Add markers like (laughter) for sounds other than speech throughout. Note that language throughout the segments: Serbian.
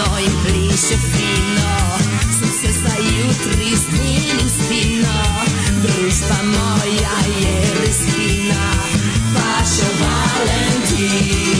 fino im pliše fino se za jutri stinim stino Družba moja je riskina Pašo Valentin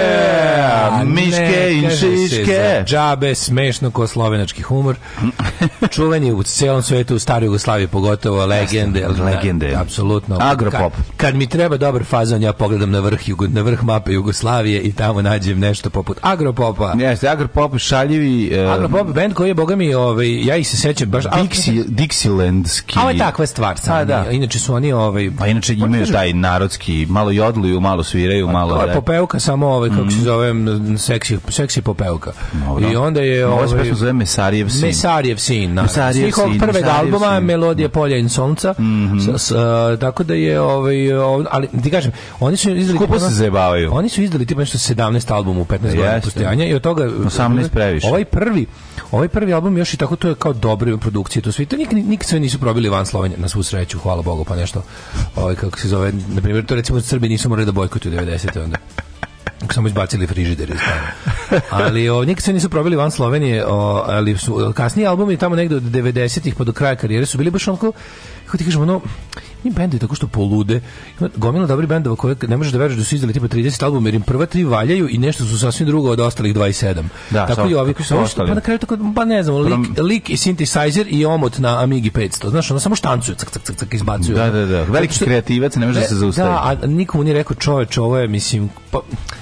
miške i šiške. Džabe, smešno ko slovenački humor. Čuven je u celom svetu, u staroj Jugoslaviji pogotovo, legende. Da, legende. Apsolutno. Agropop. Kad, kad, mi treba dobar fazon, ja pogledam na vrh, jugo, na vrh mape Jugoslavije i tamo nađem nešto poput Agropopa. Jeste, Agropop šaljivi... Uh, Agropop band koji je, boga mi, ovaj, ja ih se sećam baš... Dixi, Dixielandski. A ovo je takva stvar. Sam, da. Inače su oni... Ovaj, pa inače pa imaju taj narodski, malo jodluju, malo sviraju, pa malo... Popevka samo, ovaj, kako mhm. se zove, seksi, seksi popevka. Dobro. I onda je... Ova se pesma zove Mesarijev sin. Mesarijev sin, naravno. Svih ovog prveg albuma, sin. Melodija da. polja i solnca. Mm -hmm. s, s, a, tako da je... Ovaj, ovaj, ali, ti kažem, oni su izdali... Skupo se zajebavaju. Oni su izdali tipa nešto 17 albuma u 15 godina postojanja i od toga... 18 ovaj, previše. Ovaj prvi, ovaj prvi album još i tako to je kao dobre produkcije, to svi to nikad, nikad sve nisu probili van Slovenije, na svu sreću, hvala Bogu, pa nešto, ovaj, kako se zove, na primjer, to recimo Srbi nisu morali da bojkotuju 90. onda samo izbacili frižider iz stana. Ali o, nikad se nisu probili van Slovenije, o, ali su kasniji albumi tamo negde od 90-ih pa do kraja karijere su bili baš onako, kako ti kažemo, ono, Im bendovi tako što polude. Ima gomila dobri bendova koje ne možeš da veruješ da su izdali tipa 30 albuma jer im prva tri valjaju i nešto su sasvim drugo od ostalih 27. Da, tako i ovi. Tako su ostali. Pa na kraju tako, pa ne znam, lik, lik i synthesizer i omot na Amigi 500. Znaš, ono samo štancuje, cak, cak, cak, cak, izbacuje. Da, da, da. Veliki što, kreativac, ne može da e, se zaustaviti. Da, a nikomu nije rekao čoveč, ovo je, mislim, pa,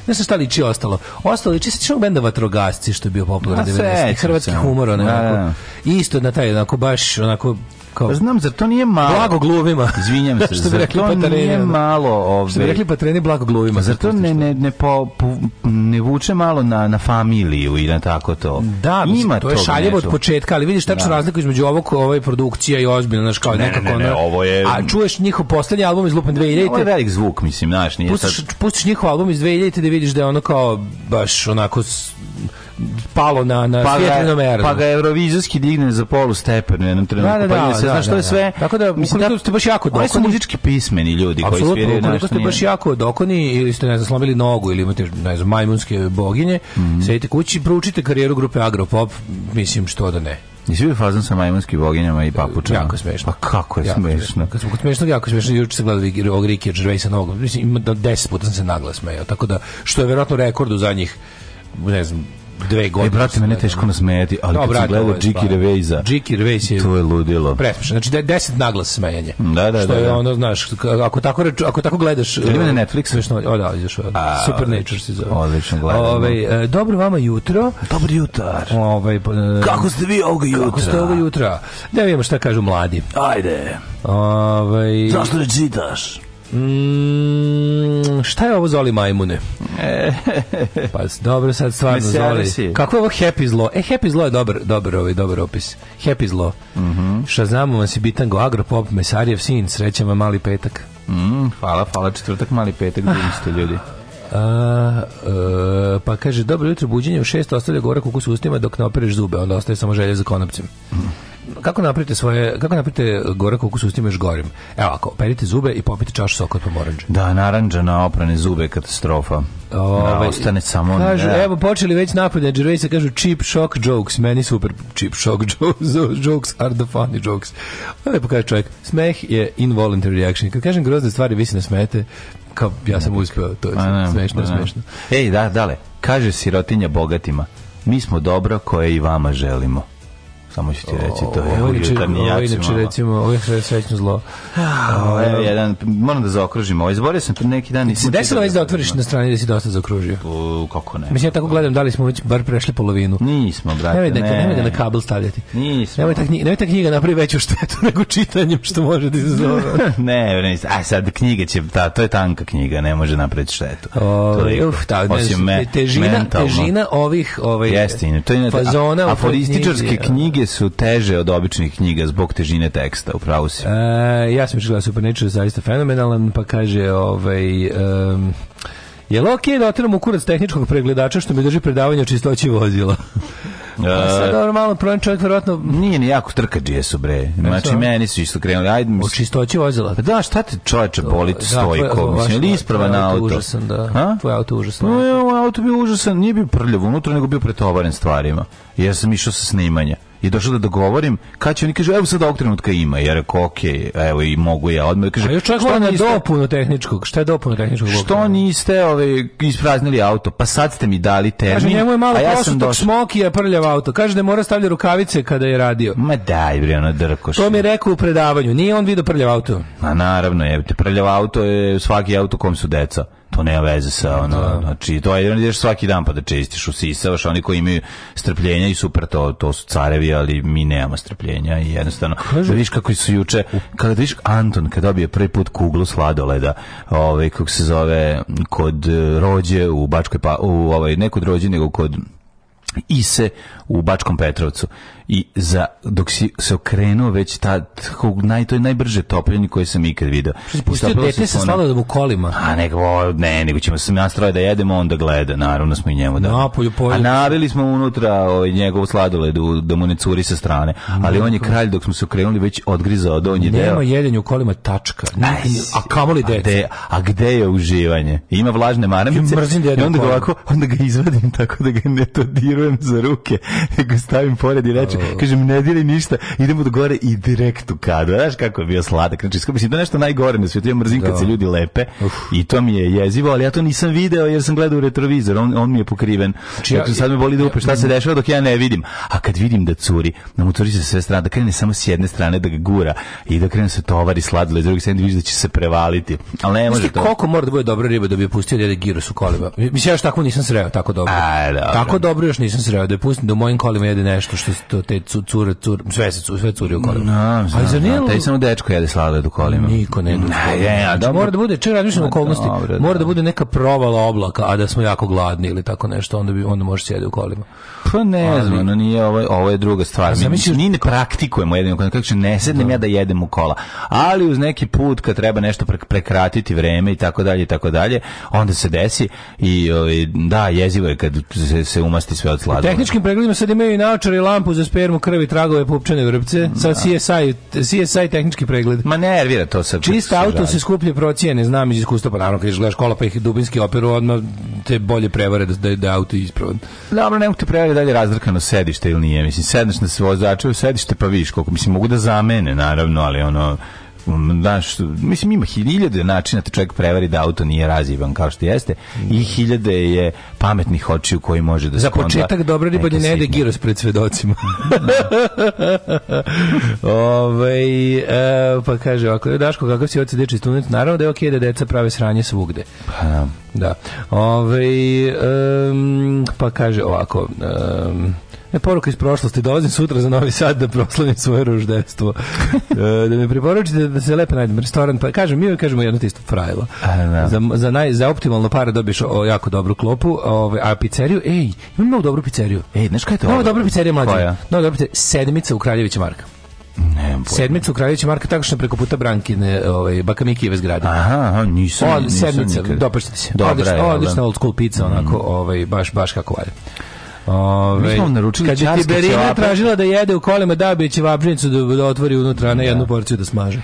ne znam šta liči ostalo. Ostalo liči se čnog benda Vatrogasci, što je bio popularan 90. Hrvatski humor, da, onako. Da. Isto na taj, onako, baš, onako, rekao? Znam, zar to nije malo? Blago gluvima. (laughs) Izvinjam se, (laughs) što zar rekli, to nije malo... Ove... Što bi rekli patreni blago gluvima. Zar to ne, ne, ne, po, po, ne vuče malo na, na familiju i na tako to? Da, Ima to je šaljivo od početka, ali vidiš tačno da. razliku između ovog, ovaj produkcija i ozbiljno, znaš, kao ne, nekako... Ne, ne, ne, ovo je... A čuješ njihov poslednji album iz Lupan 2000? Ovo je velik zvuk, mislim, znaš, nije pustiš, sad... Pustiš njihov album iz 2000 da vidiš da je ono kao baš onako palo na, na pa ga, Pa ga Eurovizijski digne za polu stepenu jednom trenutku. Da, da, pa da, se, da, znaš, da, to da. je sve... Tako da, mislim, da, ste baš jako dokoni. Oni su muzički pismeni ljudi koji sviraju nešto. Apsolutno, ste baš jako dokoni ili ste, ne znam, slomili nogu ili imate, ne znam, majmunske boginje, mm -hmm. kući, proučite karijeru grupe Agropop, mislim, što da ne. Nisi bio fazan sa majmunskim boginjama i papučama? Jako smešno. Pa kako je jako smešno? Kad smo kod smešnog, jako smešno, juče sam gledao ovog Ricky Gervaisa novog, mislim, ima da deset puta sam se naglas smejao, tako da, što je verovatno rekord u zadnjih, ne znam, dve e, godine. E, brate, mene teško nasmejati, ali no, kad brate, si gledao Džiki Revejza, Džiki Revejz je... To je ludilo. Presmišno. Znači, de, deset naglas smejanje. Da, da, što da. Što je da. ono, znaš, ako tako, ako tako gledaš... Ili ima na e, Netflix? Smešno, o da, izašao. Supernatural se zove. Odlično, gledam. Ove, ovaj, da. dobro vama jutro. Dobro jutar. Ove, ovaj, kako ste vi ovoga jutra? Kako ste ovoga jutra? Da vidimo šta kažu mladi. Ajde. Ove... Ovaj, Zašto ne čitaš? Mm, šta je ovo Zoli majmune? E. pa dobro sad stvarno Zoli. Kako je ovo Happy zlo? E Happy zlo je dobar, dobar, ovaj, dobar opis. Happy zlo. Mm -hmm. znamo vam si bitan go Agropop, Mesarijev sin, sreća vam mali petak. Mm, hvala, hvala, četvrtak, mali petak, bili ah. ste ljudi. A, e, pa kaže, dobro jutro, buđenje u šest ostavlja gorak ukus u ustima dok ne opereš zube, onda ostaje samo želje za konopcem. Mm kako napravite svoje, kako napravite gorak ukus ustima još gorim? Evo ako, perite zube i popite čašu soka od pomoranđa. Da, naranđa na oprane zube katastrofa. Ove, da, ovaj, ostane samo kažu, da. evo počeli već napade Gervaisa kažu cheap shock jokes meni super cheap shock jokes (laughs) are the funny jokes lepo kaže čovjek smeh je involuntary reaction kad kažem grozne stvari vi se ne smete kao ja sam uspeo to je pa ne, smešno pa ne. smešno ej da dale kaže sirotinja bogatima mi smo dobro koje i vama želimo Samo ću ti reći, to je ovo jutarnji jaci. Ovo inače, recimo, ovo je srećno zlo. Evo ah, jedan, moram da zaokružim ovo. Izborio sam pre neki dan. Desilo se već da, da otvoriš na strani da si dosta zaokružio? Kako ne? Mislim, ja tako gledam da li smo već bar prešli polovinu. Nismo, brate, da da ne. Nemoj ga na kabel stavljati. Nismo. Nemoj ta knjiga napravi veću štetu (laughs) nego čitanjem što može da izazove. (laughs) ne, ne, a sad knjiga će, ta, to je tanka knjiga, ne može napraviti štetu. Uf, ta, Osim težina, težina ovih ovaj, Jeste, to je aforističarske knjige knjige su teže od običnih knjiga zbog težine teksta, u pravu si. E, ja sam išla Supernatural, zaista fenomenalan, pa kaže, ovaj... Um, je li okej okay da otiram u kurac tehničkog pregledača što mi drži predavanje o čistoći vozila? (laughs) Pa e, sad dobro malo problem čovjek verovatno nije ni jako trkađije su bre. E, znači meni su isto krenuli. Ajde mi. Čistoći vozila. Pa da, šta te čoveče boli to da, stojko? Mislim ili isprava na auto. Užasan da. Ha? Tvoj auto užasan. No, ja, da. ovaj auto bio užasan, nije bio prljav unutra nego bio pretovaren stvarima. Ja sam išao sa snimanja i došao da dogovorim, kad će oni kaže, evo sad ovog trenutka ima, ja rekao, ok, evo i mogu ja odmah. Kaže, A još čak na dopunu tehničkog, šta je dopunu tehničkog? Što blokada? niste ove, ispraznili auto, pa sad ste mi dali termin, kaže, njemu je malo a ja sam došao. smokija prljav auto, kaže da mora stavlja rukavice kada je radio. Ma daj bre, ono drkoš. To mi je rekao u predavanju, nije on vidio prljav auto. Ma naravno, je, prljav auto je svaki auto kom su deca to nema veze sa ono, da. znači to ajde ideš svaki dan pa da čistiš, usisavaš, oni koji imaju strpljenja i super to, to su carevi, ali mi nemamo strpljenja i jednostavno, Kažu. da viš kako su juče, kada viš Anton kada dobije prvi put kuglu sladoleda, ovaj kako se zove kod eh, rođe u Bačkoj pa u ovaj ne kod rođe nego kod Ise u Bačkom Petrovcu i za dok si se okrenuo već ta naj to je najbrže topljenje koje sam ikad video. Pustio dete sa sladoled u kolima. A nego ne, nego ćemo se nastroje da jedemo onda gleda, naravno smo i njemu da. Napolju, polju. A navili smo unutra ovaj njegov sladoled da mu ne curi sa strane, ali on je kralj dok smo se okrenuli već odgrizao donji deo. Nema jedenje u kolima tačka. Nice. A kamoli dete. A gde je uživanje? Ima vlažne maramice. Mrzim da onda ga ovako, onda ga izvadim tako da ga ne to dirujem za ruke, (laughs) nego stavim pored i rečem (laughs) kažem, ne diri ništa, idemo do gore i direkt u kadu. Znaš kako je bio sladak. Znači, mislim, da nešto najgore na svijetu. Ja mrzim kad da. se ljudi lepe Uf. i to mi je jezivo, ali ja to nisam video jer sam gledao u retrovizor, on, on mi je pokriven. Znači, ja, sad me boli da upe šta se dešava dok ja ne vidim. A kad vidim da curi, da mu curi sa sve strane, da krene samo s jedne strane, da ga gura i da krene se tovari sladilo iz drugog strane, vidiš da će se prevaliti. al ne može to. koliko mora da bude dobra riba da bi pustio dede da Giros u kolima? Mislim, ja još tako nisam sreo, tako dobro. A, dobro. Tako dobro još nisam sreo, da je pustim da u mojim kolima jede nešto što to, te cu, cure, cure, sve se sve curi u kolima. Mm, no, znam, ali nije... Taj samo dečko jede sladoled da u kolima. Niko ne jedu. Da, znači, mora da bude, čak razmišljam okolnosti, dobro, mora da bude neka provala oblaka, a da smo jako gladni ili tako nešto, onda bi onda može da sjede u kolima. Pa ne znam, no nije ovo, ovaj- ovo je druga stvar. Mi, mi ni ne praktikujemo jedino, kako će ne sednem da. ja da jedem u kola. Ali uz neki put kad treba nešto pre, prekratiti vreme i tako dalje i tako dalje, onda se desi i ovaj, da, jezivo je kad se, se umasti sve od sladoleda. U tehničkim pregledima sad imaju i naočare i lampu za spermu, krvi, tragove, pupčane vrpce, sa da. CSI, CSI tehnički pregled. Ma nervira to sad. Čista auto se skuplje procijene, znam iz iskustva, pa naravno kad gledaš kola pa ih dubinski operu, odmah te bolje prevare da, da, da auto ispravan. Dobro, da, ne mogu te prevare da li je razdrkano sedište ili nije, mislim, sedneš na se vozače u sedište pa viš koliko, mislim, mogu da zamene, naravno, ali ono, Um, znaš, mislim ima hiljade načina da čovjek prevari da auto nije razjeban kao što jeste i hiljade je pametnih očiju koji može da Za početak dobra riba ne jede giros pred svedocima. (laughs) Ove, e, pa kaže ovako, e, Daško, kakav si oca deči student? Naravno da je okej da deca prave sranje svugde. Pa, da. da. Ove, um, pa kaže ovako, um, E, poruka iz prošlosti, dolazim sutra za Novi Sad da proslavim svoje ruždestvo. e, da mi preporučite da se lepo najdem restoran, pa kažem, mi kažemo jedno tisto frajlo. Da. Za, za, naj, za optimalno pare dobiješ o, jako dobru klopu, ove, a pizzeriju, ej, imam novu dobru pizzeriju. Ej, znaš kaj je to? Novu dobru pizzeriju, mlađe. Koja? Novu dobru pizzeriju, sedmica u Kraljevića Marka. Ne, u Kraljevića Marka tako što preko puta Brankine, ovaj Bakamikijeve zgrade. Aha, aha, nisam. Od sedmice, dopaštite se. Dobra, odlična, da? odlična old school pizza, mhm. onako, mm. ovaj baš baš kako valje. Ove, Mi smo naručili kad je Tiberina tražila da jede u kolima, da bi će vapžnicu da, da otvori unutra na da. jednu porciju da smaže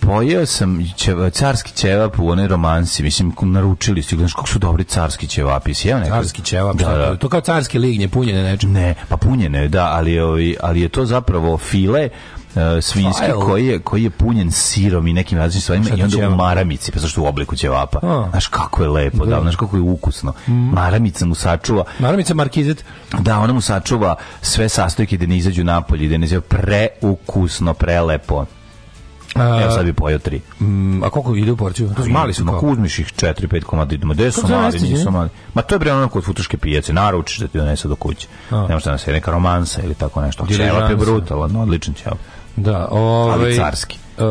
pojeo sam ćeva, carski ćevap u onoj romansi, mislim, naručili su, znaš kako su dobri carski ćevapi, sjeo neko... Carski ćevap, da, da. da. to kao carske lignje, punjene nečem. Ne, pa punjene, da, ali, ali je to zapravo file E, svinjski koji je, koji je punjen sirom i nekim različitim stvarima i onda u maramici, pa zašto u obliku ćevapa. A. Znaš kako je lepo, da, znaš kako je ukusno. Mm. Maramica mu sačuva. Maramica Markizet. Da, ona mu sačuva sve sastojke da ne izađu napolje, da ne izađu preukusno, prelepo. Ja sad bi pojao tri. Mm, a koliko ide u porciju? To pa mali su kako? uzmiš ih četiri, pet komada idemo. Gde su mali, nisu mali? Ma to je bre ono kod futuške pijace. Naručiš da ti donesu do kuće. Nemo šta nas je neka romansa ili tako nešto. Čelap je da. brutal, odličan čelap. Da, ovaj... Ali carski. Uh,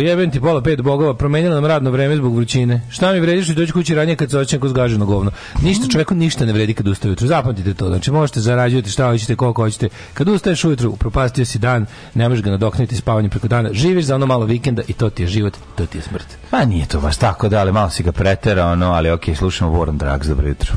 eh, jebem ti pola pet bogova, promenila nam radno vreme zbog vrućine. Šta mi vrediš i doći kući ranije kad se očinjem zgaženo govno? Ništa, čoveku ništa ne vredi kad ustaje ujutru. Zapamtite to, znači možete zarađujete šta hoćete, koliko hoćete. Kad ustaješ ujutru, propastio si dan, ne možeš ga nadokniti spavanje preko dana. Živiš za ono malo vikenda i to ti je život, to ti je smrt. Pa nije to baš tako, da, ali malo si ga preterao, no, ali okej, okay, slušamo Warren Drags, dobro jutro.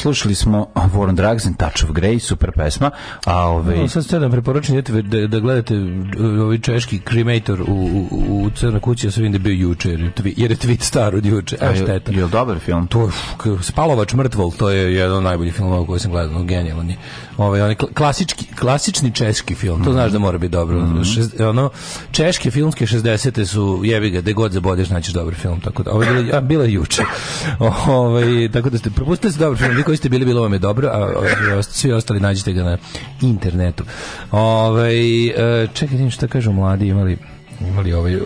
slušali smo Warren Drags and Touch of Grey, super pesma. A ove... Ovaj- no, sad ste nam preporučeni da, da gledate ovaj češki kremator u, u, u Crna kuća, ja sam vidim da je bio juče, jer je tweet star od juče. A, šteta. Je li dobar film? To Spalovač mrtvol, to je jedan od najboljih filmova koje sam gledao, genijalan je. Ovaj, on je klasički, klasični češki film, to znaš da mora biti dobro. Mm -hmm. Šest, ono, češke filmske 60. su jebi ga, gde god zabodeš naćiš dobar film, tako da, ovo je bilo, a, bilo je juče. (laughs) Ovaj, tako da ste, propustili ste dobar film, vi koji ste bili, bilo vam je dobro, a, a svi ostali nađite ga na internetu. Ovaj, e, čekaj, vidim šta kažu mladi, imali imali ovaj uh,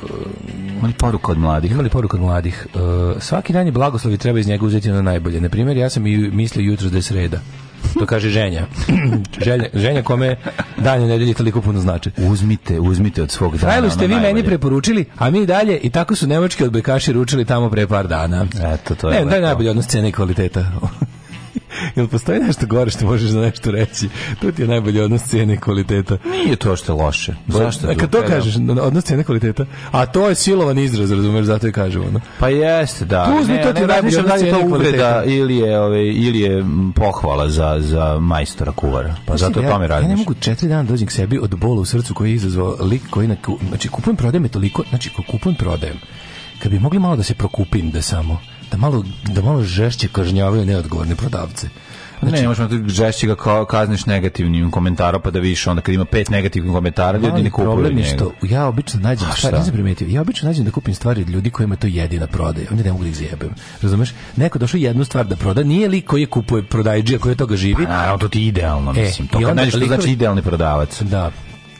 imali poruku od mladih imali poruku od mladih uh, svaki dan je blagoslovi treba iz njega uzeti na najbolje na primjer ja sam i mislio jutros da je sreda To kaže ženja. (clears throat) ženja, ženja kome danje nedelje toliko puno znači. Uzmite, uzmite od svog dana. Frajlu ste vi najbolje. meni preporučili, a mi dalje i tako su nemački odbojkaši ručili tamo pre par dana. Eto, to je. Ne, da je najbolji odnos cene i kvaliteta. (laughs) Jel postoji nešto gore što možeš da nešto reći? To ti je najbolji odnos cijene i kvaliteta. Nije to što je loše. Zašto? E, a da kad to kažeš, odnos cijene i kvaliteta, a to je silovan izraz, razumeš, zato je kažem ono. Pa jeste, da. Tu uzmi to ti da je najbolji odnos cijene i kvaliteta. Ili je, ove, ili je pohvala za, za majstora kuvara. Pa zato ja, tome radiš. Ja ne mogu četiri dana dođem k sebi od bola u srcu koji je izazvao lik koji na, znači kupujem prodajem je toliko, znači kupujem prodajem kad bi mogli malo da se prokupim da samo da malo, da malo žešće kažnjavaju neodgovorne prodavce. Znači, ne, možemo da žešće ga kao kazniš negativnim komentarom, pa da vidiš onda kad ima pet negativnih komentara, ljudi ne kupuju problem je što ja obično nađem stvari, nisam primetio, ja obično nađem da kupim stvari od ljudi kojima je to jedina prodaja, oni ne mogu da ih zjebem. Razumeš? Neko došao jednu stvar da proda, nije li koji je kupuje prodajđija koji od toga živi. Pa, naravno, to ti je idealno, e, mislim. E, to kad nađeš, to znači idealni prodavac. Da,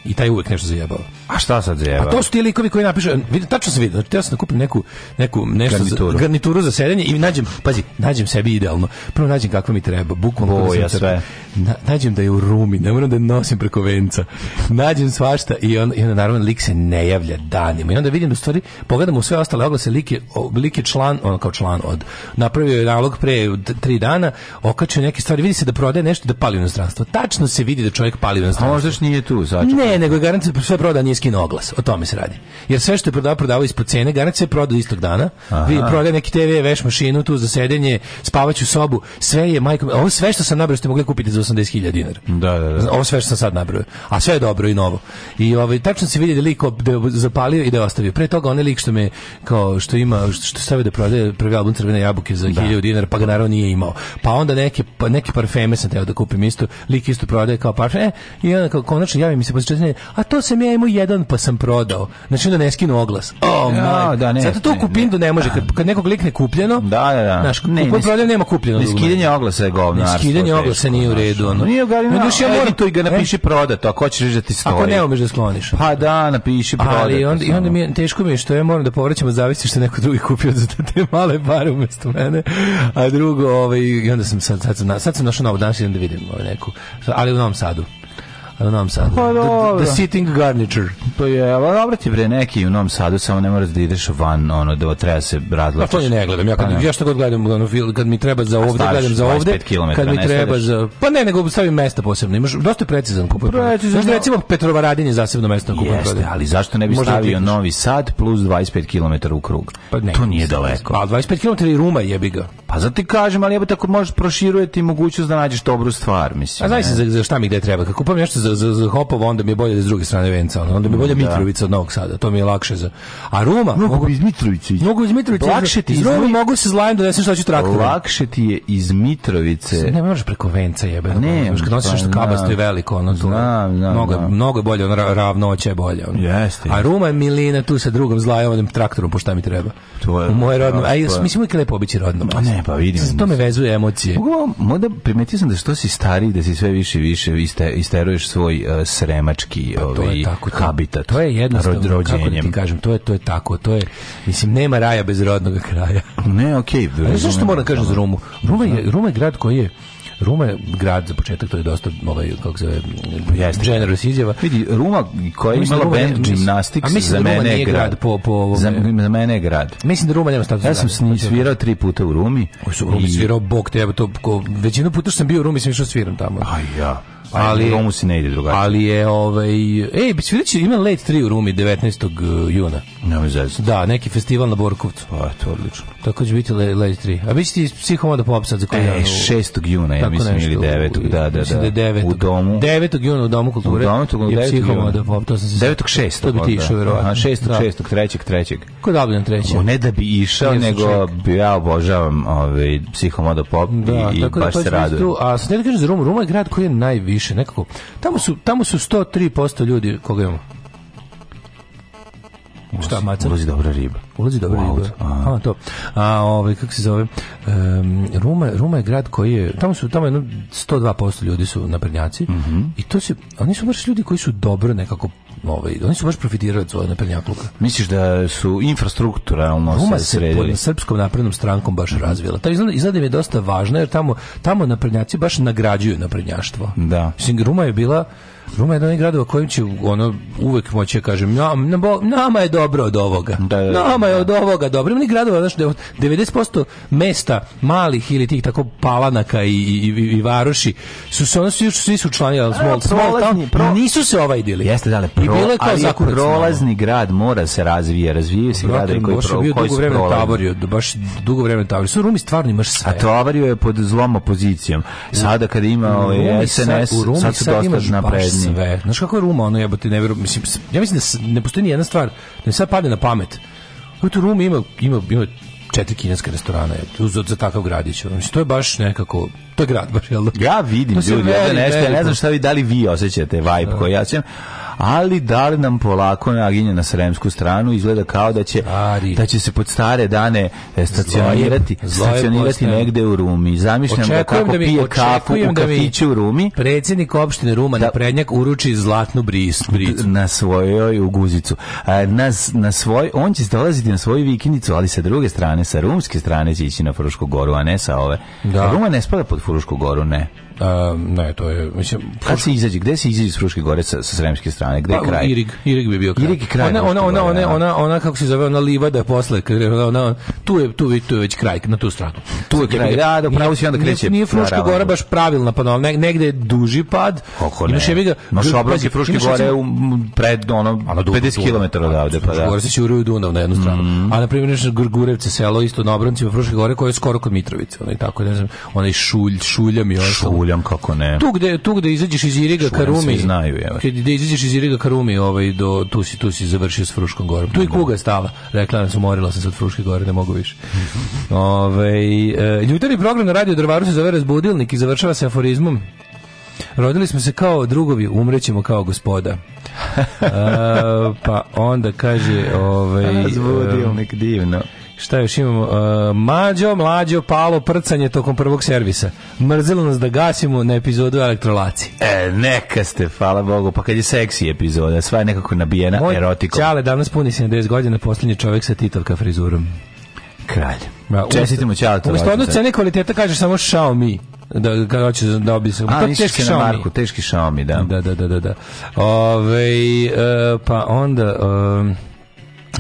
i taj uvek nešto zajebava. A šta sad zajebava? A to su ti likovi koji napišu, vidi, tačno se vidi, ja sam nakupim da neku, neku nešto garnituru. Za, garnituru za sedenje i nađem, pazi, nađem sebi idealno. Prvo nađem kakva mi treba, bukvalno boja sve. Na, nađem da je u rumi, ne moram da nosim preko venca. Nađem svašta i, on, i onda naravno lik se ne javlja danima. I onda vidim da stvari, pogledam u sve ostale oglase, lik je, lik član, on kao član od, napravio je nalog pre tri dana, okačio neke stvari, vidi se da prodaje nešto da pali u inostranstvo. Tačno se vidi da čovjek pali u inostranstvo. A moždaš nije tu, začu. Ne, Ne, nego je garant da sve proda niski skinuo oglas. O tome se radi. Jer sve što je prodao, prodavao ispod cene, garant se prodao istog dana. Aha. Vi prodaje neki TV, veš mašinu, tu za sedenje, spavaću sobu, sve je majko, ovo sve što sam nabrao ste mogli kupiti za 80.000 dinara. Da, da, da. Ovo sve što sam sad nabrao. A sve je dobro i novo. I ovaj tačno se vidi da lik da je zapalio i da je ostavio. Pre toga onaj lik što me kao što ima što stave da prodaje prvi album Crvene jabuke za 1000 da. dinara, pa ga naravno nije imao. Pa onda neke pa neke parfeme sam teo da kupim isto, lik isto prodaje kao parfem. E, I onda kao konačno javi mi se posle ne, a to sam ja imao jedan pa sam prodao. Znači da ne skinu oglas. Oh, ja, da, ne, Zato to u kupindu ne, da ne može, kad, kad nekog likne kupljeno, da, da, da. Znaš, ne, kupo, ne, nema kupljeno. Ne skidanje oglasa je govno. Ne skidanje oglasa nije u redu. Ono. Nije ga, no, ja moram to i ga e? napiši prodato, ako hoćeš da ti stoji. Ako ne umeš da skloniš. Pa da, napiši prodato. Ali onda, i onda mi je, teško mi je što ja moram da povraćam zavisi što neko drugi kupio za te male bare umesto mene. A drugo, ovaj, i onda sam sad, sad sam, sad sam našao novu, danas idem da vidim ovaj neku, ali u Novom Sadu u Novom Sadu. Pa, the, the, sitting garniture. To je, dobro ti bre, neki u Novom Sadu, samo ne moraš da ideš van, ono, da treba se razlačiš. Pa to ne gledam, ja, kad, pa, ja što god gledam, ono, kad mi treba za ovde, gledam za ovde, kad mi treba za... Pa ne, nego stavim mesta posebno, imaš dosta precizan kupujem. Precizan. Možda recimo Petrovaradin je zasebno mesto na kupujem. Jeste, da. ali zašto ne bi Možda stavio Novi Sad plus 25 km u krug? Pa ne, to nije daleko. Pa 25 km i Ruma jebi ga. Pa zato ti kažem, ali jebe tako možeš proširujeti mogućnost da nađeš dobru stvar, mislim. A znaš za, za šta mi gde treba? Kako kupam nešto za, za, za hopov, onda mi je bolje da s druge strane venca, onda mi je bolje da. Mitrovica od Novog Sada, to mi je lakše za. A Ruma, mogu, mogu iz Mitrovice. Mogu iz Mitrovice. Lakše ti iz Ruma mogu se zlajem da donesem što ću traktora. Lakše ti je iz Mitrovice. Ne možeš preko venca jebe. Pa ne, ne možeš kad nosiš pa nešto kabasto i veliko, ono to. Mnogo, mnogo bolje, ono ravnoće je bolje. Ono. Jeste. A Ruma je milina tu sa drugom zlajom traktorom, po šta mi treba. To je. U moje rodno. Aj, pa- mislim uvijek lepo obići rodno. Ne, pa vidim. To me vezuje emocije. Mogu moda primetio sam da što si stariji, da si sve više i više isteruješ svoj uh, sremački pa, ovaj, to je ovaj, tako, habitat. To je jednostavno, rođenjem. kako da ti kažem, to je, to je tako, to je, mislim, nema raja bez rodnog kraja. Ne, okej. Okay, zašto moram da kažem za Rumu? Ruma je, Ruma je grad koji je, Ruma je grad za početak, to je dosta ovaj, kako se jeste. generous izjava. Vidi, Ruma koja je imala da band gymnastics, za da mene je grad. grad po, po ovome. Za, za mene je grad. Mislim da Ruma nema status. Ja sam grad, svirao tri puta u Rumi. Koji su Rumi I... svirao, bok te, to, ko, većinu puta što sam bio u Rumi, sam išao sviram tamo. Aj ja. Pa ali, u Romu si ne ide drugačije. Ali je, ovaj, ej, bi se svireći ima Late 3 u Rumi 19. E, juna. Nema zezno. Da, neki festival na Borkovcu. Pa, to odlično. Tako će biti Late 3. A bit će ti psihomoda pop sad za koji e, 6. juna, ja mislim, ili 9. Da, da, da. da 9. U domu. 9. juna u Domu kulture. U Domu kulture. Je psihomoda pop, to se... 9. 6. To bi ti išao, verovatno. 6. 6. 3. 3. Kod Dublin 3. Ne da bi išao, nego ja obožavam ovaj, psihomoda pop da, i da baš se radujem. A sad ne da kažem za Rumu, Ruma je grad koji je najviše piše nekako. Tamo su, tamo su 103% ljudi, koga imamo? Ulazi, šta, maca? Ulazi dobra riba. Ulazi dobra wow. riba. A, to. A, ovaj, kako se zove? Um, Ruma, Ruma je grad koji je, tamo su, tamo je 102% ljudi su naprednjaci mm -hmm. i to se, oni su baš ljudi koji su dobro nekako ovaj, oni su baš profitirali od svoje naprednjakluka. Misliš da su infrastrukturalno Ruma se sredili? Pod srpskom naprednom strankom baš mm -hmm. razvila. Ta izgleda, izgleda je dosta važna jer tamo, tamo naprednjaci baš nagrađuju naprednjaštvo. Da. Mislim, Ruma je bila Ruma je jedan gradova kojim će ono uvek moći da kažem nam, nam, nama je dobro od ovoga. Da, da, da, nama je od ovoga dobro. Ima ni gradova znači 90% da mesta malih ili tih tako palanaka i i, i i varoši su se oni su svi su članili small, small town, pro... nisu se ovaj dili. Jeste da, pro... I bilo je kao zakupac, prolazni grad mora se razvije, razvijaju se gradovi koji pro, bio koji dugo vremena taborio, baš dugo vremena taborio. Su Rumi stvarno imaš sve. A taborio je pod zlom opozicijom. Sada kada ima ovaj SNS, sad, sad su dosta napredni sve. Znaš kako je Ruma, ono jebote, ne vjerujem, mislim, ja mislim da ne postoji ni jedna stvar, da mi sad padne na pamet. U tu Rumi ima, ima, ima četiri kineske restorana je, za, za takav gradić. Mislim, to je baš nekako to je grad baš, jel da? Ja vidim, ljudi, ovdje nešto, ja ne znam šta vi, da li vi osjećate vibe da. koji ja ćem, ali da li nam polako naginje na sremsku stranu, izgleda kao da će, Stari. da će se pod stare dane e, stacionirati, zloje, stacionirati Bosne. negde u Rumi. Zamišljam da kako da mi- pije kafu očekujem da u da kafiću u Rumi, Predsjednik opštine Ruma na da. prednjak uruči zlatnu bris, bricu. na svojoj uguzicu A, e, Na, na svoj, on će dolaziti na svoju vikinicu ali sa druge strane, sa rumske strane će ići na Frušku goru, a ne sa ove. Da. Ruma ne spada pod Frušku goru ne. Um, ne, to je, mislim... Fruška... Kad se izađe, gde se izađe iz Fruške gore sa, sa sremske strane? Gde je pa, kraj? Irig, Irig bi bio kraj. Irig je kraj. Ona, ona, ona, ona, da. ona, ona, kako se zove, ona livada posle, ona, ona, tu, je, tu, je, tu je već kraj, na tu stranu. Tu je kraj, da, da, pravo si onda kreće. Nije, nije Fruška gora baš pravilna, pa no, ne, negde je duži pad. Kako ne? Imaš je ga... Maš obrazke Fruške gore u, pred, ono, 50 km odavde, pa da. Gore se u ćuruju Dunav na jednu stranu. Mhm. A, na primjer, Gurgurevce selo, isto na obroncima Fruške gore, koje je skoro kod Mitrovice, ono i tako, ne znam, onaj šulj, šuljam i ono uljom kako ne. Tu gde tu gde izađeš iz Iriga Šuram Karumi. znaju, evo. Kad gde izađeš iz Iriga Karumi, ovaj do tu si tu si završio s Fruškom gorom. Tu i da. kuga stala. Rekla nam se morila sam sa Fruške gore, ne mogu više. (laughs) ovaj e, program na radio Drvaru se zove Razbudilnik i završava se aforizmom. Rodili smo se kao drugovi, umrećemo kao gospoda. A, (laughs) e, pa onda kaže, ovaj, razbudilnik divno. Šta još imamo? Uh, mađo, mlađo, palo prcanje tokom prvog servisa. Mrzelo nas da gasimo na epizodu elektrolaci. E, neka ste, hvala Bogu. Pa kad je seksi epizoda, sva je nekako nabijena Moj erotikom. ćale, danas puni 70 godina, posljednji čovek sa Titovka frizurom. Kralj. Ma, Čestitimo Čale. Umesto odno cene kvaliteta kažeš samo Xiaomi da kad hoće da dobi pa se. A, teški na marku, teški Xiaomi, da. Da, da, da, da. da. Ove, uh, e, pa onda... Um,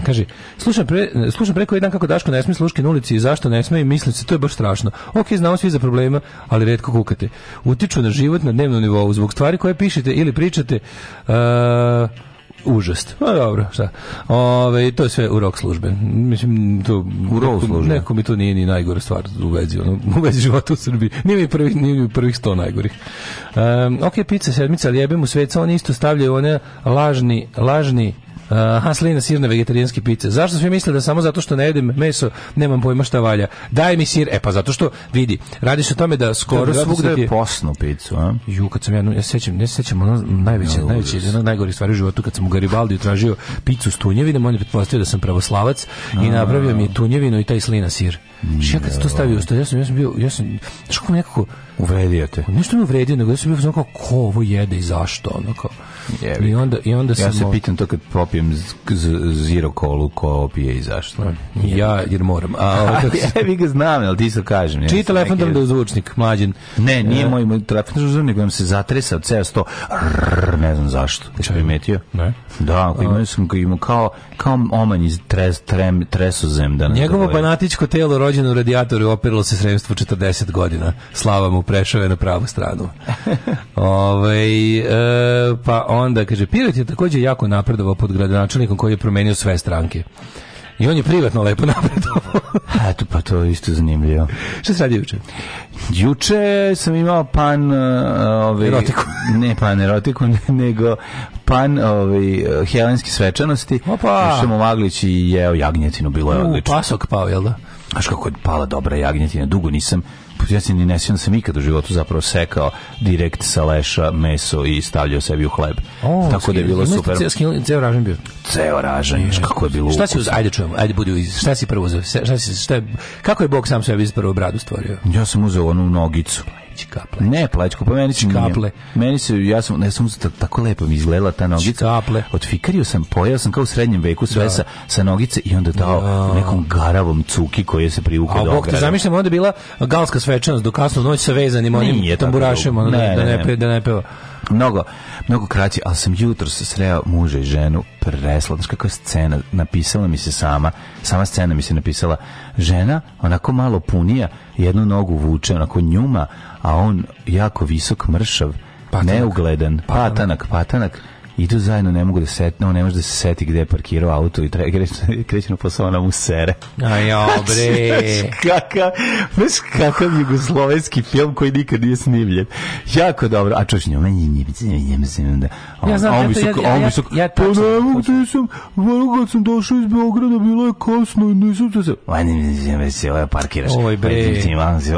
Kaže, slušam, pre, slušam preko jedan kako Daško ne smije sluške na ulici i zašto ne smije i mislim se, to je baš strašno. Ok, znamo svi za problema, ali redko kukate. Utiču na život na dnevnom nivou zbog stvari koje pišete ili pričate. Uh, užas. Pa dobro, šta. Ove, to je sve u rok službe. Mislim, to, u rok službe. Neko mi to nije ni najgora stvar u vezi, ono, u vezi života u Srbiji. Nije mi prvih, nije mi prvih sto najgorih. Um, ok, pizza sedmica, ali jebim u sveca, oni isto stavljaju one lažni, lažni Uh, Haslina sirne vegetarijanske pice. Zašto svi misle da samo zato što ne jedem meso nemam pojma šta valja? Daj mi sir. E pa zato što vidi, radi se o tome da skoro da, svugde je posnu picu, a? Ju kad sam ja, ja sećam, ne sećam ono najveće, no, najveće, jedna najgorih stvari u životu kad sam u Garibaldiju tražio picu s tunjevinom, on je pretpostavio da sam pravoslavac i napravio mi tunjevinu i taj slina sir. Mm, ja kad to stavio, ja sam, ja sam bio, ja sam, nekako, Uvredio te. Pa Nešto me uvredio, nego ja sam bio znam kao, ko ovo jede i zašto, ono kao. Jebik. I onda, i onda ja sam... Ja se pitam to kad popijem zero kolu, ko opije i zašto. Jebik. Ja, jer moram. A, (laughs) ovo, ovaj, kako se... (laughs) Jebi ga znam, ali ti se kažem. Ja telefon da je zvučnik, mlađen? Ne, nije ja. E. moj, moj telefon da zvučnik, nego se zatresa od ceo sto. Rrr, ne znam zašto. Ti primetio? Ne. Da, imao sam ga imao kao, kao oman iz tres, trem, tresozem. Da Njegovo banatičko telo rođeno u radijatoru opirilo se sredstvo 40 godina. Slava mu prešao na pravu stranu. (laughs) Ove, ovaj, e, pa onda, kaže, Pirat je takođe jako napredovao pod gradonačelnikom koji je promenio sve stranke. I on je privatno lepo (laughs) napredovao. A to pa to je isto zanimljivo. Šta se radi juče? Juče sam imao pan e, ovaj erotiku. (laughs) ne pan erotiku, nego pan ovaj helenski svečanosti. Opa. Što Maglić i jeo jagnjecinu, bilo je odlično. Pasok pao, jel da? Znaš kako je pala dobra jagnjetina, dugo nisam Pa ja se ni ne sjećam da sam ikad u životu zapravo sekao direkt sa leša meso i stavljao sebi u hleb. O, Tako skil, da je bilo super. Ceo, skil, ceo ražen bio? Ceo ražen, mm. kako je bilo Šta si, ajde čujemo, ajde budi, šta si prvo uzeo? Šta si, šta je, kako je Bog sam sebi prvo bradu stvorio? Ja sam uzeo onu nogicu Čikaple. Ne, plaćku, pa meni se kaple. Meni se ja sam ne sam tako lepo mi izgledala ta nogica. Kaple. Otfikario sam, pojeo sam kao u srednjem veku sve da. sa, sa nogice i onda dao da. nekom garavom cuki koji je se privukao do. A bok te zamišljam onda bila galska svečanost do kasno noć sa vezanim onim tamburašem, ono, da ne, da ne, ne, ne, ne, da ne peva mnogo, mnogo kraći, ali sam jutro sreo muža i ženu, presla, znaš kakva scena, napisala mi se sama, sama scena mi se napisala, žena, onako malo punija, jednu nogu vuče, onako njuma, a on jako visok, mršav, Patanak. neugledan, patanak, patanak, patanak i tu zajedno ne mogu da setne, on ne može da se seti gde je parkirao auto i treba kreće na posao na musere. A ja, bre. kakav, kakav jugoslovenski film koji nikad nije snimljen. Jako dobro. A čoš njome njemice, njemice, da. Ja znam, on visoko, ja, ja, on visoko, ja, ja, pa ne mogu da sam, kad sam došao iz Beograda, bilo je kasno i nisam to se... Ovo je se, ovo je parkiraš. Ovo je bre.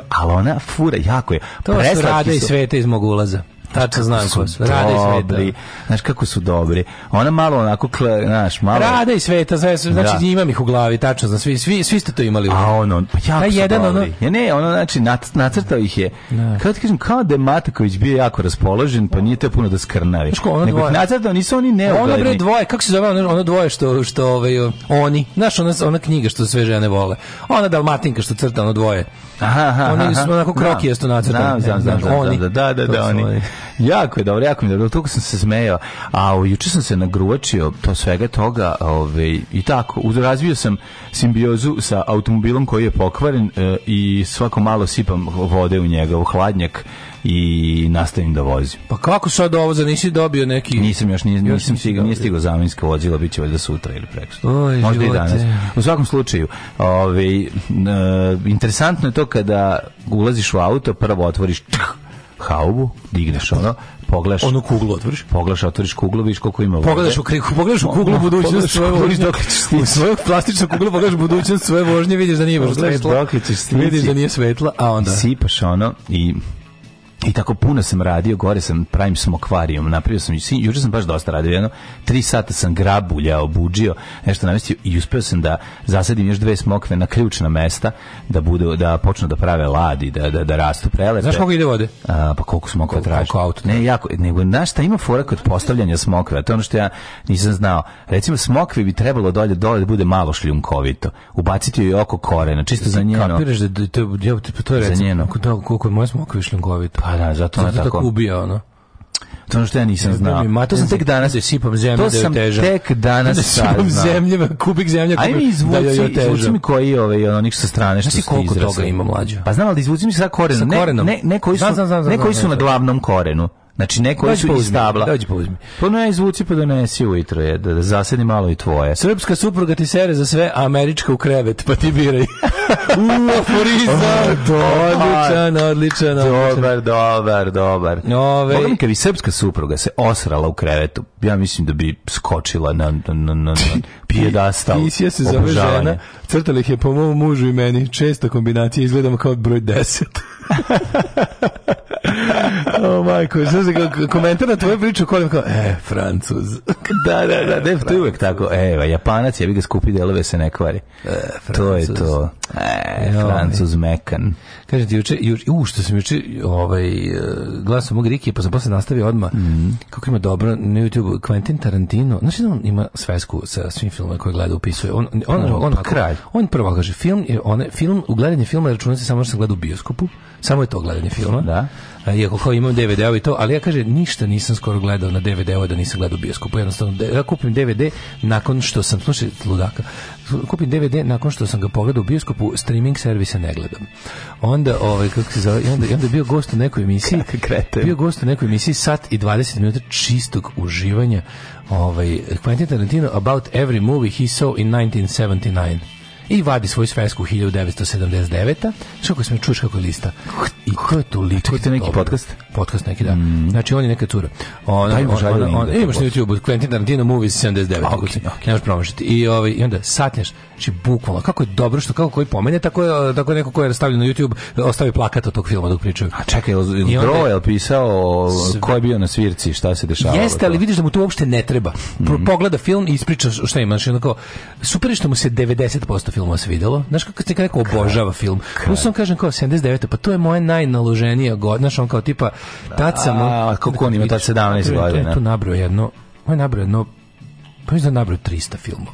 Ali ona fura, jako je. To su rade i svete iz mog ulaza tačno znam ko su. Rada i Sveta. Znaš kako su dobri. Ona malo onako, kla, znaš, malo... Rada i Sveta, znači da. imam ih u glavi, tačno znam, svi, svi, svi ste to imali. A ono, pa jako Taj su jedan, dobri. Ono... Ja, ne, ono, znači, nac, nacrtao ih je. Da. Kada ti kažem, kao da je Mataković bio jako raspoložen, pa nije te puno da skrnavi. Znaš ko, ono Nego dvoje. nacrtao, nisu oni neugledni. Ono bre dvoje, kako se zove ono, ono dvoje što, što ovaj, oni, znaš, ona, ona knjiga što sve žene vole. Ona Dalmatinka što crta, ono dvoje. Aha, aha, oni su onako krokijesto da. nacrtani. Znači, da, da, da, da, da, da, oni. Jako je dobro, jako mi je dobro, toliko sam se smejao. A juče sam se nagruvačio to svega toga ovaj, i tako. Razvio sam simbiozu sa automobilom koji je pokvaren e, i svako malo sipam vode u njega, u hladnjak i nastavim da vozim. Pa kako sad ovo za nisi dobio neki Nisam još nisam još nisam stigao, nije stigao zamenska vozila, biće valjda sutra ili prekosutra. Možda živote. i danas. U svakom slučaju, ovaj e, interesantno je to kada ulaziš u auto, prvo otvoriš tch, haubu, digneš ono, pogledaš onu kuglu otvoriš pogledaš otvoriš kuglu vidiš koliko ima vode pogledaš u kriku pogledaš u kuglu (laughs) budućnost svoje vožnje dok u svoju plastičnu kuglu pogledaš budućnost svoje vožnje vidiš da nije baš svetla vidiš da nije svetla a onda sipaš ono i I tako puno sam radio, gore sam, pravim sam akvarijum, napravio sam, juče sam baš dosta radio, jedno, tri sata sam grabuljao, obuđio, nešto namestio i uspeo sam da zasadim još dve smokve na ključna mesta, da budu, da počnu da prave ladi, da, da, da rastu prelepe. Znaš koliko ide vode? A, pa koliko smokva traži? Koliko auto? Ne, jako, nego, znaš šta ima fora kod postavljanja smokve, a to je ono što ja nisam znao. Recimo, smokvi bi trebalo dolje, dolje da bude malo šljunkovito. Ubaciti joj oko korena, čisto za njeno. Kapiraš da, da to, to, to je recimo, koliko je moja smokva šljunkovito? Pa Da, zato ona tako... tako ubija, ono. To ono što ja nisam znao. Ma to sam da tek danas da sipam teža. to sam tek danas da sipam zemlje, kubik zemlje, kubik. Aj mi izvuci, da izvuci mi koji ove onih sa strane što znači, koliko toga ima mlađa. Pa znam ali izvuci mi sa korenom, sa korenom. Ne, ne, ne koji su, znam, znam, znam, ne koji su na glavnom korenu. Znači neko dođi su iz stabla. Dođi pa uzmi. Pa ne izvuci pa donesi ujutro je da, da zasedi malo i tvoje. Srpska supruga ti sere za sve, američka u krevet, pa ti biraj. (laughs) U aforizam. odličan, odličan, Dobar, dobar, dobar. Ove... Boga mi kad bi srpska supruga se osrala u krevetu, ja mislim da bi skočila na, na, na, na pijedastal. Isija se zove žena, crtali je po mom mužu i meni, često kombinacije izgledamo kao broj 10. (laughs) o majko, znači komentar na tvoju priču kolim da kao, e, Francuz. da, da, da, ne, to uvek tako. E, evo, Japanac, ja bi ga skupi delove se ne kvari. E, to je to. E, Francuz mekan. Kaže ti juče, juče, u, što sam juče, ovaj, e, glasom mog Riki, pa sam posle nastavio odmah, mm -hmm. kako ima dobro na YouTube, Quentin Tarantino, znači da on ima svesku sa svim filmima koje gleda, upisuje. On, on, on, pa, on, on, pa kralj. on prvo kaže, film, on, film, u gledanje filma računa se samo što sam gleda u bioskopu, Samo je to gledanje filma. Da. Iako kao imam DVD-a i to, ali ja kažem, ništa nisam skoro gledao na DVD-u da nisam gledao u bioskopu. Jednostavno, ja kupim DVD nakon što sam, slušaj, ludaka, kupim DVD nakon što sam ga pogledao u bioskopu, streaming servisa ne gledam. Onda, ovaj, kako se zove, onda, onda je bio gost u nekoj emisiji, (laughs) bio gost u nekoj emisiji sat i 20 minuta čistog uživanja ovaj, Quentin Tarantino about every movie he saw in 1979 i vadi svoju svesku 1979. Što ako smo čuš kako lista. I to je toliko. Čekajte neki dobro. podcast? Podcast neki, da. Mm. Znači, on je neka cura. Ona, Daj on, on, on, imaš na da, da. YouTube, Quentin Tarantino Movies 79. Okay, okay. Nemaš promašiti. I, ovaj, I onda satnjaš Znači, bukvalno, kako je dobro što kako koji pomene, tako je, tako je neko ko je stavljen na YouTube ostavi plakat od tog filma dok pričaju. A čekaj, je Dro je pisao sve... ko je bio na svirci, šta se dešavalo? Jeste, ali vidiš da mu to uopšte ne treba. Mhm. Pogleda film i ispriča šta ima. Znači, onako, super je što mu se 90% filma se videlo. Znaš kako se neko obožava film. Plus on kažem kao 79. Pa to je moje najnaloženije godina. Znaš, on kao tipa, tad sam... A, kako on ima tad 17 godina. Tu nabroje jedno, on je nabroje jedno pa mislim da nabrao 300 filmova.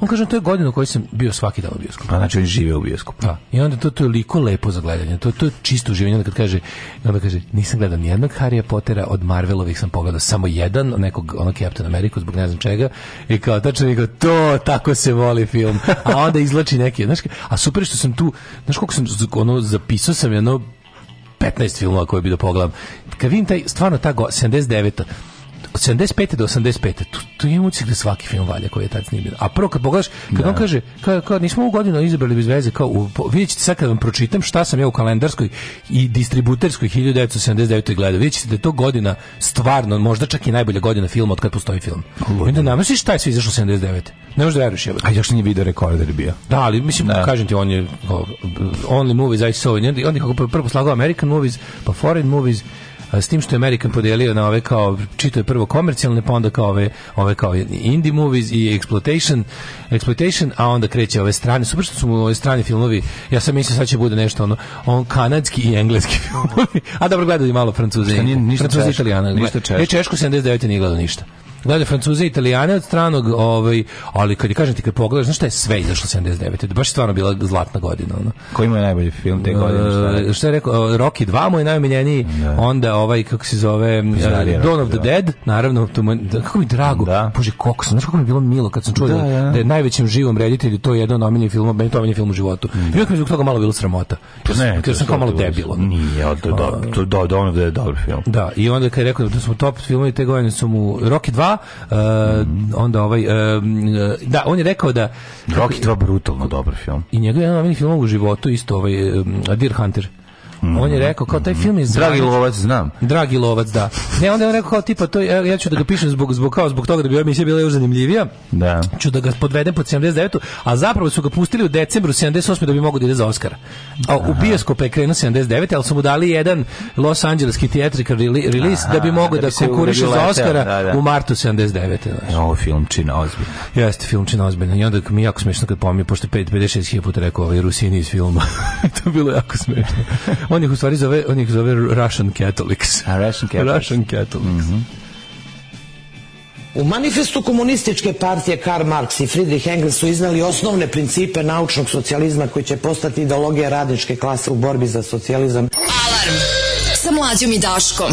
On kaže, to je godina u kojoj sam bio svaki dan u bioskopu. Pa znači on žive u bioskopu. Da. I onda to, to je liko lepo za gledanje. To, to je čisto uživanje. Onda kad kaže, onda kaže, nisam gledao nijednog Harry Pottera, od Marvelovih sam pogledao samo jedan, nekog, ono Captain America, zbog ne znam čega. I kao, tačno je to, tako se voli film. A onda izlači neki, znaš, a super što sam tu, znaš koliko sam, ono, zapisao sam jedno 15 filmova koje bi da pogledam. Kad vidim taj, stvarno ta go, 79 75. do 85. Tu, tu imam ucik da svaki film valja koji je tad snimljen. A prvo kad pogledaš, kad da. on kaže, kad kao, nismo u godinu izabrali bez veze, kao, vidite vidjet ćete sad kad vam pročitam šta sam ja u kalendarskoj i distributerskoj 1979. gledao, vidite da je to godina stvarno, možda čak i najbolja godina filma od kad postoji film. Ludo. Onda namisliš šta je sve izašlo 79. Ne možda veruješ jebate. A još nije video rekorder bio. Da, ali mislim, da. kažem ti, on je only movies I saw. On je kako prvo slagao American movies, pa foreign movies, s tim što je American podelio na ove kao čito je prvo komercijalne pa onda kao ove ove kao indie movies i exploitation exploitation a onda kreće ove strane super što su mu ove strani filmovi ja sam mislio sad će bude nešto ono on kanadski i engleski (laughs) filmovi a dobro gledali malo francuze ništa francuzi italijana ništa češko. E, češko 79 nije gledao ništa Gledaj da, Francuze i Italijane od stranog, ovaj, ali kad je kažem ti kad pogledaš, znaš šta je sve izašlo 79. Baš stvarno bila zlatna godina. Ono. Ko ima najbolji film te godine? Šta je, e, šta je rekao? E, Rocky 2 mu je najomiljeniji, da. onda ovaj, kako se zove, e, Dawn of the 2. Da. Dead, naravno, to mu, kako mi drago, da. bože, kako sam, znaš kako mi je bilo milo kad sam čuo da, ja. da je najvećim živom reditelju to je jedan omiljen film, meni to omiljen film u životu. Da. I uvijek mi zbog toga malo bilo sramota. Pa ne, jer sam kao malo debilo. Nije, to je Dawn of the Dead dobar film. Da, i onda kad je rekao da su top filmovi te godine su mu Rocky 2, 2, e, uh, onda ovaj, uh, da, on je rekao da... Rocky 2 brutalno dobar film. I njegov jedan najmanji film u životu, isto ovaj, um, Deer Hunter. Mm. On je rekao kao taj film je zvanit. Dragi lovac, znam. Dragi lovac, da. Ne, onda je on rekao kao tipa to ja, ja ću da ga pišem zbog zbog kao zbog toga da bi emisija bila još zanimljivija. Da. Ću da ga podvedem pod 79 a zapravo su ga pustili u decembru 78 da bi mogao da ide za Oskara. A u bioskope je krenuo 79, ali su mu dali jedan Los Angeleski theatrical release Aha, da bi mogao da, da se da za Oscara da, da. u martu 79. Znači. Ovo filmčina ozbiljna. Jeste, filmčina ozbiljna. I onda mi jako smiješno kad pomijem, pošto 5, 56 hiljada rekao ovaj Rusini iz filma. (laughs) to je bilo jako smiješno. On ih u stvari zove, on ih zove Russian Catholics. A, Russian Catholics. Russian Catholics. Mm -hmm. U manifestu komunističke partije Karl Marx i Friedrich Engels su iznali osnovne principe naučnog socijalizma koji će postati ideologija radničke klase u borbi za socijalizam. Alarm sa mlađom i Daškom.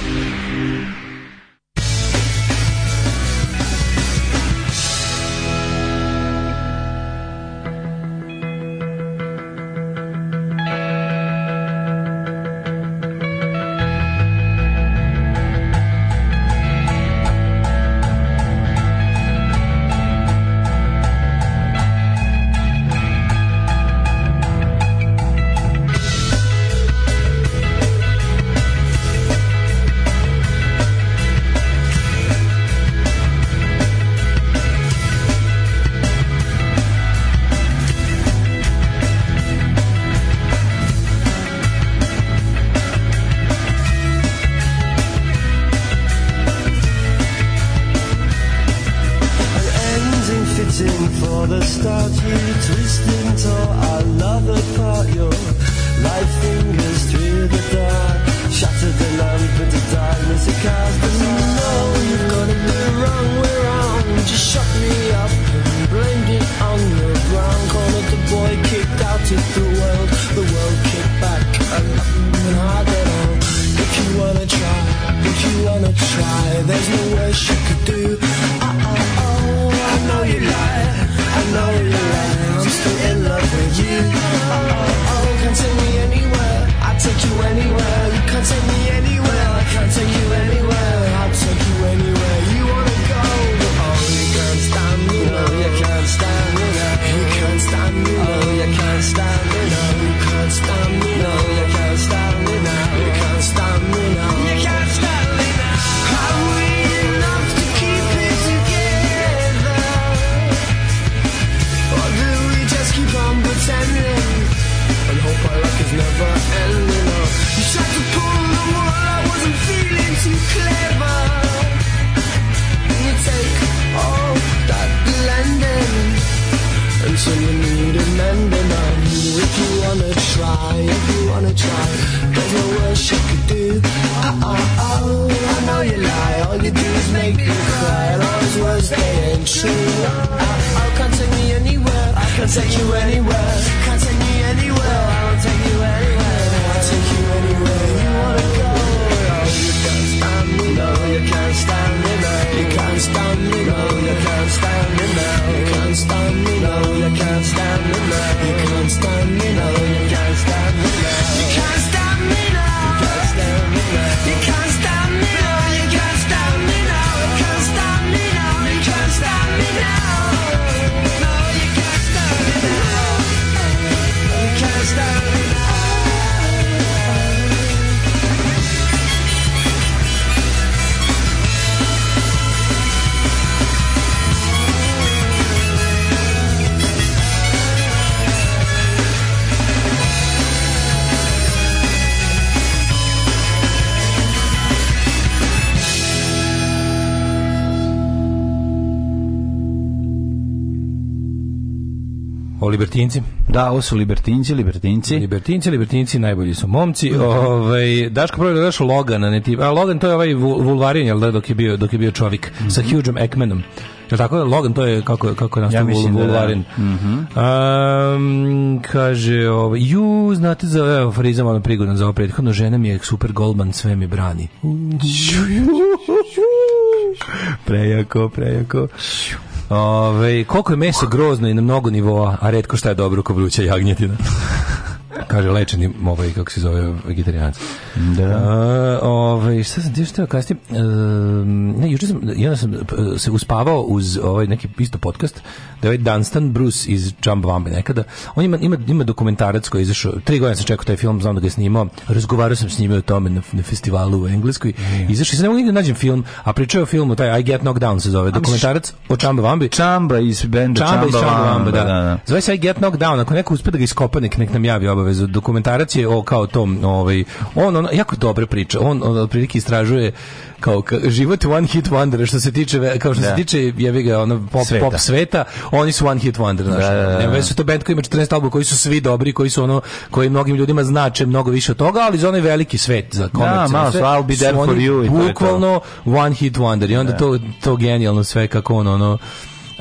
start here twisting. Libertinci. Da, ovo su Libertinci, Libertinci. Libertinci, Libertinci, najbolji su momci. Ovaj Daško prvo došao Logan, Logana, ne ti. A Logan to je ovaj Vulvarin, jel da dok je bio dok je bio čovjek mm -hmm. sa mhm. Hughem Ekmenom. Je tako? Logan, to je kako, kako je nastao ja Vulvarin. Da, da. Mm -hmm. um, kaže, ovaj, ju, znate za evo, ovaj frizam, ono prigodan za ovo prethodno, žena mi je super golman, sve mi brani. (laughs) Prejako, prejako. Ove, koliko je meso grozno i na mnogo nivoa, a redko šta je dobro ko vruća jagnjetina. (laughs) kaže lečeni ovaj kako se zove vegetarijanac. Da. Uh, ovaj šta sam ti što kasnije uh, ne juče sam ja sam se uspavao uz ovaj neki isto podcast da ovaj Dunstan Bruce iz Jump Vambe nekada. On ima ima ima dokumentarac koji je izašao. 3 godine sam čekao taj film, znam da ga je snimao. Razgovarao sam s njime o tome na, na festivalu u Engleskoj. Yeah. Izašao se ne mogu nigde da nađem film, a pričao o filmu taj I Get Knocked Down se zove, dokumentarac o Jump Vambi. Chamba iz benda Chamba, Chamba, da. da. da, da. Zove se I Get Knocked Down, ako neko uspe da ga iskopa, nek, nek nam javi obave obavezu. Ovaj, dokumentarac je o kao tom, ovaj, on, on jako dobra priča. On, on otprilike istražuje kao, kao život one hit wonder što se tiče kao što da. se tiče jebi ga ono pop sveta. pop sveta, oni su one hit wonder, znači. Da, da, da. da. su to bend koji ima 14 albuma koji su svi dobri, koji su ono koji mnogim ljudima znače mnogo više od toga, ali za onaj veliki svet za komercijalno. Da, malo I'll be there for you bukvalno one hit wonder. I onda da. to to genijalno sve kako ono ono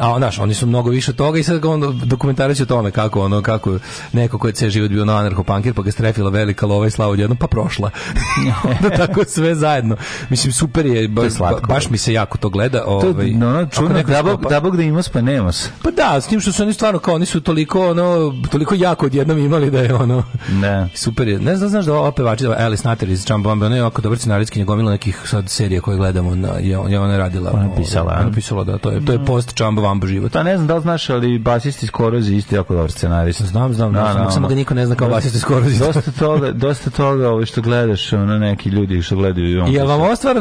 A znaš, oni su mnogo više od toga i sad on dokumentarac o tome kako ono kako neko ko je ceo život bio na panker pa ga strefila velika lova i slava odjednom pa prošla. (laughs) da tako sve zajedno. Mislim super je, ba, je ba, baš mi se jako to gleda, ovaj. No, no, čudno, da, da bog, da bog da imaš pa nemaš. Pa da, s tim što su oni stvarno kao oni su toliko ono toliko jako odjednom imali da je ono. Ne. Da. Super je. Ne znam znaš da ova pevačica Alice Natter iz Bomb, ona je jako dobar scenarijski gomila nekih sad serija koje gledamo, na, je, je ona radila. Ona pisala, ovaj, ona pisala da to je to je mhm. post Jump vambo život. Pa ne znam da li znaš, ali basist iz Korozi isto jako dobar scenarist. Znam, znam, no, no, no, samo da niko ne zna kao basisti iz Korozi. Dosta toga, dosta toga ovo ovaj, što gledaš, ono neki ljudi što gledaju. Jel vam ova stvar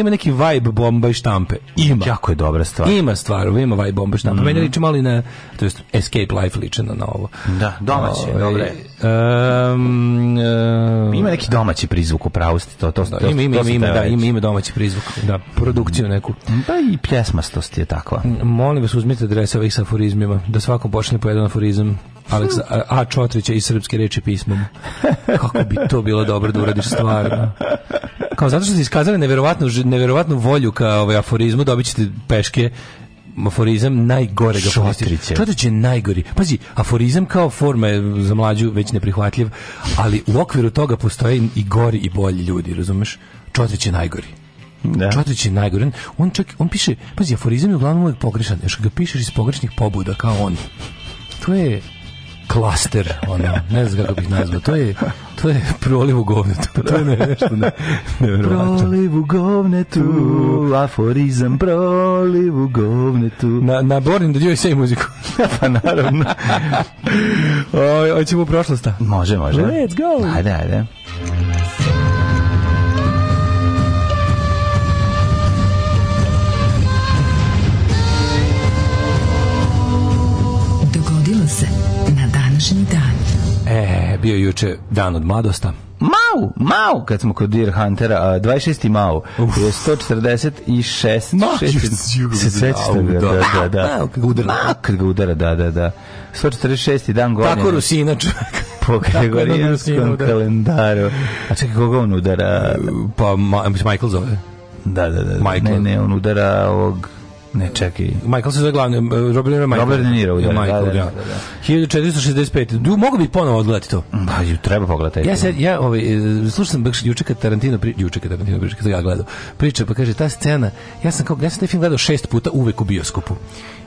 ima neki vibe bomba i štampe? Ima. Jako je dobra stvar. Ima stvar, ima vibe bomba i štampe. Mm -hmm. Meni mhm. liči malo i na, to jest Escape Life liče na, ovo. Da, domaće, ovaj, dobre. Um, um, ima neki domaći prizvuk, u pravosti, to. to, to, da, to ima, ima, ima, da, ima, ima domaći prizvuk. Da, produkciju neku. Da i pjesmastost je takva. Molim molim vas uzmite adrese ovih sa aforizmima, da svako počne po jedan aforizam Aleksa, A. Čotrića iz srpske reči pismom. (laughs) Kako bi to bilo dobro da uradiš stvarno. Kao zato što ste iskazali neverovatnu, neverovatnu volju ka ovaj aforizmu, dobit ćete peške aforizam najgore ga Šotrić je. je najgori. Pazi, aforizam kao forma je za mlađu već neprihvatljiv, ali u okviru toga postoje i gori i bolji ljudi, razumeš? Čotrić je najgori da. Čotrić je najgore. On, čak, on piše, pazi, aforizam je uglavnom uvijek pogrešan, još ga pišeš iz pogrešnih pobuda, kao on. To je klaster, ono, ne znam kako bih nazvao, to je, to je proliv u govnetu, to je nešto ne, nevjerovatno. Proliv u govnetu, aforizam, proliv u govnetu. Na, na Borin da djuje sve muziku. (laughs) pa naravno. o, hoćemo u prošlost. Može, može. Let's go. Ajde, ajde. sam se na današnji dan. E, bio juče dan od mladosta. Mau, mau, kad smo kod Deer Huntera, 26. mau, Uf. je 146. Mau, se da sveća da, da, da, da. Mau, kad ga udara. Mau, kad ga udara, da, da, da. 146. dan godine. Tako Rusina čovjek. (laughs) Po Gregorijanskom da. kalendaru. A čekaj, koga on udara? Pa, ma, Michael zove. Da, da, da, da. Michael. Ne, ne, on udara ovog Ne, čekaj. Michael se zove glavni, e, Robert De Niro Michael. Robert De Niro, da, da Michael, da, da, da, 1465. Da. Du, mogu bi ponovo odgledati to? Da, ju, treba pogledati. Ja, se, ja ovaj, e, slušao sam baš juče kad Tarantino, pri, juče kad Tarantino, priča, kad ja gledao, priča, pa kaže, ta scena, ja sam, kao, ja sam taj film gledao šest puta uvek u bioskopu.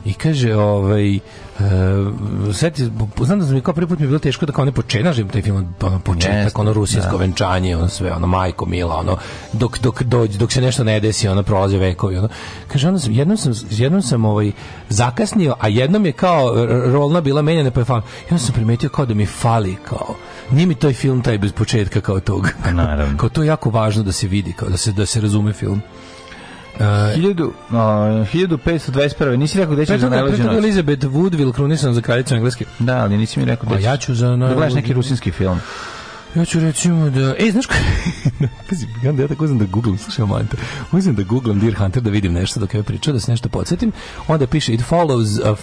I kaže, ovaj, Uh, sveti, znam da sam mi kao prvi put mi je bilo teško da kao ne počenažim taj film, ono početak, yes, ono rusijsko da. venčanje, ono sve, ono majko mila, ono dok, dok, dođe, dok se nešto ne desi, ono prolaze vekovi, ono. Kaže, onda sam, jednom sam, jednom sam ovaj, zakasnio, a jednom je kao rolna bila menjena, pa je fan. I onda sam primetio kao da mi fali, kao, nije mi taj film taj bez početka kao tog. Naravno. (laughs) kao to je jako važno da se vidi, kao da se, da se razume film. Uh, 1000, uh, 1521. Nisi rekao gde ćeš Petra, za najluđu noć? Elizabeth Woodville krunisan za kraljicu engleske. Da, ali nisi mi rekao gde pa ćeš. A ja ću za najluđu. Da gledaš neki rusinski film. Ja ću recimo da... E, znaš koji... (laughs) Da, pazi, onda ja tako znam da googlam, slušaj Amanta, uzem da googlam Deer Hunter da vidim nešto dok je pričao, da se nešto podsjetim. Onda piše, it follows a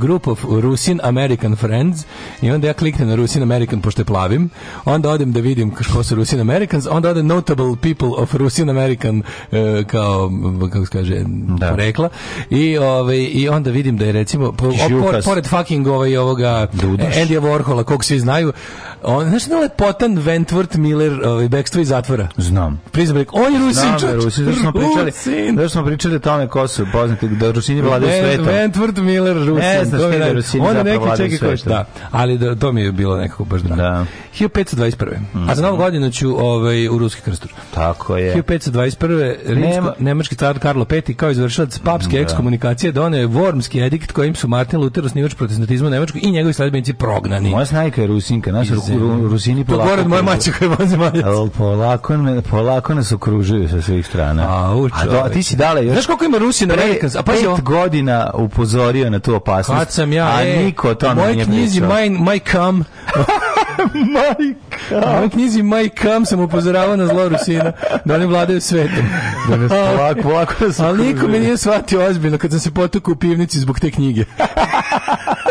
group of Russian American friends i onda ja kliknem na Russian American pošto je plavim. Onda odem da vidim ko su Russian Americans, onda odem notable people of Russian American e, kao, kako se kaže, da. rekla. I, ovaj, I onda vidim da je recimo, po, opor, pored fucking ovaj, ovoga Dudaš. Andy Warhola, kog svi znaju, on, znaš, jedna lepotan Ivan Wentworth Miller, ovaj bekstvo iz zatvora. Znam. Prison On je Rusin, čovjek. Rusin, da smo pričali, da smo pričali o tome ko su poznati da Rusini vladaju svetom. Wentworth Miller Rusin, ne znaš da je da- Rusini zapravo neki vladaju svetom. Da, ali da, to mi je bilo nekako baš drago. Da. 1521. Mm. A za novu godinu ću ovaj, u Ruski krstur. Tako je. 1521. Rimsko, Nema. nemački car Karlo V kao izvršilac papske da. ekskomunikacije doneo je Wormski edikt kojim su Martin Luther osnivač protestantizma u Nemačkoj i njegovi sledbenici prognani. Moja snajka je Rusinka, naša Rusini polako gore od moje mače koje voze maljac. Polako, me, polako nas okružuju sa svih strana. A, a, do, a ti si dale još... Znaš koliko ima Rusina na Amerikans? A, pa pet godina upozorio na tu opasnost. Kad sam ja, a e, niko to nije pričao. U knjizi My, my Come... my Come. U mojoj knjizi My Come sam upozoravao na zlo Rusina, da oni vladaju svetom. Da nas (laughs) polako, polako nas okružuju. Ali niko me nije shvatio ozbiljno kad sam se potukao u pivnici zbog te knjige. (laughs)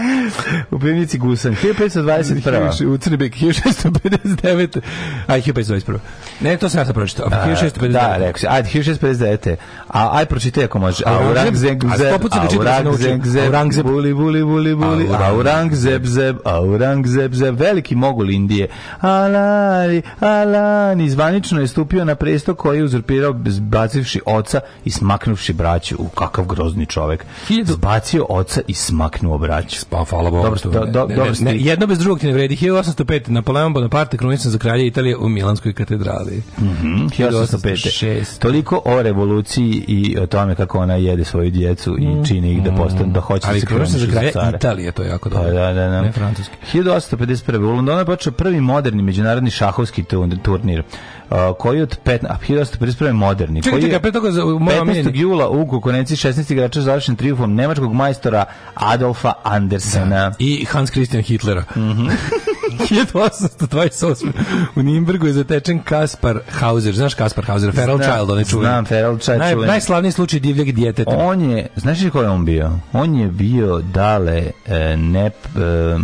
(laughs) u pivnici Gusan. 1521. U Crnebek, 1659. Aj, 1521. Ne, to sam ja sam pročitao. 1659. Da, rekao si. Ajde, 1659. A, aj, pročitaj ako može. Aurangzeb, zeb, Aurangzeb, zeb, Aurangzeb, da buli, buli, buli, buli, Aurangzeb, zeb, Aurangzeb, zeb, veliki mogul Indije. Alani, Alani, zvanično je stupio na presto koji je uzurpirao zbacivši oca i smaknuvši braću. U kakav grozni čovek. Zbacio oca i smaknuo braću pa hvala Bogu. Dobro, do, do, dobro ne, jedno bez drugog ti ne vredi. 1805 Napoleon Bonaparte krunisan za kralja Italije u Milanskoj katedrali. Mhm. Mm 1805. Toliko o revoluciji i o tome kako ona jede svoju djecu i mhm. čini ih da postanu da hoće da Ali se krunisan za kralja za Italije, to je jako pa, dobro. Da, da, da. Ne francuski. 1851. U Londonu je počeo prvi moderni međunarodni šahovski turnir. koji od 15 a 1851 moderni čekaj, koji čekaj, pre toga za, 15. jula u konkurenciji 16 igrača završen trijumfom nemačkog majstora Adolfa Ande Andersena. Da. I Hans Christian Hitlera. Mm -hmm. 1828. U Nimbergu je zatečen Kaspar Hauser. Znaš Kaspar Hauser? Feral znam, Child, onaj čuveni. Znam, Feral Child. Naj, najslavniji slučaj divljeg djeteta. On je, znaš li ko je on bio? On je bio, dale, e, nep... E,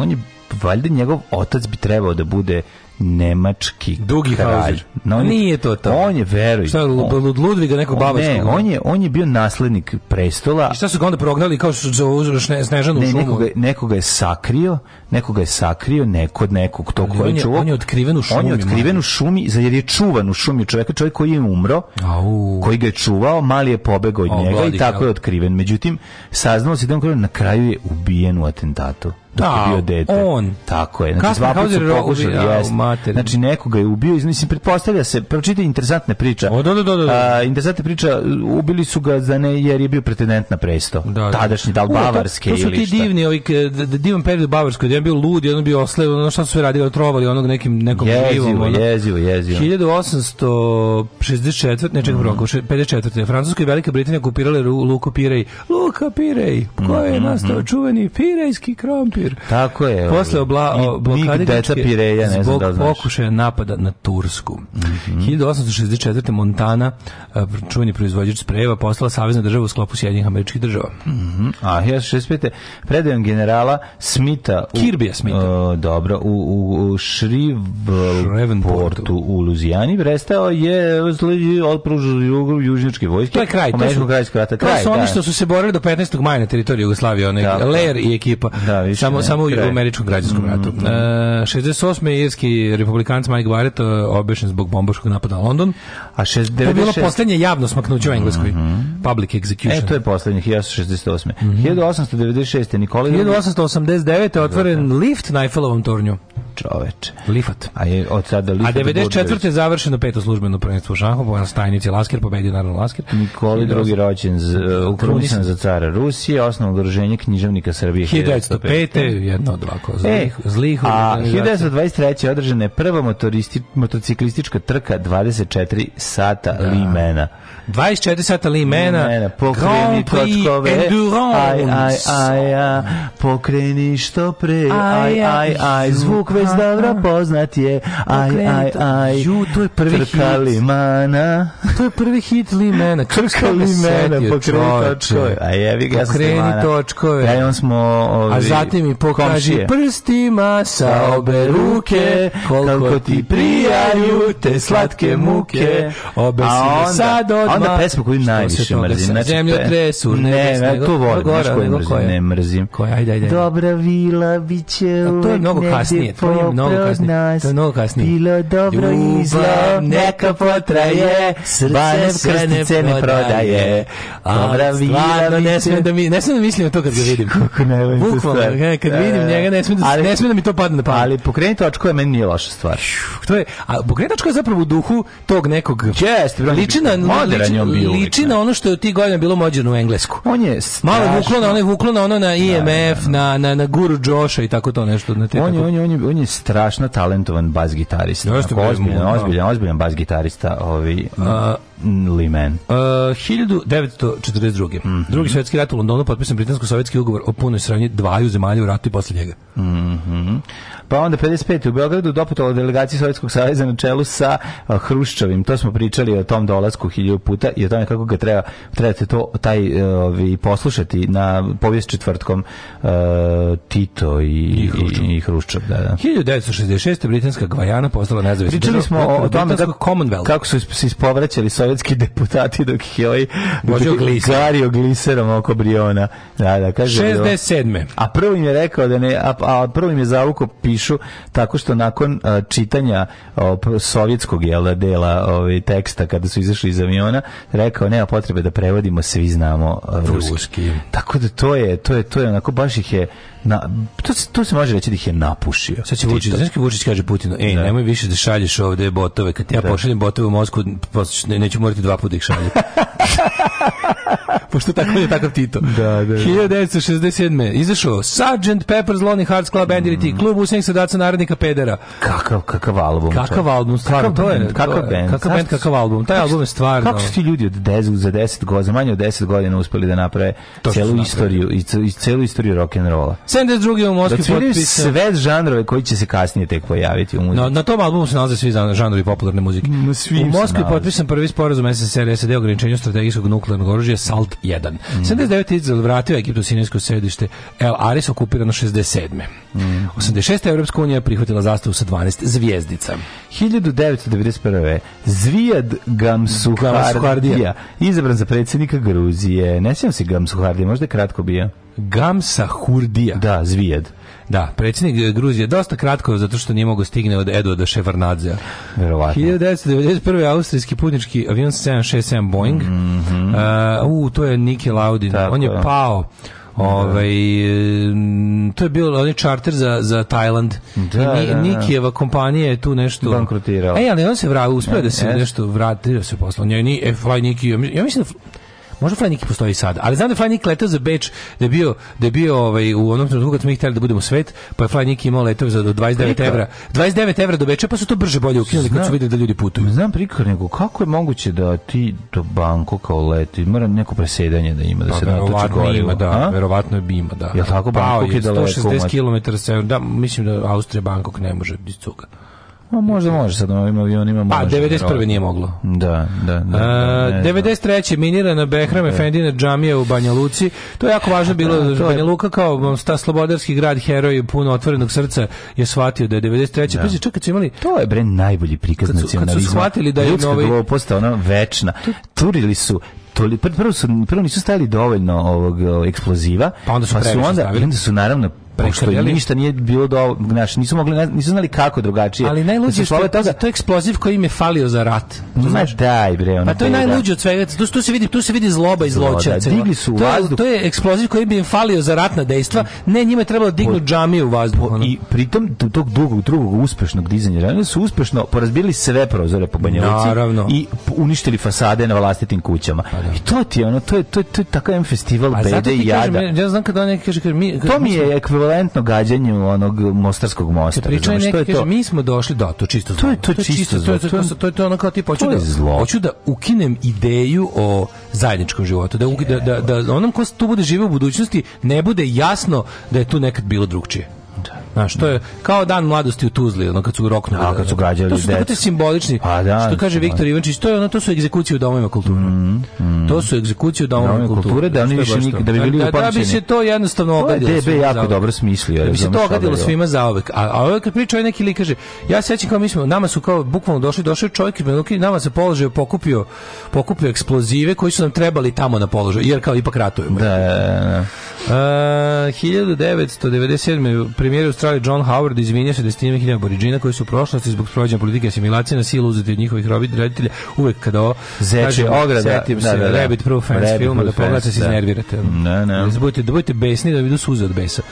on je valjda njegov otac bi trebao da bude nemački Dugi kralj. No, on Nije to to. On je, veruj. Šta, od Ludviga nekog babačkog? Ne, on je, on je bio naslednik prestola. I šta su ga onda prognali kao su za Snežanu ne, šumu? Nekoga, nekoga je sakrio, nekoga je sakrio neko od nekog to koji je čuvao. On je otkriven u šumi. On je otkriven u šumi, jer je čuvan u šumi čovjek čovjek koji je umro, Au. koji ga je čuvao, mali je pobegao od njega i tako je otkriven. Međutim, saznalo se da on na kraju je ubijen u atentatu dok da, je bio dete. On. Tako je. Znači, Kasper dva su pokušali, ja, Znači, nekoga je ubio, mislim, pretpostavlja se, pročite interesantna priča. O, da, da, da, do. Da, da. A, interesantna priča, ubili su ga za ne, jer je bio pretendent na presto. Da, da. Tadašnji, da li Bavarske ili šta. To su ti divni, ovaj, divan period u Bavarskoj, jedan bio lud, jedan bio oslev, ono šta su sve radili, otrovali onog nekim nekom jezivo, živom. Ono. Jezivo, jezivo. 1864, nečeg mm. 54. Francuska i Velika Britanija kupirale Luka Pirej. Luka Pirej, ko je mm -hmm. nastao čuveni pirejski krompir. Tako je. Ovaj, Posle obla, blokade deca Pireja, ne znam da znaš. pokušaja napada na Tursku. Mm -hmm. 1864. Montana, čuveni proizvođač sprejeva, postala savezna država u sklopu Sjedinjih američkih država. Mm -hmm. A 1865. predajom generala Smita u Kirbija e, smeta. Uh, dobro, u, u, u Shrivenportu u Luzijani prestao je odpruž južnjačke vojske. To je kraj. To su, krata, kraj, to su oni da. što su se borili do 15. maja na teritoriji Jugoslavije, onaj da, Ler i ekipa. Da, više samo, ne, samo kraj. u američkom građanskom mm, ratu. Mm, uh, 68. irski republikanci Mike Barrett e, obešen zbog bombaškog napada na London. A 69. To je bilo poslednje javno smaknuće u mhm. Engleskoj. Mm -hmm. Public execution. E, to je poslednje, 1868. Mm -hmm. 1896. Nikola 1889. otvore napravljen lift na Eiffelovom tornju čoveče. Lifat. A je od sada Lifat. A 94. je završeno peto službeno prvenstvo u Šahovu, na stajnici Lasker pobedio naravno Lasker. Nikoli drugi rođen e, ukrunisan za cara Rusije, osnovno udruženje književnika Srbije 1905. jedno od ovako zlih, e, zlih a 1923. održana je prva motociklistička trka 24 sata da. limena. 24 sata limena. Limena pokreni točkove. Endurance. aj aj, aj, aj, aj, pokreni što pre je, aj, aj, aj, zvuk već dobro poznat je, aj, aj, aj, ju, to je prvi hit. Limana. To je prvi hit Limena. Krka (laughs) Limena, pokreni točkove. A jevi ga Pokreni točkove. Ja on smo ovi, A zatim mi pokaži komšije. prstima sa obe ruke, koliko ti prijaju te slatke muke, obe si sad odmah. Onda pesma koju najviše mrzim. Znači, Zemljotres, ne, ne, to volim, ne, ne, ne, ne, ne, ne, ne, ne, ne, ne, ne, ne, ne, ne, ne, ne, ne, ne, ne, će to je mnogo kasnije, to je mnogo kasnije. to je mnogo kasnije. Bilo dobro i zlo, neka potraje, srce krstice ne prodaje. Dobra stvarno ne smijem da, mi, ne smijem da mislim to kad ga vidim. Kako ne volim Bukvalno, e, kad vidim e, njega ne smijem da, ali, ne smijem da mi to padne na pamet. Ali pokrenuti očko je meni nije loša stvar. To je, a pokrenuti očko je zapravo u duhu tog nekog... čest bro, liči na, bio liči da. na ono što je u tih godina bilo mođeno u Englesku. On je strašno. Malo vuklo na onaj vuklo na ono na IMF, da, da, e na, na, na guru Joša i tako to nešto. Na te, on, je, tako... on, je, on, je, on je strašno talentovan bas gitarista. Da, jeste, ozbiljan, ozbiljan, ozbiljan bas gitarista. Ovi, a, Limen. Uh, 1942. Mm -hmm. Drugi mhm. svjetski rat u Londonu potpisan britansko-sovjetski ugovor o punoj sranji dvaju zemalja u ratu i posle njega. Mm -hmm. Pa onda 55. u Beogradu doputovala delegacija Sovjetskog saveza na čelu sa Hruščovim. To smo pričali o tom dolasku hiljadu puta i o tome kako ga treba trebate to taj e, ovi poslušati na povijest četvrtkom uh, Tito i i Hruščov, da, da. 1966. britanska Gvajana postala nezavisna. Pričali smo o, o tome kako, kako su se ispovraćali sovjetski deputati dok ih je ovaj gario gliserom oko Briona. Da, da, kaže. 67. A prvo im je rekao da ne a, a prvo im je zavuko pi definišu tako što nakon a, čitanja a, sovjetskog jela dela ovaj teksta kada su izašli iz aviona rekao nema potrebe da prevodimo svi znamo a, ruski. ruski. Tako da to je to je to je onako baš ih je na, to, to se može reći da ih je napušio. Sad će Vučić, znaš Vučić kaže Putinu, ej, da. nemoj više da šalješ ovde botove, kad ja da. pošaljem botove u Moskvu, ne, neću morati dva puta ih šaljem. (laughs) Pošto tako je takav Tito. Da, da, da. 1967. Izašao Sergeant Pepper's Lonely Hearts Club Band mm. klub usenjih sadaca narodnika pedera. Kakav, kakav album. Kakav album, stvarno. Kakav to je, kakav to je, band. Kakav band, kakav album. Taj album je stvarno. Kako su ti ljudi od 10, za 10 godina, manje od 10 godina uspeli da naprave to celu istoriju, i celu istoriju rock'n'rolla? 72. u Moskvi da potpisan... sve žanrove koji će se kasnije tek pojaviti u muzici. Na, na tom albumu se nalaze svi žanrovi popularne muzike. Na svim u Moskvi je potpisan prvi sporazum SSR SED o ograničenju strategijskog nuklearnog oružja SALT 1. Mm. 79. Izrael vratio Egiptu sinijsko sedište El Aris okupirano 67. Mm. 86. Evropska unija prihvatila zastavu sa 12 zvijezdica. 1991. Zvijad Gamsuhardija, Gamsuhardija. izabran za predsjednika Gruzije. Ne sjećam se Gamsuhardija, možda je kratko bio. Gamsa Hurdija. Da, Zvijed. Da, predsjednik eh, Gruzije dosta kratko zato što nije mogao stigne od Edo do Ševarnadzea. Verovatno. 1991. austrijski putnički avion 767 Boeing. Mm -hmm. uh, u, to je Niki Laudin. Tako On je, je. pao. Da. Ovaj to je bio onaj charter za za Tajland. Da, I da, da. Nikijeva kompanija je tu nešto bankrotirala. Ej, ali on se vratio, uspeo da se nešto vratio se poslao. posla. ni e, Fly Nikija. Ja mislim da Možda Flynik postoji sad, ali znam da Flynik letao za Beč, da je bio, da je bio ovaj, u onom trenutku kad smo ih hteli da budemo svet, pa je Flynik imao letove za do 29 Prika. evra. 29 evra do Beča, pa su to brže bolje ukinuli kad su videli da ljudi putuju. Znam prikor, nego kako je moguće da ti do banko kao leti, mora neko presedanje da ima, da pa, se natoči gorivo. Ima, da, A? verovatno bi ima, da. Ja tako Bangkok je daleko. 160 km, da, mislim da Austrija Bangkok ne može iz cuga. Ma možda može sad ovim avionima pa, može. Pa 91. nije moglo. Da, da, da. da A, 93. minirana Behram Efendina da. džamija u Banja Luci. To je jako važno bilo. Da, Banja Luka kao um, ta slobodarski grad heroj puno otvorenog srca je shvatio da je 93. Da. Pazi, čak kad su imali... To je bre najbolji prikaz nacionalizma. Kad su shvatili da je Ljudska novi... postao ona večna. Turili su toli, prvo, su, prvo nisu stavili dovoljno ovog eksploziva, pa onda su, pa su onda, onda su naravno pošto im ništa nije bilo do znaš nisu mogli nisu znali kako drugačije ali da najluđe što je toga, to eksploziv koji im je falio za rat znaš daj bre ona pa to je najluđe od svega tu, tu se vidi tu se vidi zloba i zločinci digli su u vazduh to je eksploziv koji im je falio za ratna dejstva ne njima je trebalo dignu džamiju u vazduh ono. i pritom tog drugog drugog uspešnog dizanja žene su uspešno porazbili sve prozore po Banja Luci i uništili fasade na vlastitim kućama pa da. i to ti je ono to je to je, to je takav festival bede i jada ja znam kad on kaže mi to mi je ekvivalent ekvivalentno gađanju onog mostarskog mosta. Te pričaju neki, kaže, mi smo došli, da, to čisto zlo. To je to, to čisto zlo. To je, to, to je ono kao tip, hoću da, hoću da ukinem ideju o zajedničkom životu, da, da, da, da onom ko tu bude živio u budućnosti ne bude jasno da je tu nekad bilo drugčije. Znaš, to je kao dan mladosti u Tuzli, ono kad su roknuli. A, kad su građali To su simbolični, pa, da, što kaže da. Viktor Ivančić, to, je ono, to su egzekucije u domovima kulture. Mm, mm. To su egzekucije u domovima kulture. kulture. Da, oni više nik, da bi bili da, da, bi se to jednostavno ogadilo. To je DB jako dobro smislio. Da bi se to ogadilo svima zaovek. A, a ovaj kad priča, ovaj neki li kaže, ja sećam kao mi smo, nama su kao bukvalno došli, došli čovjek iz nama se položio, pokupio, pokupio eksplozive koji su nam trebali tamo na položaju, jer kao ipak ratujemo. Da, da, da. 1997. Da. E, premijer Charlie John Howard izvinio se desetinima hiljada aboriđina koji su u prošlosti zbog sprovođenja politike asimilacije na silu uzeti od njihovih roditelja uvek kada ovo zeče ograda setim se da, da, da. Rabbit Proof Fans Rabbit filma da proof da pogledate se da. iznervirate ne, ne. da budete, da budete besni da vidu suze od besa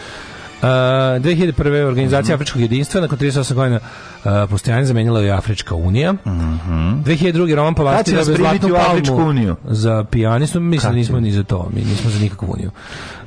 2001. organizacija mm -hmm. Afričkog jedinstva nakon 38 godina uh, postojanja zamenila je Afrička unija. Mm -hmm. 2002. Roman Pavasti da bez zlatnu palmu uniju? za pijanistu. Mislim da nismo ni za to. Mi nismo za nikakvu uniju.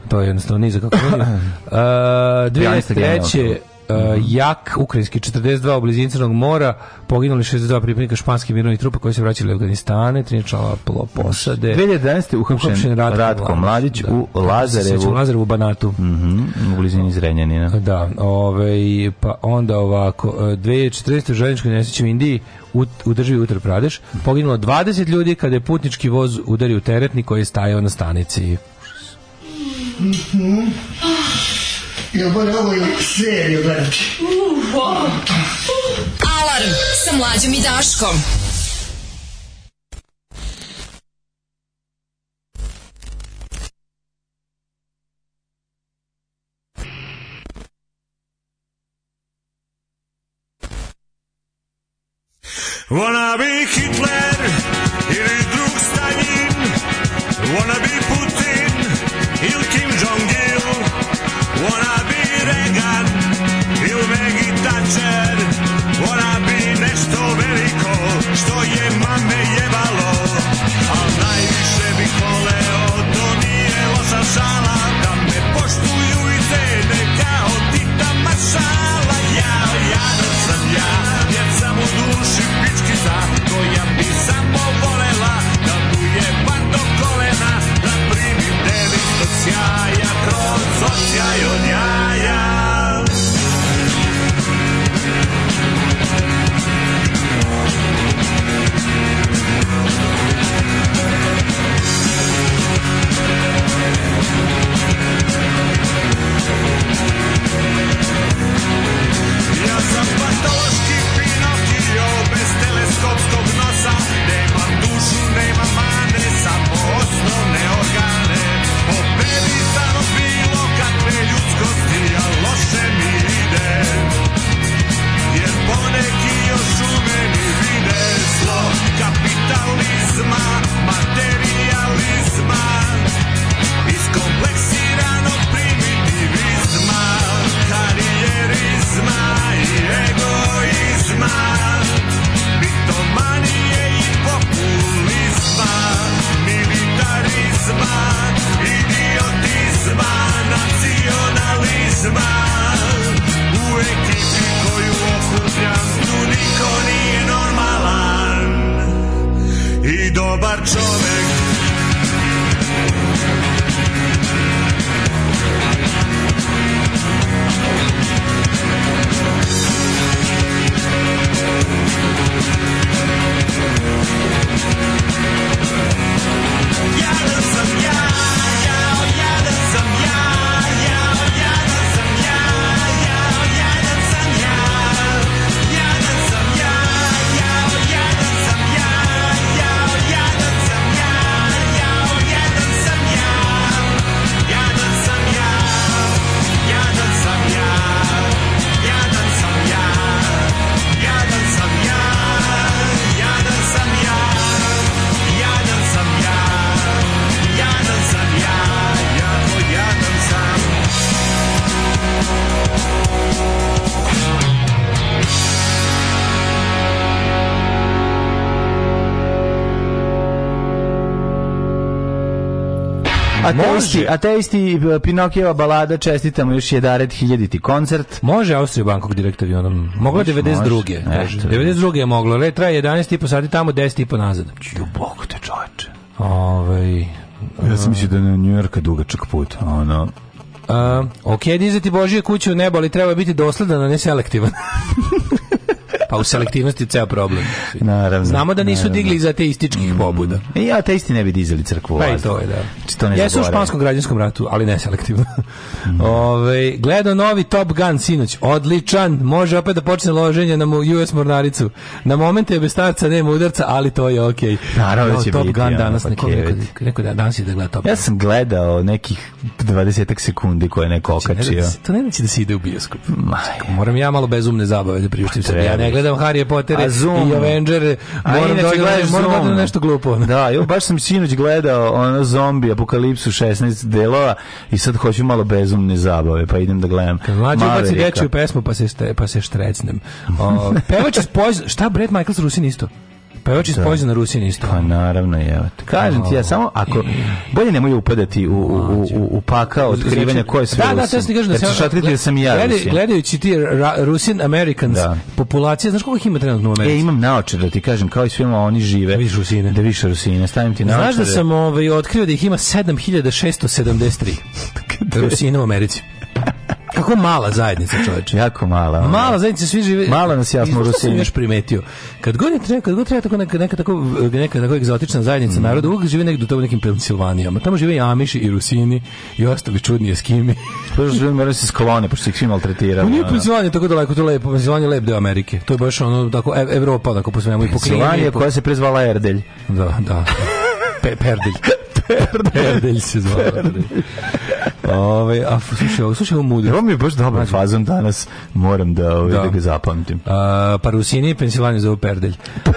To je jednostavno ni za kakvu uniju. Uh, (clears throat) 2003. Uh, jak ukrajinski 42 u blizini Crnog mora, poginuli 62 pripadnika španskih mirovnih trupa koji se vraćali u Afganistane, 13 člana posade. 2011. uhapšen Ratko, Ratko Mladić da. u Lazarevu. U Lazarevu Banatu. Mm -hmm, u blizini Zrenjanina. Da, ovaj, pa onda ovako, 2014. Eh, u željničkoj nesreći u Indiji ut, u državi Uttar Pradeš poginulo 20 ljudi kada je putnički voz udario teretni koji je stajao na stanici. Mhm. Mm i obore ovoj seriju gledati. Alarm sa mlađom i Daškom. Wanna be Hitler ili drug Stalin Wanna be koja bi samo volela da duje pa do kolena da primi devet od Ja sam tman U ekipi koju okupljam tu niko nije normalan I dobar čovek Ateisti, ateisti e, Pinokijeva balada, čestitamo još jedaret hiljaditi koncert. Može Austriju bankog direktor onom. Mogla 92. Može, 92. je moglo. Le traje 11 i po sati tamo, 10 i po nazad. Ljuboko te čoveče. Ovaj, ja sam mislio da je New Yorka dugačak put. Ono, Uh, ok, dizati Božije kuće u nebo, ali treba biti dosledan, a ne selektivan. (laughs) Pa u selektivnosti je ceo problem. Naravno. Znamo da nisu naravno. digli iz ateističkih mm. pobuda. I ja ateisti ne bi dizali crkvu. Pa i to je, da. Čito znači, ne Jesu u španskom građanskom ratu, ali ne selektivno. Mm. Ove, gledao novi Top Gun sinoć. Odličan. Može opet da počne loženje na US mornaricu. Na momente je bez starca, nema udarca, ali to je okej. Okay. Naravno no, da će Top biti. Top Gun ja, danas, pa neko, neko, neko, da, danas je da gleda Top Gun. Ja sam gledao nekih 20 sekundi koje neko okačio. Znači, ne da, to ne znači da se ide u bioskop. Majka. Moram ja malo bezumne zabave da priuštim pa sebi. Ja ne gledam Harry Potter i Avenger, moram da gledam, moram da gledam nešto glupo. (laughs) Da, jo, baš sam sinoć gledao ono zombi apokalipsu 16 delova i sad hoću malo bezumne zabave, pa idem da gledam. Kad mlađe ubaci dečju pesmu pa se, pa se štrecnem. O, pevač iz Poljske, šta Brad Michaels Rusin isto? Pevač iz da. Poizona Rusin isto. Pa naravno, je. Kažem ti ja samo, ako e. bolje nemoj upadati u, u, u, u pakao znači, otkrivanja ko je sve Da, da, to ti kažem da sam... Šatriti da sam ja Rusin. Gledajući ti Rusin Americans, da. populacija, znaš koliko ih ima trenutno u e, Americi? E, imam naočar da ti kažem, kao i svima oni žive. Da viš Rusine. Da viš Rusine, stavim ti naočar. Znaš da sam ovaj, otkrio da ih ima 7673. (laughs) Rusina u Americi. Kako mala zajednica, čoveče. Jako mala. Ona. Mala zajednica, svi žive. Mala nas ja smo Rusini. još primetio. Kad god je treba, kad god treba tako neka, neka tako neka tako egzotična zajednica mm. naroda, uvek žive negde u nekim Pensilvanijama. Tamo žive i Amiši i Rusini i ostali čudni eskimi. (laughs) Pa žive moraju se sklone, pošto ih svi maltretiraju. Nije Pensilvanija tako daleko, to je lepo. Pensilvanija je lep deo Amerike. To je baš ono tako e, Evropa, tako po svemu i po Pensilvanija koja se prezvala Erdelj. Da, da. (laughs) Pe, perdelj. Ferdelj. Ferdelj se zvao. a slušaj, ovo, slušaj, ovo mudro. Ovo mi je baš dobar znači. fazon danas, moram da, ove, ovaj, da. da ga zapamtim. A, pa Rusini i Pensilvaniju zovu Perdelj. A,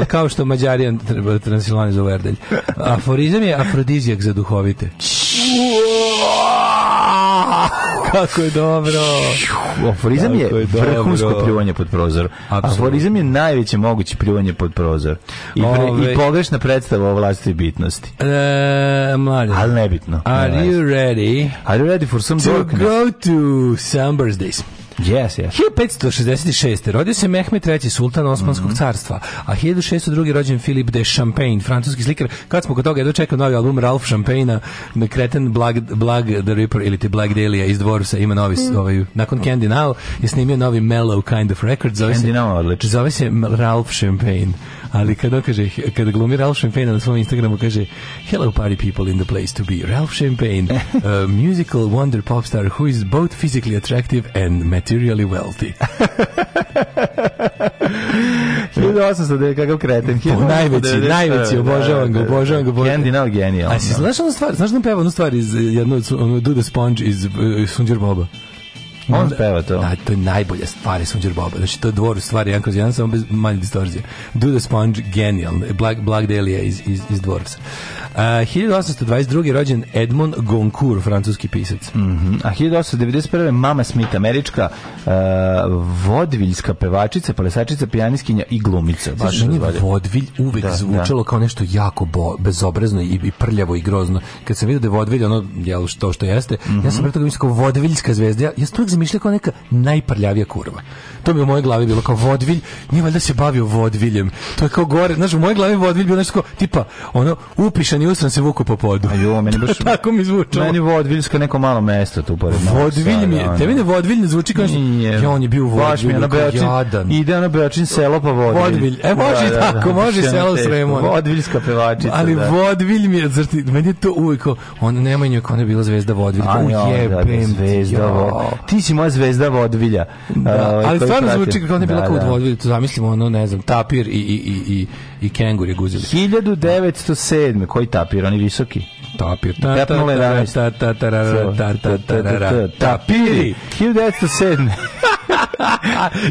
a, kao što Mađarijan Transilvaniju da zovu Erdelj. Aforizam je afrodizijak za duhovite. Či Kako je dobro. Aforizam je, je vrhunsko pljuvanje pod prozor. Aforizam je najveće moguće pljuvanje pod prozor. I, pre, i pogrešna predstava o vlastitoj bitnosti. E, mladen. Ali nebitno. Are ne you ready? Are you ready for some darkness? To go to Sunburst days. Yes, yes. 1566. rodio se Mehmed III. sultan Osmanskog mm -hmm. carstva, a 1602. rođen Filip de Champagne, francuski slikar. Kad smo kod toga, jedno čekam novi album Ralph Champagne-a, kreten Blag, Blag the Ripper ili ti Black Dahlia iz Dvorsa, ima novi, mm. ovaj, nakon Candy Now je snimio novi Mellow Kind of Record, zove Candy se, Now, zove se Ralph Champagne ali kada kaže, kada glumi Ralph Champagne na svom Instagramu, kaže Hello party people in the place to be. Ralph Champagne, a (laughs) uh, musical wonder pop star who is both physically attractive and materially wealthy. 1800, (laughs) kakav kreten. najveći, da, najveći, da, da, obožavam ga, obožavam ga. Candy Now genijalno. A si znaš onu stvar, znaš nam peva onu stvar iz, jednu, ono, Do the Sponge iz uh, Boba? On da peva to. Na, da, to je najbolja stvar Sunđer Boba. Znači, to je dvor stvari, jedan kroz jedan, samo bez manje distorzije. Do the Sponge, genijalno. E, Black, Black Dahlia iz, iz, iz Dvorca. Uh, 1822. rođen Edmond Goncourt, francuski pisac. Mm -hmm. A 1891. Mama Smith, američka uh, vodviljska pevačica, plesačica, pijaniskinja i glumica. Baš znači, vodvilj uvek da, da. zvučalo da. kao nešto jako bo, bezobrazno i, i prljavo i grozno. Kad sam vidio da je vodvilj ono, jel, što što jeste, mm -hmm. ja sam mhm. pre toga mislio kao vodviljska zvezda. Ja, ja sam razmišljao kao neka najprljavija kurva. To mi u mojoj glavi bilo kao vodvilj, nije valjda se bavio vodviljem. To je kao gore, znaš, u mojoj glavi vodvilj bio nešto kao, tipa, ono, upišan i ustran se vuku po podu. A jo, meni baš... (laughs) tako mi zvuči. Meni vodviljsko neko malo mesto tu pored nas. Vodvilj mi je, ono. tebi ne vodvilj ne zvuči kao nije. Ja, on je bio vodvilj, na Beočin, jadan. Ide na Beočin selo pa vodvilj. Vodvilj, e, može da, da tako, da, može selo Sremo. Vodviljska pevačica, Ali da. vodvilj mi je, znaš ti, meni je to uvijek, on Nemanju, kao ona je bila zvezda vodvilj. A, da, da, jebem, zvezda Ti si moja zvezda vodvilja. Da, uh, ali stvarno prate. zvuči kao ona je bila da, kao da. vodvilja, to zamislimo ono, ne znam, tapir i, i, i, i, i kengur je guzili. 1907. Koji tapir, oni visoki? Tapir. Tapiri. 1907.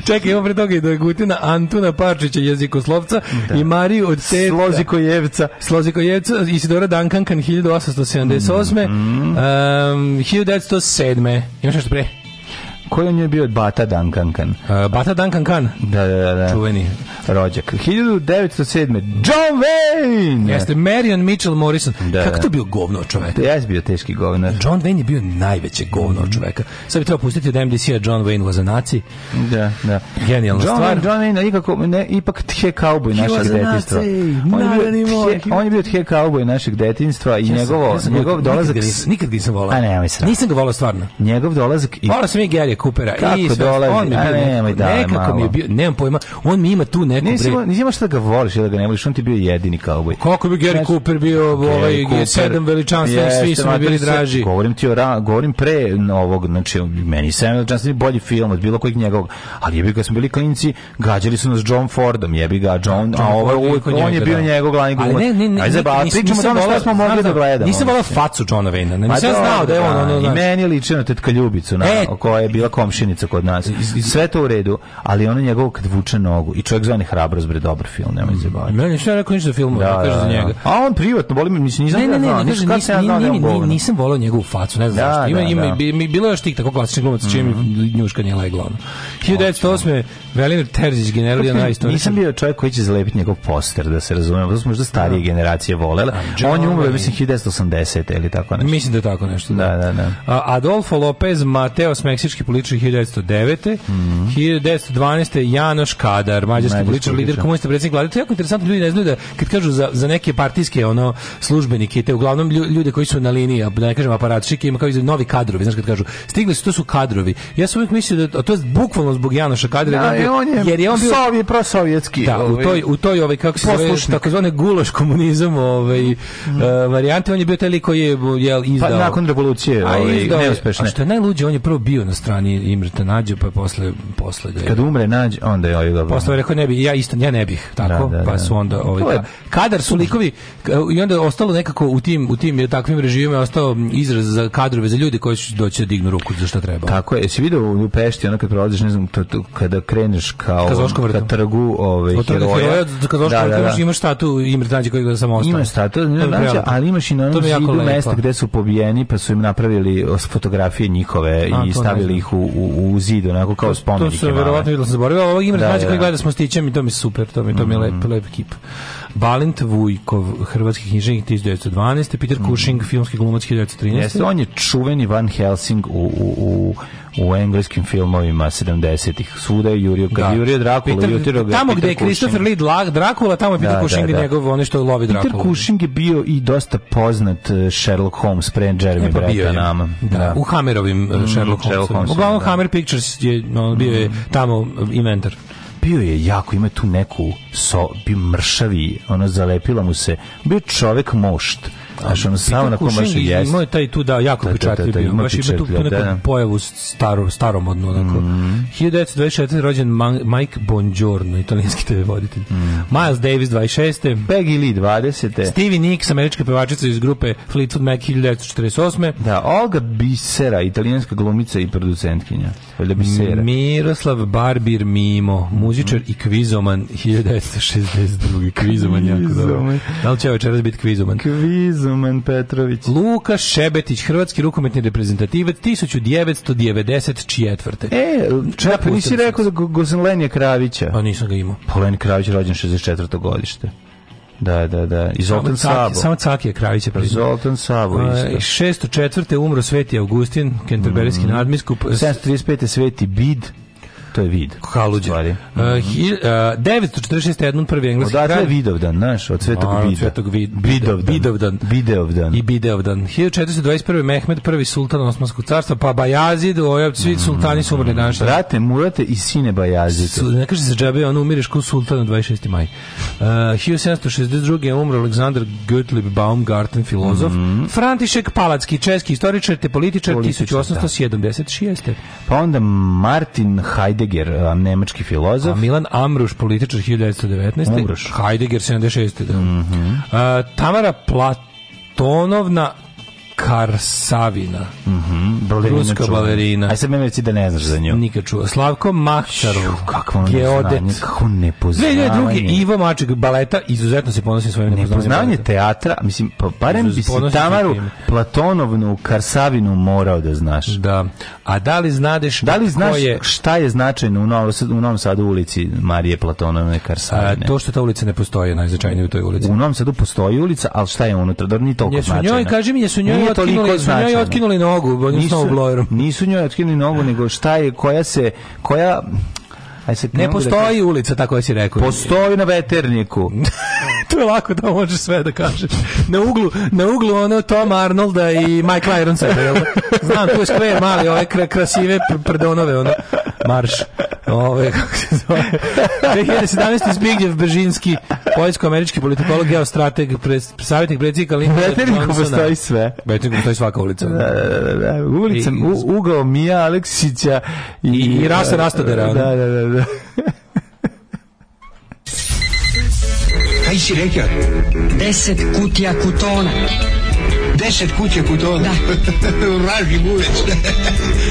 Čekaj, imamo pre toga i Dojegutina Antuna Pačića, jezikoslovca da. i Mariju od Teta. Slozikojevca. Slozikojevca, Isidora Dankankan 1878. Mm. Um, 1907. Imaš nešto pre? Koji on je bio Bata Dankankan? Uh, Bata Dankankan? Da, da, da, da. Čuveni. Rođak. 1907. John Wayne! Jeste, Marion Mitchell Morrison. Da, Kako da. to bio govno čoveka? Jes bio teški govno. John Wayne je bio najveće govno mhm. čoveka. Sad bi trebao pustiti da MDC-a John Wayne was a Nazi. Da, da. Genijalna John, stvar. John Wayne, ikako, ne, ipak tje cowboy našeg detinstva. On je bio tje, on je bio tje kauboj našeg detinstva i njegovo, njegov dolazak... Nikad ga nisam volao. A ne, nisam ga volao stvarno. Njegov dolazak... I... Volao sam i Gary Coopera. Kako I sve, dolazi? On mi je bio, nemoj da, nekako mi je bio, nemam pojma, on mi ima tu neku... Nisi, bre... nisi imaš da ga voliš ili da ga ne voliš, on ti bio jedini kauboj. Kako bi Gary Cooper bio ovaj G7 veličanstven, svi su mi bili draži. Govorim ti o, govorim pre ovog, znači, meni Sam Veličanstven je bolji film od bilo kojeg njegovog, ali jebi ga smo bili klinci, gađali su nas John Fordom, jebi ga John, a ovaj on je bio da. njegov glavni glumac. Ne, ne, ne, Ajde, pričamo o šta smo mogli da, da gledamo. Nisam volao facu Johna Wayne, pa nisam znao da je on ono, I meni liči na tetka Ljubicu, na, e, koja je bila komšinica kod nas. Sve to u redu, ali ono njegovo kad vuče nogu i čovjek zvani hrabrost bre dobar film, nemoj se mm. baviti. Meni što rekao ništa film, da, kaže za da, da. njega. A on privatno boli me, mislim nisam ne, ne, ne, ne, nisam voleo njegovu facu, ne znam da, zašto. Ima ima bilo je još tik tako klasični glumac, čim njuška nije legla. 1908. Velimir Terzić generalio najistorije. Nisam bio čovjek koji će zalepiti njegov poster, da se razumemo, to smo možda starije generacije volele. On je umro, mislim, 1980. ili tako nešto. Mislim da tako nešto. Da, da, da. Adolfo Lopez Mateos, meksički političar 1909. Mm -hmm. 1912. Janoš Kadar, mađarski Mađarsko političar, lider komunista, predsednik vlade. To je jako interesantno, ljudi ne znaju da kad kažu za, za neke partijske ono službenike, te uglavnom ljude koji su na liniji, da ne kažem aparatčike, ima kao i novi kadrovi, znaš kad kažu, stigli su, to su kadrovi. Ja sam uvijek mislio da a to je bukvalno zbog Janoša Kadara, da, jer, on je, jer je on bio sovjet prosovjetski. Da, ovaj, u toj u toj ovaj kako se zove takozvane gulaš komunizam, ovaj mm. uh, varijante, on je bio taj koji je jel pa izdao pa, nakon revolucije, ovaj, neuspešne. A što je najluđe, on je prvo bio na strani ranije Imreta da nađu, pa posle... posle ga da je- Kad umre nađ, onda je ovaj dobro. Posle je rekao ne bih ja isto, ja ne bih, tako, Da, da, pa da. su onda ovaj, je- kadar su likovi i onda je ostalo nekako u tim u tim takvim režimima je ostao izraz za kadrove za ljude koji će doći da dignu ruku za šta treba. Tako je, jesi vidio u Pešti, ono kad prolaziš, ne znam, to, to, kada kreneš kao Ka ka trgu ovaj, heroja. kad došlo, da, da, da. imaš tatu Imreta nađe koji ga samo ostaje. Ima statua, znači, ali imaš i na onom mi mesta gde su pobijeni, pa su im napravili fotografije njihove i stavili ih u, u, u zidu, onako kao spomenike. To, se verovatno vidio, sam zaboravio, ali ovog ima da, da, da. koji da. gleda da s i to mi super, to mi, to mi je lep, mhm. lep kip. Balint Vujkov, hrvatski knjižnik 1912, Peter mhm. Cushing, mm. filmski glumac 1913. Jeste, on je čuveni Van Helsing u, u, u u engleskim filmovima 70-ih. Svuda je Jurio, kad da. Jurio Drakula, Peter, jutiro ga Tamo gde je Christopher Lee lag Drakula, tamo je Peter da, da, Cushing da, da. njegov ono što lovi Drakula. Peter Cushing je bio i dosta poznat e, Sherlock Holmes pre Jeremy e, pa Bretta nama. Da, da. U Hammerovim mm, Sherlock, Holmes. Sherlock Holmes. Da. Uglavnom da. Hammer Pictures je, on bio je mhm. tamo inventor bio je jako, ima tu neku so, bi mršavi, ono zalepila mu se, bio čovjek mošt. Znaš, ono samo na kom baš jeste. Imao je taj tu, da, jako da, da, da, pečatljiv bio. Baš ima tu, tu neku da, da. pojavu staro, staromodnu, onako. Mm -hmm. 1924. rođen Man, Mike Bongiorno, italijanski TV voditelj. Mm. Miles Davis, 26. Peggy Lee, 20. Stevie Nicks, američka pevačica iz grupe Fleetwood Mac, 1948. Da, Olga Bisera, italijanska glumica i producentkinja valjda Miroslav Barbir Mimo, muzičar mm. i kvizoman 1962. Kvizoman jako dobro. Da li će ovaj večeras biti kvizoman? Kvizoman Petrović. Luka Šebetić, hrvatski rukometni reprezentativac 1994. E, čak nisi rekao za da Gozen Lenija Kravića. Pa nisam ga imao. Pa Lenija Kravić je rođen 64. godište. Da, da, da. I Zoltan Savo. Samo Cakija Kravić je pravi. Zoltan Savo isto. Uh, 604. umro Sveti Augustin, kenterberijski mm. nadmiskup. 735. Sveti Bid. To je vid. Haluđer. Uh, hi, uh, 946. jednom prvi engleski kralj. Odatle je Vidovdan, naš, od Svetog Vida. Od Svetog vid, Vidovdan. Vidovdan. Vidovdan. I Bidevdan. 1421. Mehmed, prvi sultan Osmanskog carstva, pa Bajazid, ojab, svi mm. sultani su umrli danas. Brate, murate i sine Bajazid. Su, ne kaže se džabe, on umireš kao sultan 26. maj. Uh, 1762. umro Aleksandar Gottlieb Baumgarten, filozof. Mm. František Palacki, česki istoričar te političar, Političar, 1876. Da. Pa onda Martin Heide Heidegger, nemački filozof. A Milan Amruš, političar 1919. Amruš. Heidegger 76. Da. Mm -hmm. Tamara Platonovna Karsavina. Mhm. Mm Ruska balerina. Aj sad meni reci da ne znaš za nju. Nikad čuo. Slavko Kako Mahčarov. je geodet. Kako ne poznanje. drugi Ivo Maček baleta izuzetno se ponosi svojim nepoznanjem. Nepoznanje teatra, mislim pa barem bi si Tamaru Platonovnu Karsavinu morao da znaš. Da. A da li znadeš da li znaš koje... šta je značajno u Novom, u Novom Sadu ulici Marije Platonove Karsarine? A, to što ta ulica ne postoji, najznačajnije u toj ulici. U Novom Sadu postoji ulica, al šta je unutra? Da nije toliko značajno. Jesu njoj, kaži mi, jesu njoj, nije otkinuli, su njoj otkinuli nogu, nisu, nisu njoj otkinuli nogu, nego šta je, koja se, koja se ne da postoji da ulica, tako je si rekao. Postoji na veterniku. (laughs) to je lako da možeš sve da kažeš. Na uglu, na uglu ono Tom Arnolda i Mike Ironside, da? Znam, tu je skver mali, ove krasive prdonove, ono, marš. Ove, (laughs) kako se zove? 2017. Zbignjev Bržinski, poljsko-američki politikolog, geostrateg, pre, savjetnik predsjednika Linda Johnsona. postoji sve. Betniku postoji svaka ulica. Da, da, da. da. da. I, u, ugao Mija Aleksića i, i, i Rasa Rastadera. Da, da, da. da. Kaj si rekao? Deset kutija kutona. Deset kutija kutona? Da. Vraži (laughs) gulec. (laughs)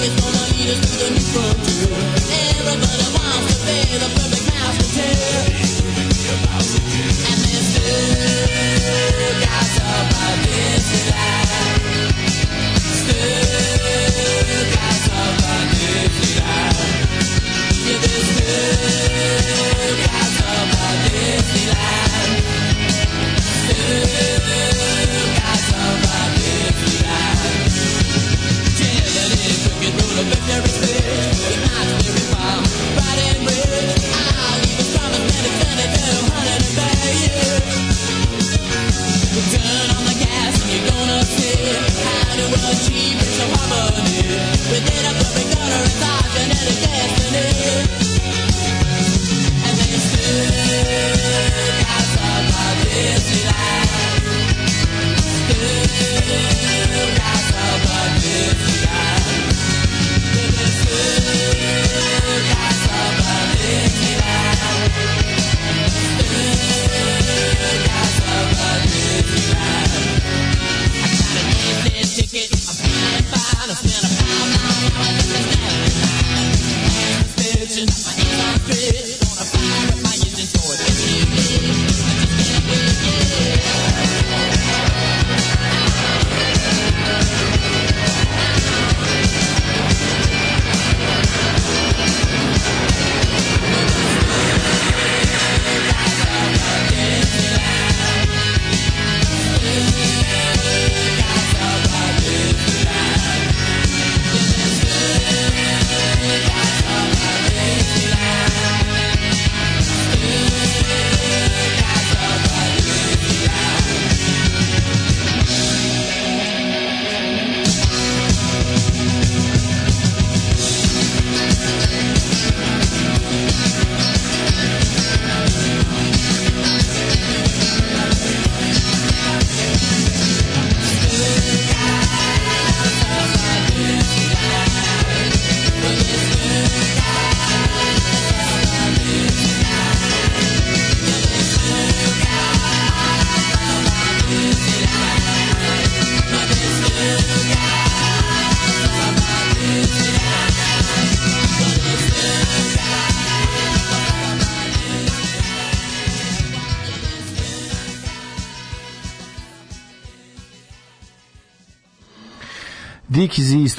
Everybody's gonna need a student for two. Everybody wants to be the perfect. baby.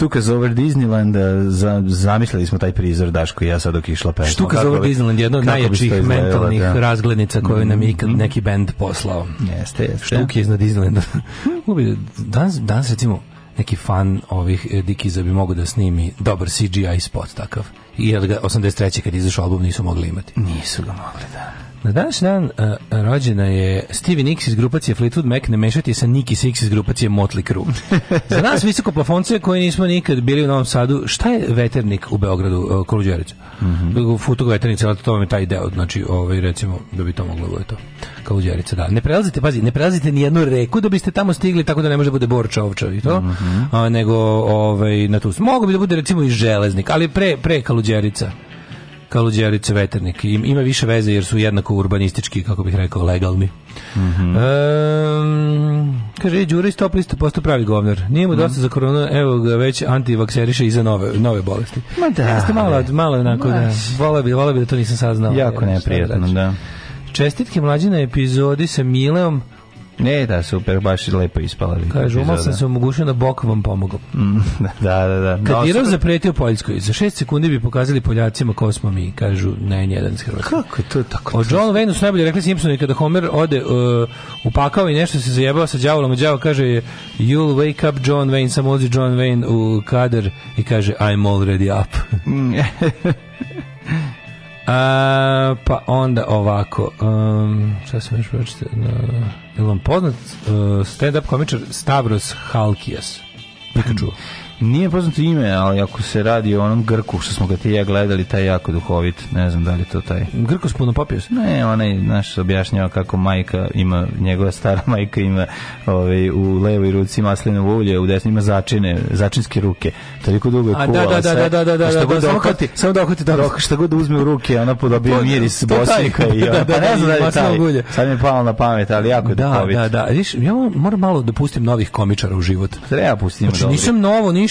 Štuka Over Disneyland, za, zamislili smo taj prizor Daško i ja sad dok išla pesma. Štuka za Over Disneyland, jedna od najjačih mentalnih da. razglednica koju nam je ikad mhm. neki bend poslao. Jeste, jeste. Štuke iznad Disneylanda. (laughs) danas, danas recimo, neki fan ovih eh, Dikiza bi mogu da snimi dobar CGI spot takav. I 83. kad izašao album nisu mogli imati. Nisu ga mogli, da. Na današnji dan uh, rođena je Stevie Nicks iz grupacije Fleetwood Mac ne mešati sa Nicky Six iz grupacije Motley Crue. (laughs) Za nas visoko plafonce koji nismo nikad bili u Novom Sadu, šta je veternik u Beogradu, uh, e, Koluđerić? Mm -hmm. Futog veternica, ali to vam je taj deo, znači ovaj, recimo da bi to moglo da bude to. Kao Koluđerica, da. Ne prelazite, pazi, ne prelazite ni jednu reku da biste tamo stigli tako da ne može da bude Borča ovča i to, mm -hmm. a, nego ovaj, na tu. Mogu bi da bude recimo i železnik, ali pre, pre Kaluđerica. Kaluđerica Veternik. Ima više veze jer su jednako urbanistički, kako bih rekao, legalni. Mm -hmm. um, kaže, e, Đura iz top lista posto pravi govnar. Nije mu mhm. dosta mm za koronu, evo ga već antivakseriše i za nove, nove bolesti. Ma da. Jeste malo, malo onako, da. Vola bi, vola bi da to nisam saznao. Jako neprijatno, da. da. Čestitke mlađi na epizodi sa Mileom Ne, da, super, baš lepo ispala. Kaže, umao sam se omogućio na da bok vam pomogao. Mm, (laughs) da, da, da. Kadirov no, zapretio Poljskoj. Za šest sekundi bi pokazali Poljacima ko smo mi, kažu, na N1 s Kako je to tako? O John Wayne su najbolje rekli Simpsoni kada Homer ode uh, upakao i nešto se zajebao sa đavolom, a đavo kaže You'll wake up John Wayne, samo ozi John Wayne u kader i kaže I'm already up. Mm, (laughs) (laughs) A, pa onda ovako, um, šta sam još pročitao, je li vam poznat uh, stand-up komičar Stavros Halkias? Nikad čuo. Nije poznato ime, ali ako se radi o onom Grku što smo ga ti ja gledali, taj jako duhovit, ne znam da li to taj. Grku s puno popio se? Ne, onaj znaš, objašnjava kako majka ima, njegova stara majka ima ovaj, u levoj ruci maslinovo ulje, u desnoj ima začine, začinske ruke. Toliko dugo je da, kuvala da, da, sve. Da, da, da, da, da, da, samo kad, samo da hoti da, da, šta god uzme u ruke, ona podobija miris Bosnika i (laughs) da, ona, da, pa ne znam da li taj. Sad mi je palo na pamet, ali jako je da, duhovit. Da, da, da. Ja moram malo da pustim novih komičara u život. Treba pustiti. Znači, nisam novo, ništa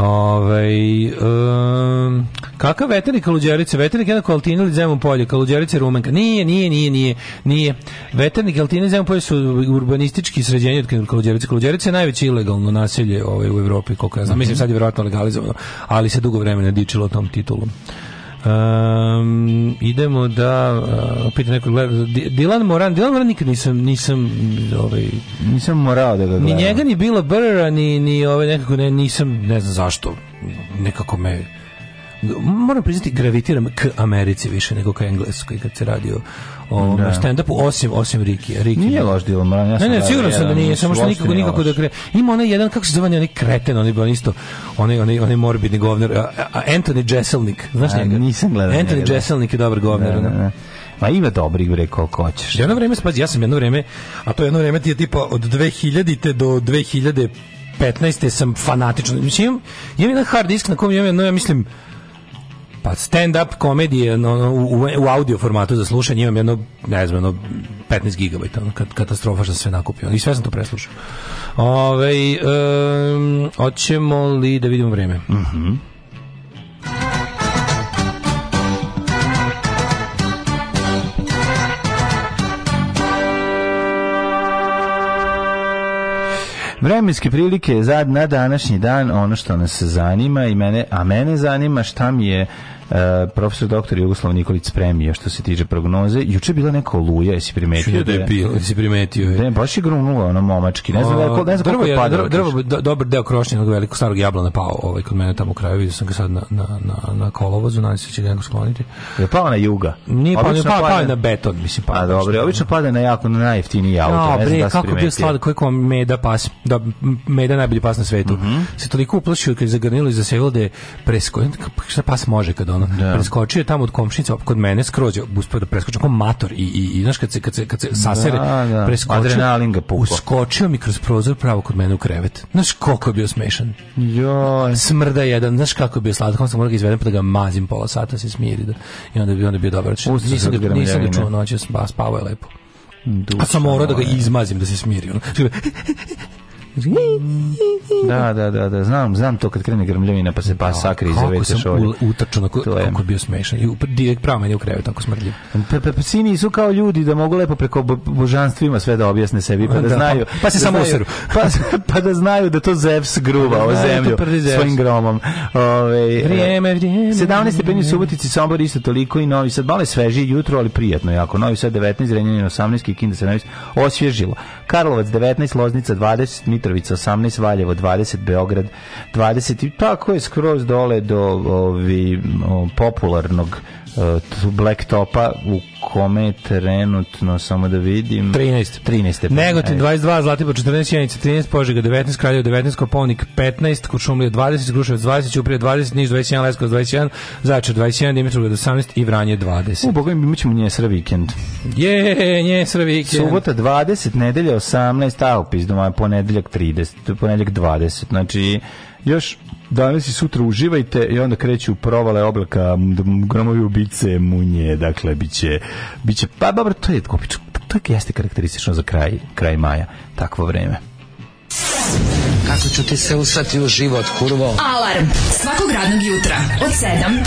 Ove, ovaj, um, kakav veternik kaluđerice? Veternik je jednako Altina ili Zemun polje? Kaluđerice Rumenka? Nije, nije, nije, nije. nije. Veternik Altina i Zemun polje su urbanistički sređenje od kaluđerice. Kaluđerice je najveće ilegalno naselje ovaj, u Evropi, koliko ja znam. Mislim, sad je verovatno legalizovano, ali se dugo vremena dičilo tom titulom. Um, idemo da uh, opet neko gleda Dilan Moran, Dylan Moran nikad nisam nisam ovaj nisam morao da ga gledam. Ni njega ni bilo Brra ni ni ovaj nekako ne nisam ne znam zašto nekako me moram priznati gravitiram k Americi više nego ka Engleskoj kad se radi o ovom da. stand-upu, osim, osim Riki. Riki nije loš Dylan Moran. Ja ne, ne, siguran sam da nije, samo što nikako, nikako da kre... Ima onaj jedan, kako se zove, onaj kreten, onaj, bilo isto, onaj, onaj, onaj morbidni govner, Anthony Jesselnik, znaš njega? Nisam gledao. Anthony Jesselnik je dobar govner. Da, da, da. Ma ima dobrih bre koliko hoćeš. Jedno vreme spazi, ja sam jedno vreme, a to jedno vreme ti je tipa od 2000 te do 2015 sam fanatično. Mislim, imam, imam jedan hard disk na kom imam jedno, ja mislim, Pa stand up komedije no, u, u, audio formatu za slušanje imam jedno ne znam, ono 15 GB ono, katastrofa što sam sve nakupio i sve sam to preslušao. Ovaj um, hoćemo li da vidimo vreme? Mhm. Mm Vremenske prilike za na današnji dan ono što nas zanima i mene, a mene zanima šta mi je Eh, profesor doktor Jugoslav Nikolić spremio što se tiče prognoze. Juče bila neka oluja, jesi primetio? da je da bilo, jesi primetio. Da, baš je grunula ono momački. Ne znam, o, ne znam drvo je, padalo. Drvo, do, dobar deo krošnje krošnjenog velikog starog jablana pao ovaj, kod mene tamo u kraju. Vidio sam ga sad na, na, na, na kolovozu, nadam se da će ga skloniti. Je pao na juga? Nije pao, obično pao, pao, na beton, mislim. Pao, a dobro, obično pada na jako na najjeftiniji auto. Ja, da bre, da kako je bio slad, koliko meda pas, da, meda najbolji pas na svetu. Mm -hmm. Se toliko uplašio kad je zagrnilo i zasevilo da je presko. Pa šta pas može kad on ono. Da. Preskočio je tamo od komšnica kod mene skroz uspeo da preskoči kao mator i i i znaš kad se kad se kad se sasere da, da. preskočio adrenalin ga pukao. Uskočio mi kroz prozor pravo kod mene u krevet. Znaš koliko je bio smešan. Joj. Smrda jedan, znaš kako je bio slatko, sam morao ga izvedem pa da ga mazim pola sata se smiri da. I onda bi onda bio dobar. Da nisam ga, nisam ga čuo noćas, spavao je lepo. Duša, a sam morao da ga izmazim da se smiri. Ono. Da, da, da, da, znam, znam to kad krene grmljavina pa se pa da, sakri iza veća šolje. Kako sam utrčao, kako bio smešan. I direkt pravo meni u krevet, tako smrdljiv. Psi pa, pa, pa su kao ljudi da mogu lepo preko božanstvima sve da objasne sebi, pa (laughs) da, da znaju. Pa se da samo useru. (laughs) Pa, pa da znaju da to Zevs gruva o zemlju svojim gromom. Ove, e, vrijeme, vrijeme. 17 stepeni Subotici, Sombor isto toliko i Novi Sad. Malo je svežije jutro, ali prijatno jako. Novi Sad 19, Renjanin 18, Kikinda 17, osvježilo. Karlovac 19, Loznica 20, Mitrovica 18, Valjevo 20, Beograd 20 i tako pa je skroz dole do ovi, popularnog e, black topa u kome je trenutno, samo da vidim... 13. 13. Stepen, Negotin 22, Zlatibor 14, Janica 13, Požega 19, Kraljevo 19, Koponik 15, Kučumlija 20, Gruševac 20, Ćuprije 20, Niš 21, Leskovac 21, Zaječar 21, Dimitrovgrad 18 i Vranje 20. U, boga mi ćemo njesra vikend. Je, njesra vikend. Subota 20, nedelja 18, a opis doma ponedeljak 30, to je ponedeljak 20, znači još danas i sutra uživajte i onda kreću provale oblaka, gromovi ubice, munje, dakle, biće, biće, pa dobro, to je, to je jeste karakteristično za kraj, kraj maja, takvo vreme. Kako ću ti se usati u život, kurvo? Alarm svakog radnog jutra od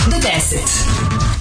7 do 10.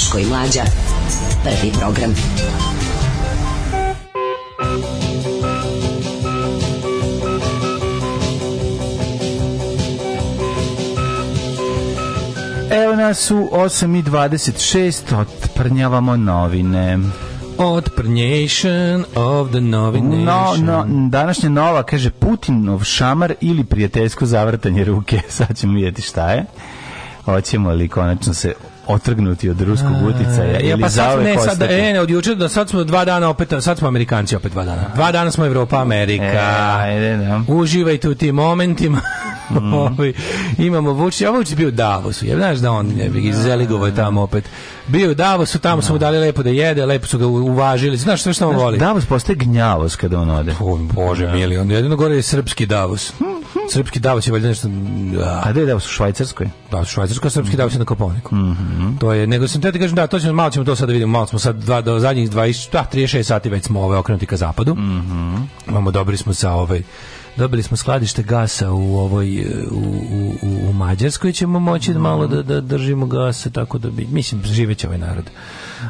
Daško i Mlađa. Prvi program. Evo nas u 8.26, otprnjavamo novine. Otprnjation of the novination. No, no, današnja nova, kaže Putinov šamar ili prijateljsko zavrtanje ruke. (laughs) Sad ćemo vidjeti šta je. Hoćemo li konačno se otrgnuti od ruskog uticaja ili ja, pa sad, ne, sad, e, ne, od juče do da sad smo dva dana opet, sad smo Amerikanci opet dva dana. Dva dana smo Evropa, Amerika. E, ajde, ne. Da. Uživajte u tim momentima. Mm. (laughs) imamo Vučić, a Vučić bio u Davosu, je, znaš da on je bi iz da. Zeligovo je tamo opet. Bio u Davosu, tamo no. su mu dali lepo da jede, lepo su ga uvažili, znaš sve što on voli. Davos postaje gnjavos kada on ode. O, Bože, mili, on jedino gore je srpski Davos. Hm. Srpski davac je valjda nešto... Da. A, a da je davac u Švajcarskoj? Da, u Švajcarskoj, srpski mm -hmm. davac na Koponiku. Mm -hmm. To je, nego sam te da kažem, da, to ćemo, malo ćemo to sad da vidimo, malo smo sad dva, do zadnjih 20, da, 36 sati već smo ove okrenuti ka zapadu. Mm -hmm. Imamo, dobili smo sa ovaj dobili smo skladište gasa u ovoj u, u, u Mađarskoj ćemo moći mm -hmm. malo da, da držimo gasa tako da bi mislim živeće ovaj narod.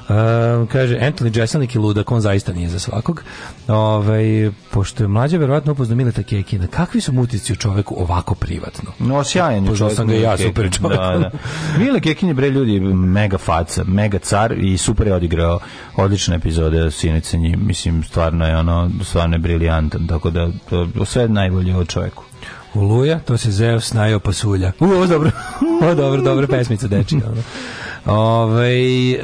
Um, kaže, Anthony Jeselnik je luda, on zaista nije za svakog. Ove, ovaj, pošto je mlađa verovatno upoznao Mileta Kekina, kakvi su mutici u čoveku ovako privatno? No, sjajan je čovek. sam ga ja, super čovek. Da, da. Mile Kekin je, bre, ljudi, mega faca, mega car i super je odigrao odlične epizode Sinice sa njim. Mislim, stvarno je ono, stvarno je briljantan, tako da to, sve najbolje o čovjeku. Uluja, to se Zeus najao pasulja. U, ovo dobro, ovo (laughs) dobro, dobro pesmica deči. Ono. Ove, ovaj, e,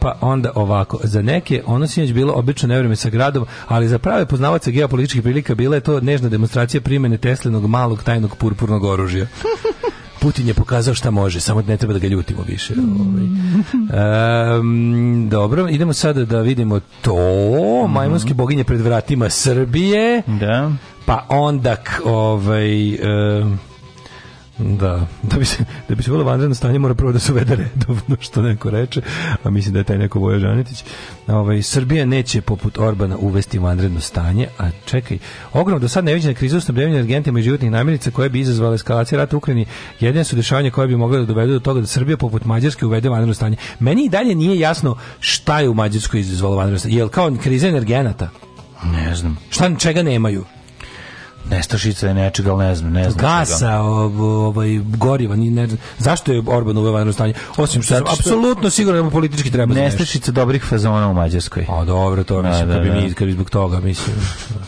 pa onda ovako, za neke ono sinoć bilo obično nevreme sa gradom, ali za prave poznavace geopolitičkih prilika bila je to nežna demonstracija primene Teslinog malog tajnog purpurnog oružja. (laughs) Putin je pokazao šta može, samo ne treba da ga ljutimo više. Um, dobro, idemo sada da vidimo to. Mhm. Majmunske boginje pred vratima Srbije. Da. Pa onda ovaj... Um, Da. Da bi se, da bi se bilo vanredno stanje mora prvo da se uvede redovno, (laughs) što neko reče, a mislim da je taj neko Voja Žanetić. Ovaj, Srbija neće poput Orbana uvesti vanredno stanje, a čekaj, ogromno do sad neviđena kriza u snabdevanju energentima i životnih namirnica koja bi izazvala eskalaciju rata u Ukrajini, jedan su dešavanja koje bi mogle da dovedu do toga da Srbija poput Mađarske uvede vanredno stanje. Meni i dalje nije jasno šta je u Mađarskoj izazvalo vanredno stanje. Jel kao kriza energenata? Ne znam. Šta čega nemaju? Nestašica je nečega, ali ne znam, ne znam. Gasa, ovaj, goriva, ni ne znam. Zašto je Orban uveo vanredno stanje? Osim što, što sam apsolutno siguran da mu politički treba znaš. Nestašica dobrih fazona u Mađarskoj. A dobro, to da, mislim, da, da, bi mi, kad zbog toga, mislim.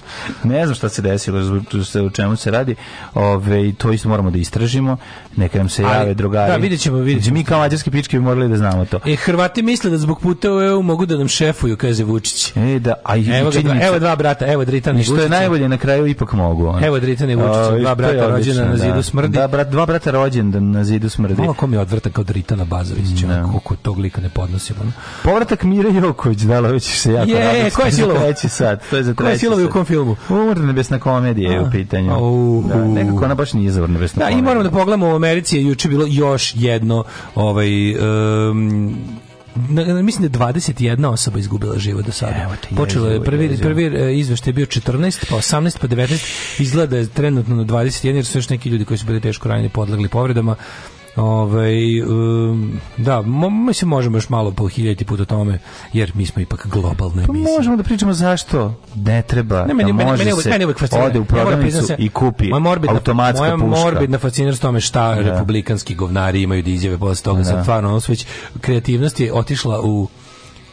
(laughs) ne znam šta se desilo, u čemu se radi. Ove, to isto moramo da istražimo. Neka nam se jave drugari. Da, vidjet ćemo, vidjet ćemo. Mi kao mađarski pički bi morali da znamo to. E, Hrvati misle da zbog puta u EU mogu da nam šefuju, kaže Vučić. E, da, a i evo, ga, evo dva brata, evo Dritan i Što je najbolje, na kraju ipak mogu ono. Evo Dritane Vučića, dva brata rođena na zidu da. smrdi. Da, brat, dva brata rođena na zidu smrdi. Malo ko mi je odvrtan kao Dritana Bazović, no. koliko da. tog lika ne podnosim. Ono. Povratak Mire Joković, da li se jako je, radosno. Koja je silova? Treći sat, to je za treći Koja je silova u kom filmu? Umor nebesna komedija je u pitanju. Uh, da, nekako ona baš nije izvor nebesna da, komedija. i moram da pogledamo u Americi je juče bilo još jedno ovaj, um, na, mislim da 21 osoba izgubila život do sada. Evo te, Počelo je, prvi, prvi e, izveštaj je bio 14, pa 18, pa 19, izgleda da je trenutno na 21, jer su još neki ljudi koji su bili teško ranjeni podlegli povredama Ove, ovaj, um, da, mo, mi se možemo još malo po hiljati put o tome, jer mi smo ipak globalne pa možemo da pričamo zašto ne treba ne, meni, da može meni, se meni uvijek ode u prodavnicu i kupi moja morbidna, automatska moja puška. Moja morbidna fascinac tome šta da. republikanski govnari imaju da izjave posle toga. Da. Sad stvarno, ono već kreativnost je otišla u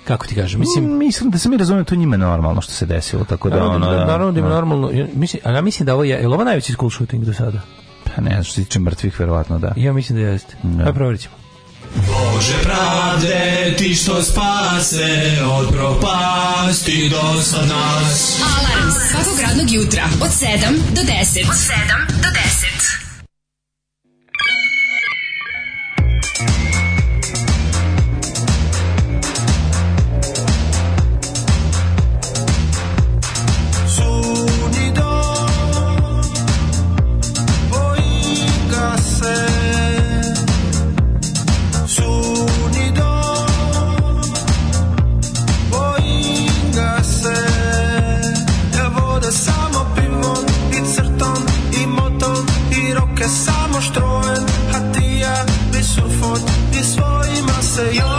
kako ti kažem, mm, mislim... Mislim da se mi razumem, to njima normalno što se desilo, tako da... Naravno, da, ono, da, naravno da im da. normalno, mislim, a ja mislim da ovo je, je li ovo najveći school shooting do sada? ne ne, što se tiče mrtvih, verovatno da. Ja mislim da jeste. Da. Pa provjerit ćemo. Bože pravde, ti što spase od propasti do sad nas. Alarm svakog radnog jutra od 7 do 10. Od 7 say you're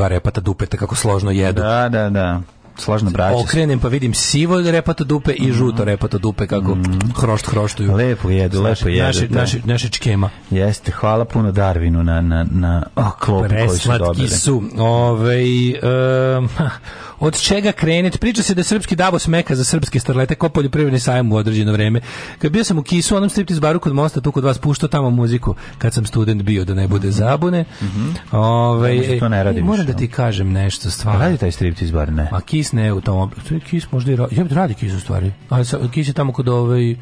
dva repata dupeta kako složno jedu. Da, da, da. Složno braće. Okrenem pa vidim sivo repato dupe i žuto repato dupe kako mm. hrošt hroštuju. Lepo jedu, lepo jedu. Naši, da. naši, naši čkema. Jeste, hvala puno Darvinu na, na, na oh, klopu koju su dobili. su. Ove, ovaj, um, od čega krenet. Priča se da srpski Davos meka za srpske starlete, kao poljoprivredni sajam u određeno vreme. Kad bio sam u Kisu, onom striptiz baru kod Mosta, tu kod vas puštao tamo muziku, kad sam student bio, da ne bude mhm. zabune. Mm -hmm. Ove, ovaj, znači, to ne e, radi Moram da ti kažem nešto stvarno. Radi taj striptiz bar, ne? A Kis ne u tom obliku. Kis možda i radi. Ja bi radi Kis u stvari. Ali Kis je tamo kod ovaj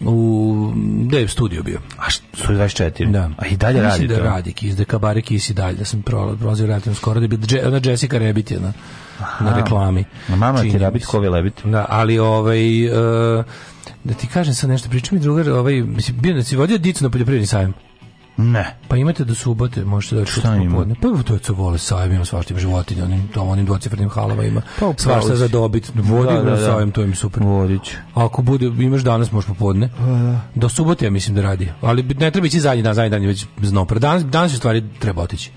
u gde studio bio. A su 24. Da. A i dalje radi. Da to? da radi Kis, da kabare Kis i dalje. Da sam prolazio relativno skoro da bi ona Jessica Rabbit jedna. Aha. na reklami. Na mama ti rabit kovi lebit. Da, ali ovaj uh, da ti kažem sad nešto, pričam mi drugar, ovaj mislim bio da si vodio dicu na poljoprivredni sajem. Ne. Pa imate do subote, možete doći da šta ima? Popodne. Pa to je co vole sajam, ima svašta ima životinje, onim, to, onim dvocifrnim halama ima pa, svašta za dobit. Da, Vodi da, da, da. sajam, to im super. Vodić. Ako bude, imaš danas, možeš popodne. Da. da. Do subote, ja mislim da radi. Ali ne treba ići zadnji dan, zadnji dan je već znopra. Danas, danas je stvari treba otići.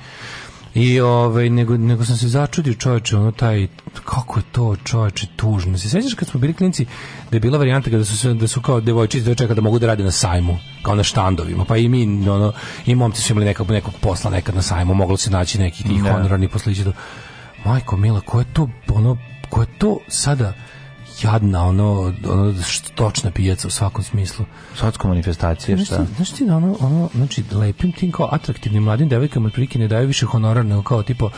I ovaj nego nego sam se začudio čoveče, ono taj kako je to čoveče tužno. Se sećaš kad smo bili klinci da je bila varijanta kada su da su kao devojčice da čeka da mogu da rade na sajmu, kao na štandovima. Pa i mi ono i momci su imali nekog nekog posla nekad na sajmu, moglo se naći neki tih da. honorarni do Majko mila, ko je to ono ko je to sada jadna, ono, ono točna pijaca u svakom smislu. Svatsko manifestacije, šta? Znaš, znaš ti da ono, ono, znači, lepim tim kao atraktivnim mladim devojkama otprilike ne daju više honorar nego kao tipo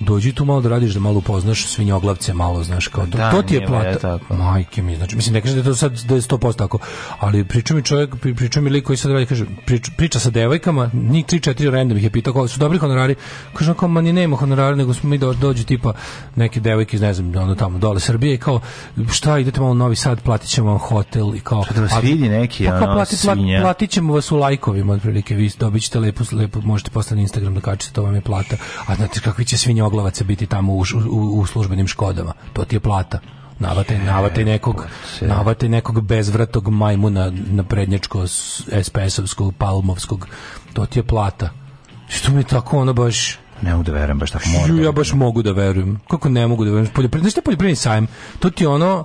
dođi tu malo da radiš, da malo upoznaš svinjoglavce, malo, znaš, kao to. Da, to ti je plata. Je Majke mi, znači, mislim, ne kažem da je to sad da je 100% tako, ali priča mi čovjek, priča mi lik koji sad radi, kaže, prič, priča sa devojkama, ni 3-4 random ih je pitao, su dobri honorari, kaže, kao, ma ni nema honorara nego smo mi do, dođu tipa neke devojke iz, ne znam, onda tamo dole Srbije kao, šta, idete malo u Novi Sad, platit vam hotel i kao... Šta da vas a, pa, vidi neki, pa, kao, platit, svinja. platit vas u lajkovima, otprilike, vi dobićete lepo, lepo, možete postati na Instagram da kačete, to vam je plata, a znate kakvi će svinjo crnoglavaca biti tamo u, u, u službenim škodama. To ti je plata. Navate, navate nekog, navate nekog bezvratog majmuna na prednjačko SPS-ovskog, palmovskog. To ti je plata. Što mi je tako ono baš... Ne mogu da verujem baš tako moram. Da ja baš mogu da verujem. Kako ne mogu da verujem? Poljoprivredni, znaš poljoprivredni sajam? To ti ono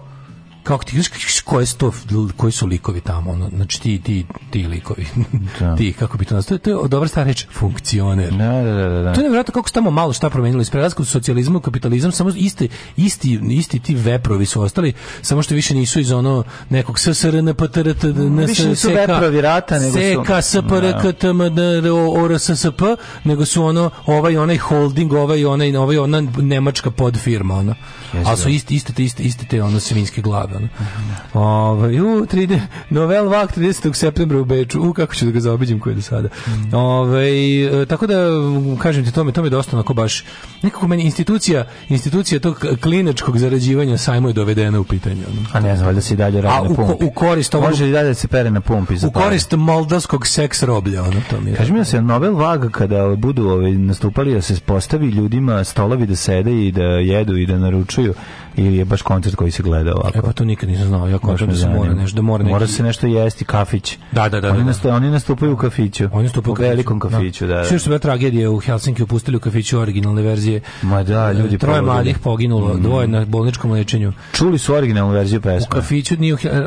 kako ti kažeš koje su to koji su likovi tamo ono znači ti ti ti likovi (laughs) da. ti kako bi to nazvao to je dobra stara reč funkcioner da, da, da, da. to je nevjerojatno kako se tamo malo šta promenilo iz prelaska socijalizma u kapitalizam samo isti isti isti ti veprovi su ostali samo što više nisu iz ono nekog SSRN PTRT više nisu veprovi rata nego su SK SPRK TMD ORSSP da. nego su ono ovaj onaj holding ovaj onaj ovaj ona nemačka podfirma ona al su isti isti, isti, isti te ono svinjske glave slave. Ono. Ove, ju, 3 novel vak 30. septembra u Beču. U, kako ću da ga zaobiđem koji je do sada. Mm. Ove, e, tako da, kažem ti, to mi, to mi je dosta onako baš, nekako meni institucija, institucija tog klinačkog zarađivanja sajmo je dovedena u pitanje. Ono. A ne znam, valjda se i dalje radi na pumpi. U, u korist ovog... Može i dalje da se pere na pumpi. U korist moldavskog seks roblja, ono to mi je. Kaži mi da se Nobel Vaga, kada budu ovaj, nastupali, da se postavi ljudima stolovi da sede i da jedu i da naručuju, ili je baš koncert koji se gleda ovako? E, pa to nikad nisam znao. Ja kontam da se mora nešto, da mora neki... Mora se nešto jesti, kafić. Da, da, da. Oni, da, da. Nastupaju, oni nastupaju u kafiću. Oni nastupaju u kafiću. velikom da. kafiću, da. da. Sve što je tragedije u Helsinki upustili u kafiću originalne verzije. Ma da, e, ljudi Troje povodili. mladih poginulo, mm. dvoje na bolničkom lečenju. Čuli su originalnu verziju pesme. U kafiću nije u e,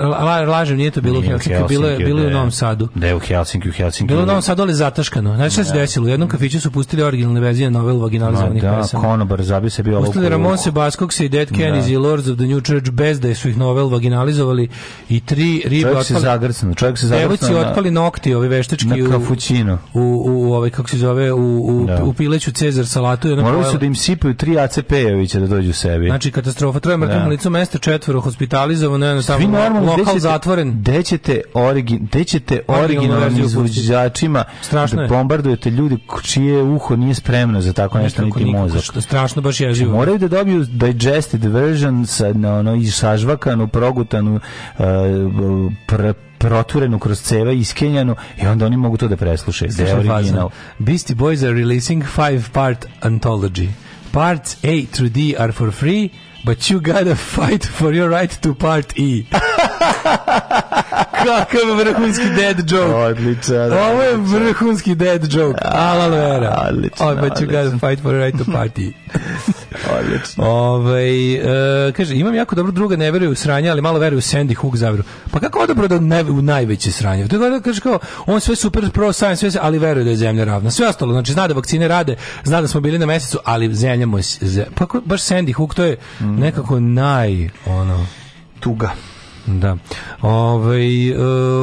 lažem, nije to bilo nije u Helsinki, Helsinki bilo je da. bilo je u Novom Sadu. Da je u Helsinki, u Helsinki. Bilo u Novom Sadu ali zataškano. Znači šta se da. desilo? U jednom kafiću su pustili originalne verzije novel vaginalizovanih pesama. Da, Konobar zabio se bio. Pustili Ramon Sebaskog i Dead Kennedys i Lords of the New Church bez da su ih novel vaginalizovali i tri ribe čovjek Se zagrcano, čovjek se zagrcano. Na, otpali nokti, ovi veštački na kafućino. U, u, u ovaj, kako se zove, u, u, da. u pileću Cezar salatu. Morali pojela. su da im sipaju tri ACP-evića da dođu sebi. Znači, katastrofa. Troje mrtvim da. licu mesta, četvoro hospitalizovano, jedno samo, normalno, lokal dećete, zatvoren. Gde ćete, origin, gde ćete originalnim izvođačima da bombardujete ljudi čije uho nije spremno za tako nešto niti mozak. Strašno baš jezivo. Moraju da dobiju digested version sa, no, no, iz sažvaka progutanu, progutanu, e, pr protvorenu kroz ceve, iskenjanu i onda oni mogu to da preslušaju. Da je original. Beastie Boys are releasing five-part anthology. Parts A through D are for free, but you gotta (laughs) fight for your right to part E. (laughs) Kakav vrhunski dead joke. Odličan. Da, Ovo je vrhunski dead joke. Alal vera. Odličan. Ovo ću ga fight for the right to party. (laughs) Odlično. Ove, ovaj, e, kaže, imam jako dobro druga, ne veruje u sranje, ali malo veruje u Sandy Hook zavru. Pa kako dobro da ne, u najveće sranje? To je da kaže kao, on sve super pro science, sve, ali veruje da je zemlja ravna. Sve ostalo, znači zna da vakcine rade, zna da smo bili na mesecu, ali zemlja moj... je, pa baš Sandy Hook, to je mm. nekako naj, ono, tuga. Da. Ovaj uh,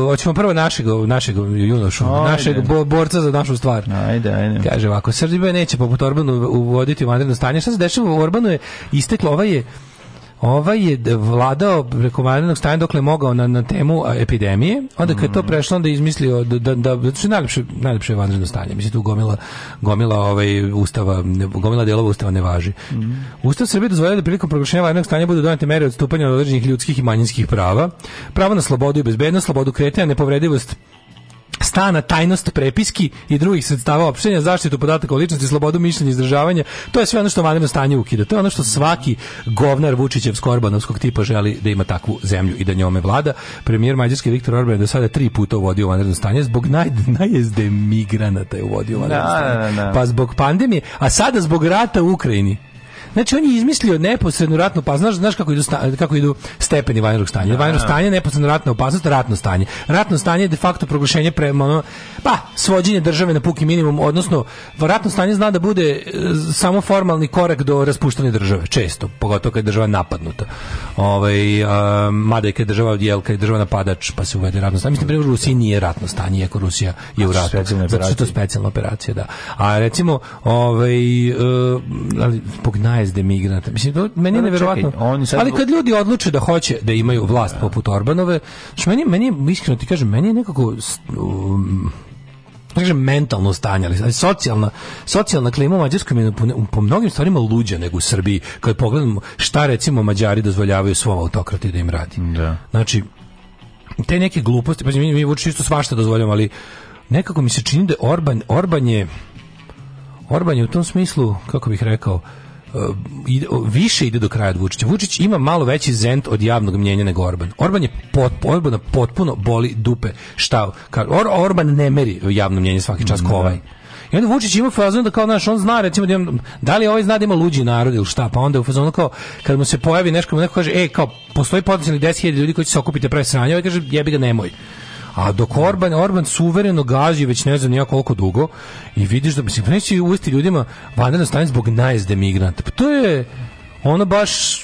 hoćemo prvo našeg našeg junošu, našeg bo, borca za našu stvar. Ajde, ajde. Kaže ovako, Srbija neće poput Orbanu uvoditi u vanredno stanje. Šta se dešava? Orbanu je isteklo, ovaj je Ovaj je vladao preko vanrednog stanja dokle mogao na, na temu epidemije. Onda kad je to mm. prešlo, onda je izmislio da, da, da su najlepše, najlepše vanredno stanje. Mislim, tu gomila, gomila ovaj ustava, gomila delova ustava ne važi. Mm. Ustav Srbije dozvoljava da prilikom proglašenja vanrednog stanja budu donete mere odstupanja od određenih ljudskih i manjinskih prava. Pravo na slobodu i bezbednost, slobodu kretanja, nepovredivost stana tajnost prepiski i drugih sredstava opštenja, zaštitu podataka o ličnosti, slobodu mišljenja i izražavanja. To je sve ono što vanredno stanje ukida. To je ono što svaki govnar Vučićev skorbanovskog tipa želi da ima takvu zemlju i da njome vlada. Premijer Mađarski Viktor Orban je do sada tri puta uvodio vanredno stanje zbog naj, najezde migranata je uvodio vanredno da, stanje. Da, da. Pa zbog pandemije, a sada zbog rata u Ukrajini. Znači on je izmislio neposrednu ratnu pa Znaš, znaš kako idu sta, kako idu stepeni vanjskog stanja. Vanjsko stanje, neposredna ratna opasnost, ratno stanje. Ratno stanje je de facto proglašenje prema ono, pa svođenje države na puki minimum, odnosno ratno stanje zna da bude e, samo formalni korak do raspuštanja države, često, pogotovo kad je država napadnuta. Ovaj a, mada je kad država odjel, kad je država napadač, pa se uvede ratno stanje. Mislim primjer Rusiji nije ratno stanje, iako Rusija je u znači, ratu. Zato to specijalna operacija, da. A recimo, ovaj e, ali, najezde migranta. Mislim, to meni je pa da, nevjerojatno. Ali kad ljudi odluče da hoće da imaju vlast da. poput Orbanove, što meni, meni, iskreno ti kažem, meni je nekako... Um, kažem mentalno stanje, ali socijalna, socijalna klima u Mađarskoj je po, po, mnogim stvarima luđa nego u Srbiji, kad pogledamo šta recimo Mađari dozvoljavaju svom autokrati da im radi. Da. Znači, te neke gluposti, pa mi, mi vuči isto svašta dozvoljavamo, ali nekako mi se čini da Orban, Orban je Orban je u tom smislu, kako bih rekao, Eh, više ide do kraja od Vučića. Vučić ima malo veći zent od javnog mnjenja nego Orban. Orban je pot, Orbana potpuno boli dupe. Šta? Or, Orban ne meri javno mnjenje svaki čas mm, ko da. ovaj. I onda Vučić ima fazon da kao naš on zna recimo da, imam, da li ovaj zna da ima luđi narod ili šta, pa onda u fazonu kao kad mu se pojavi nešto mu neko kaže ej kao postoji potencijalni 10.000 ljudi koji će se okupiti da pre sranja, ovaj kaže jebi ga nemoj. A dok Orban, Orban suvereno gaži već ne znam ja koliko dugo i vidiš da mislim neće uvesti ljudima vanredno stanje zbog najezde migranta. Pa to je ono baš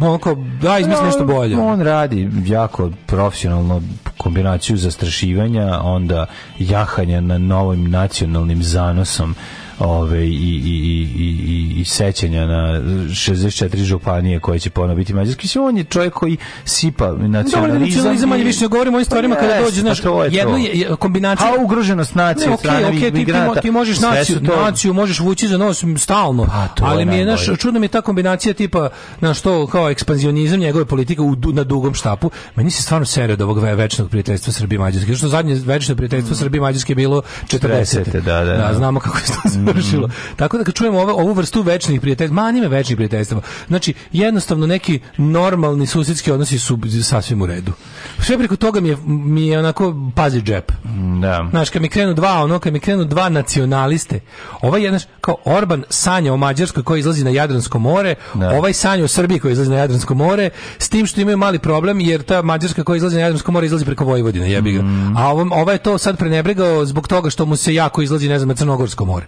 onako, da, izmisli nešto bolje. On radi jako profesionalno kombinaciju zastrašivanja, onda jahanja na novim nacionalnim zanosom ove, i, i, i, i, i sećanja na 64 županije koje će ponovo biti mađarski. Mislim, on je čovjek koji sipa da nacionalizam. Dobar, nacionalizam, manje više ne govorimo o ovim stvarima pa kada dođe, pa znaš, to je jedno je kombinacija... A pa ugroženost nacije ne, okay, strane okay, migranata. Ti, ti možeš naciju, to... naciju možeš vući za nos stalno, pa, to ali mi je, naš, čudno mi je ta kombinacija tipa, na što kao ekspanzionizam njegove politike u, na dugom štapu. Meni se stvarno serio od ovog večnog prijateljstva Srbije-Mađarske. i Što zadnje večno prijateljstvo mm. Srbije-Mađarske i bilo 40. 40 da, da, da. da, znamo kako je to mm završilo. Mhm. Tako da kad čujemo ovo, ovu vrstu večnih prijateljstva, mani me večnih prijateljstva. Znači, jednostavno neki normalni susjedski odnosi su sasvim u redu. Sve preko toga mi je, mi je onako pazi džep. Mm, da. Znaš, kad mi krenu dva, ono, kad mi krenu dva nacionaliste, ovaj jedan, kao Orban sanja o Mađarskoj koji izlazi na Jadransko more, da. ovaj sanja o Srbiji koji izlazi na Jadransko more, s tim što imaju mali problem, jer ta Mađarska koja izlazi na Jadransko more izlazi preko Vojvodine, jebi ga. Mm. A ovaj, ovaj je to sad prenebregao zbog toga što mu se jako izlazi, ne znam, na Crnogorsko more.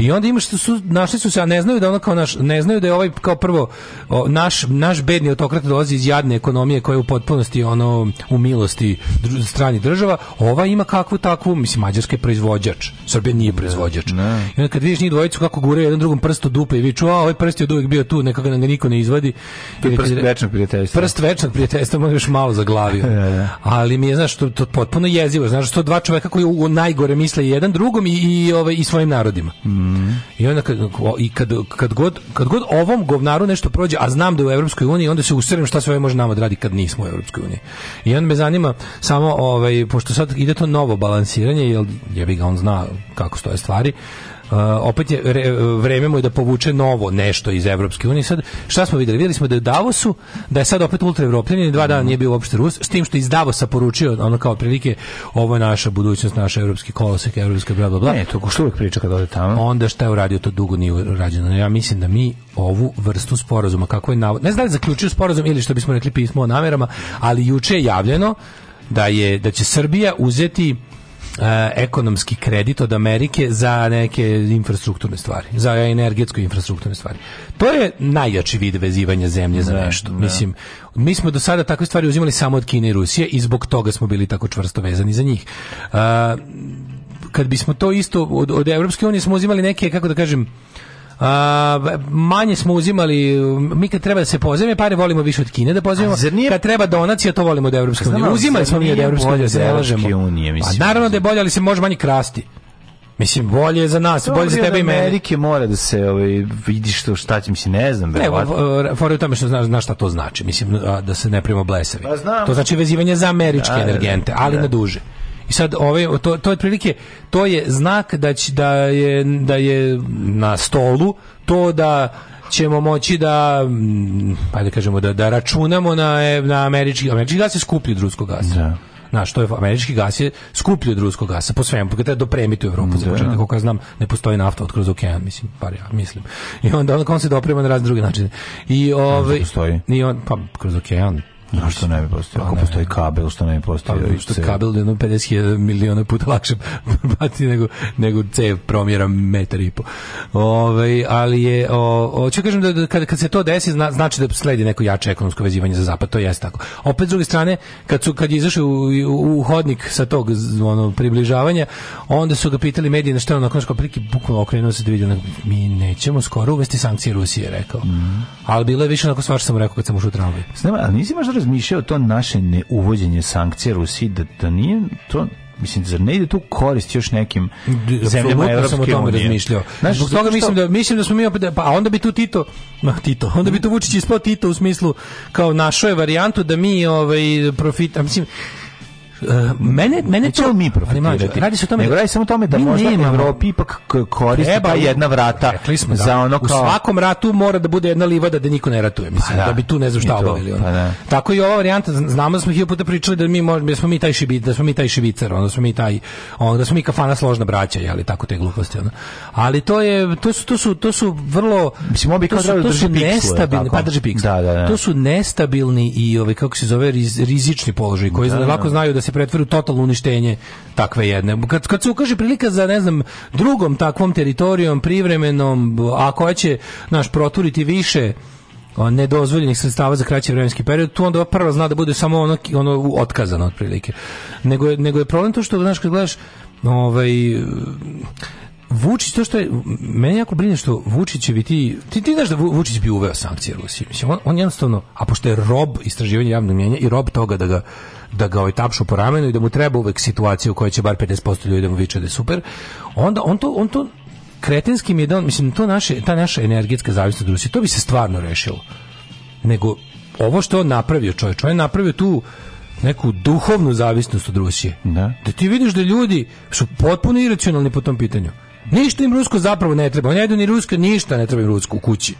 I onda imaš su našli su se a ne znaju da ona kao naš ne znaju da je ovaj kao prvo o, naš naš bedni autokrat dolazi iz jadne ekonomije koja je u potpunosti ono u milosti strani država, ova ima kakvu takvu, mislim mađarski proizvođač, Srbija nije proizvođač. Ne. I onda kad vidiš njih dvojicu kako gure jedan drugom prstu dupe i viču, a ovaj prst je od bio tu, nekako ga niko ne izvadi. To je prst večnog prijateljstva. Prst večnog prijateljstva, možeš još malo zaglavio. (laughs) Da, da. Ali mi je, znaš, to, to potpuno jezivo. Znaš, što dva čoveka koji u najgore misle jedan drugom i, i, ovaj i svojim narodima izborima. Mm. I onda kad, i kad, kad, god, kad god ovom govnaru nešto prođe, a znam da je u Evropskoj uniji, onda se usrem šta sve može nama da radi kad nismo u Evropskoj uniji. I onda me zanima samo, ovaj, pošto sad ide to novo balansiranje, jer jebi ga on zna kako stoje stvari, Uh, opet je re, vreme mu je da povuče novo nešto iz Evropske unije. Sad, šta smo videli? Videli smo da je Davosu, da je sad opet ultraevropljanin, dva dana nije bio uopšte Rus, s tim što je iz Davosa poručio, ono kao prilike, ovo je naša budućnost, naša evropski kolosek, evropska bla bla bla. Ne, to što uvijek priča kad ode tamo. Onda šta je uradio, to dugo nije urađeno. Ja mislim da mi ovu vrstu sporazuma, kako je navod... Ne znam da li zaključio sporazum ili što bismo rekli pismo o namerama, ali juče je javljeno da je da će Srbija uzeti E, ekonomski kredit od Amerike za neke infrastrukturne stvari, za energetsko infrastrukturne stvari. To je najjači vid vezivanja zemlje za da, nešto. Ne. Da. Mislim, mi smo do sada takve stvari uzimali samo od Kine i Rusije i zbog toga smo bili tako čvrsto vezani za njih. Uh, kad bismo to isto od, od Evropske unije smo uzimali neke, kako da kažem, A, manje smo uzimali, mi kad treba da se pozajme pare, volimo više od Kine da pozajmemo. Nije... Kad treba donacija, to volimo od Evropske unije. Uzimali smo mi od Evropske unije, da ne lažemo. Pa naravno da je bolje, ali se može manje krasti. Mislim bolje za nas, to bolje za tebe i mene. Amerike mora da se ovaj vidi što šta će mi ne znam, Ne, fora u tome što znaš, zna šta to znači. Mislim da se ne primo blesavi. Pa, to znači vezivanje za američke da, da, da. energente, ali na duže. I sad ove to to je otprilike to je znak da će, da je da je na stolu to da ćemo moći da pa da kažemo da da računamo na e, na američki američki gas je skuplji od ruskog gasa. Da. Na što je američki gas je skuplji od ruskog gasa po svemu, kada dopremiti u Evropu, da. za koliko ja znam, ne postoji nafta od kroz okean, mislim, par ja mislim. I onda on se doprema na razne druge načine. I ovaj i on pa kroz okean, A što ne bi postojao? Pa Ako postoji kabel, što ne bi postojao? Pa, što kabel da jedno 50 miliona puta lakše probati (laughs) nego, nego cev promjera metar i po. Ove, ovaj, ali je, o, o, ću kažem da, da kad, kad, se to desi, zna, znači da sledi neko jače ekonomsko vezivanje za zapad, to jeste tako. Opet, s druge strane, kad, su, kad je izašao u, u, u, hodnik sa tog ono, približavanja, onda su ga pitali mediji na što je nakon što prilike bukvalno okrenuo se da vidio, mi nećemo skoro uvesti sankcije Rusije, rekao. Mm. Ali bilo je više onako svašta sam rekao kad sam ušao u tramvaj. Snema, ali nisi baš razmišljao to naše neuvođenje sankcija Rusiji da, da nije to mislim zar ne ide tu korist još nekim zemljama evropske sam o tome unije. razmišljao Znaš, zbog toga što... mislim da mislim da smo mi opet pa onda bi tu Tito ma Tito onda bi tu Vučić ispao Tito u smislu kao našo je varijantu da mi ovaj profitam mislim Uh, mene znači, mene to mi profitirati. radi se o tome da- nego radi samo o tome da možda u Evropi ipak koristi treba, ta jedna vrata smo, za da, ono kao u svakom ratu mora da bude jedna livada da niko ne ratuje mislim pa da, da, bi tu ne znam šta obavili pa da. tako i ova varijanta znamo da smo hiljadu puta pričali da mi možemo da smo mi taj šibit da smo mi taj šibicar onda smo mi taj onda smo mi kafana složna braća je li tako te gluposti onda. ali to je to su to su to su vrlo mislim obi kao to su nestabilni pa drži to su nestabilni i ove ovaj, kako se zove rizični položaj, koji lako znaju da se pretvori u totalno uništenje takve jedne. Kad, kad se ukaže prilika za, ne znam, drugom takvom teritorijom, privremenom, a koja će, naš, proturiti više nedozvoljenih sredstava za kraći vremenski period, tu onda prva zna da bude samo ono, ono otkazano otprilike. Nego je, nego je problem to što, znaš, kad gledaš, ovaj, Vučić to što je mene jako brine što Vučić bi ti ti ti znaš da Vučić bi uveo sankcije Rusiji. Mislim on, on jednostavno a pošto je rob istraživanja javnog mnjenja i rob toga da ga da ga ovaj tapšu po ramenu i da mu treba uvek situacija u kojoj će bar 50% ljudi da mu viče da je super, onda on to, on to kretenski mi je dao, mislim, to naše, ta naša energetska zavisnost Rusije, to bi se stvarno rešilo. Nego, ovo što on napravio čovječ, on je napravio tu neku duhovnu zavisnost od Rusije. Da. da ti vidiš da ljudi su potpuno iracionalni po tom pitanju. Ništa im rusko zapravo ne treba. Ne jedu ni rusko, ništa ne treba im rusko u kući.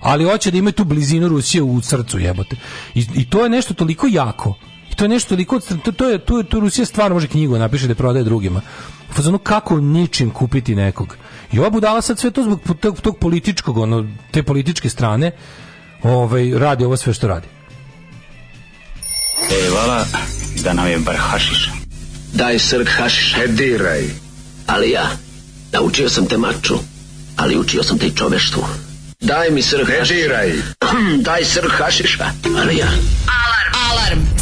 Ali hoće da imaju tu blizinu Rusije u srcu, jebote. I, i to je nešto toliko jako I to je nešto toliko, to, to je, tu, tu Rusija stvarno može knjigu da napiše da prodaje drugima. Fazonu kako ničim kupiti nekog. I ova budala sad sve to zbog tog, tog političkog, ono, te političke strane, ovaj, radi ovo sve što radi. E, vala, da nam je bar hašiš. Daj srk hašiš. E, diraj. Ali ja, naučio sam te maču, ali učio sam te i čoveštvu. Daj mi srk hašiša. Ne diraj. (clears throat) Daj srk hašiša. Ali ja. Alarm. Alarm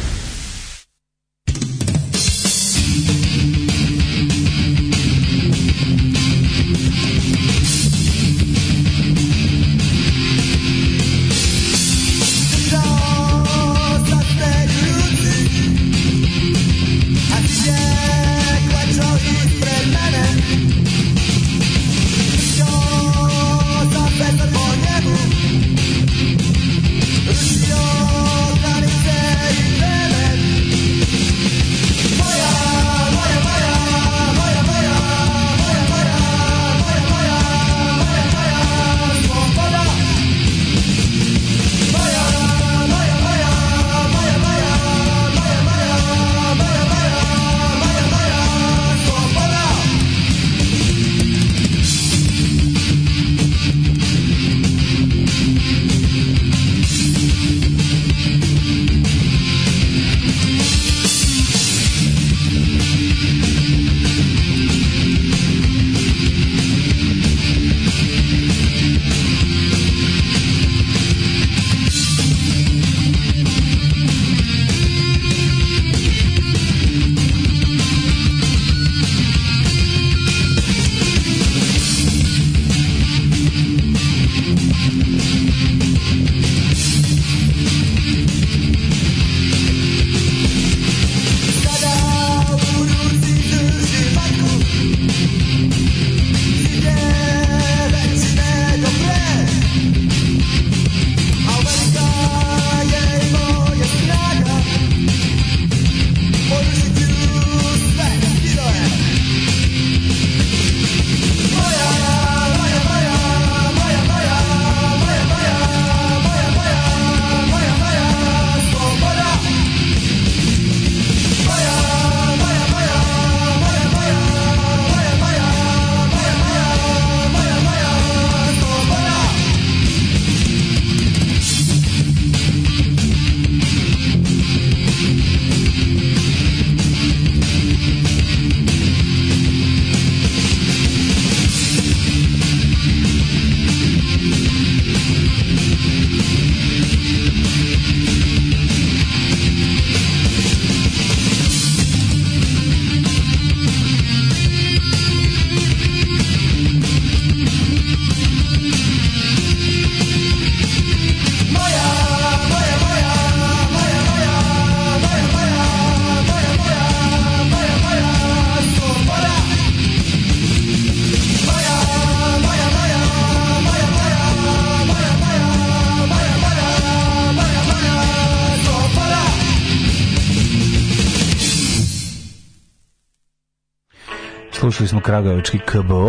Rušili smo Kragovički KBO.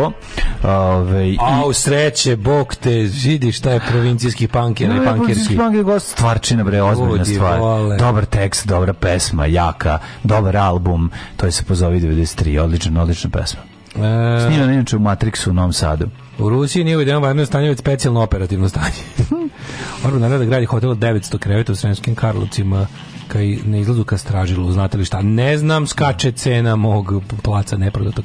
Ove, ovaj, i... Au, sreće, bog te, vidi šta je provincijski panker no, i pankirski. Panker stvarčina, bre, ozbiljna stvar. Vole. Dobar tekst, dobra pesma, jaka, dobar album, to je se pozovi 93, odlična, odlična pesma. E... Snimljena inače u Matrixu u Novom Sadu. U Rusiji nije uvedeno vanredno stanje, već specijalno operativno stanje. (laughs) Orban da gradi hotel od 900 kreveta u Sremskim Karlovcima kaj, na izlazu ka stražilu, znate li šta? Ne znam, skače cena mog placa neprodatog.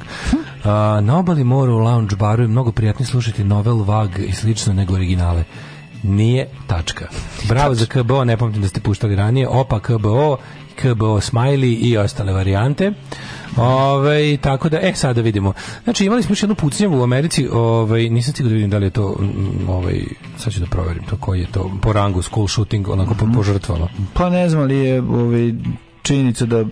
A, na obali moru u lounge baru je mnogo prijatnije slušati novel vag i slično nego originale. Nije tačka. Bravo za KBO, ne pamtim da ste puštali ranije. Opa KBO KBO Smiley i ostale varijante. Ove, ovaj, tako da, e, sada da vidimo. Znači, imali smo još jednu pucnjavu u Americi, ove, ovaj, nisam stigao da vidim da li je to, mm, ovaj, sad ću da proverim to, koji je to, po rangu, school shooting, onako po, po žrtvama. Pa ne znam, ali je, ovaj, činjenicu da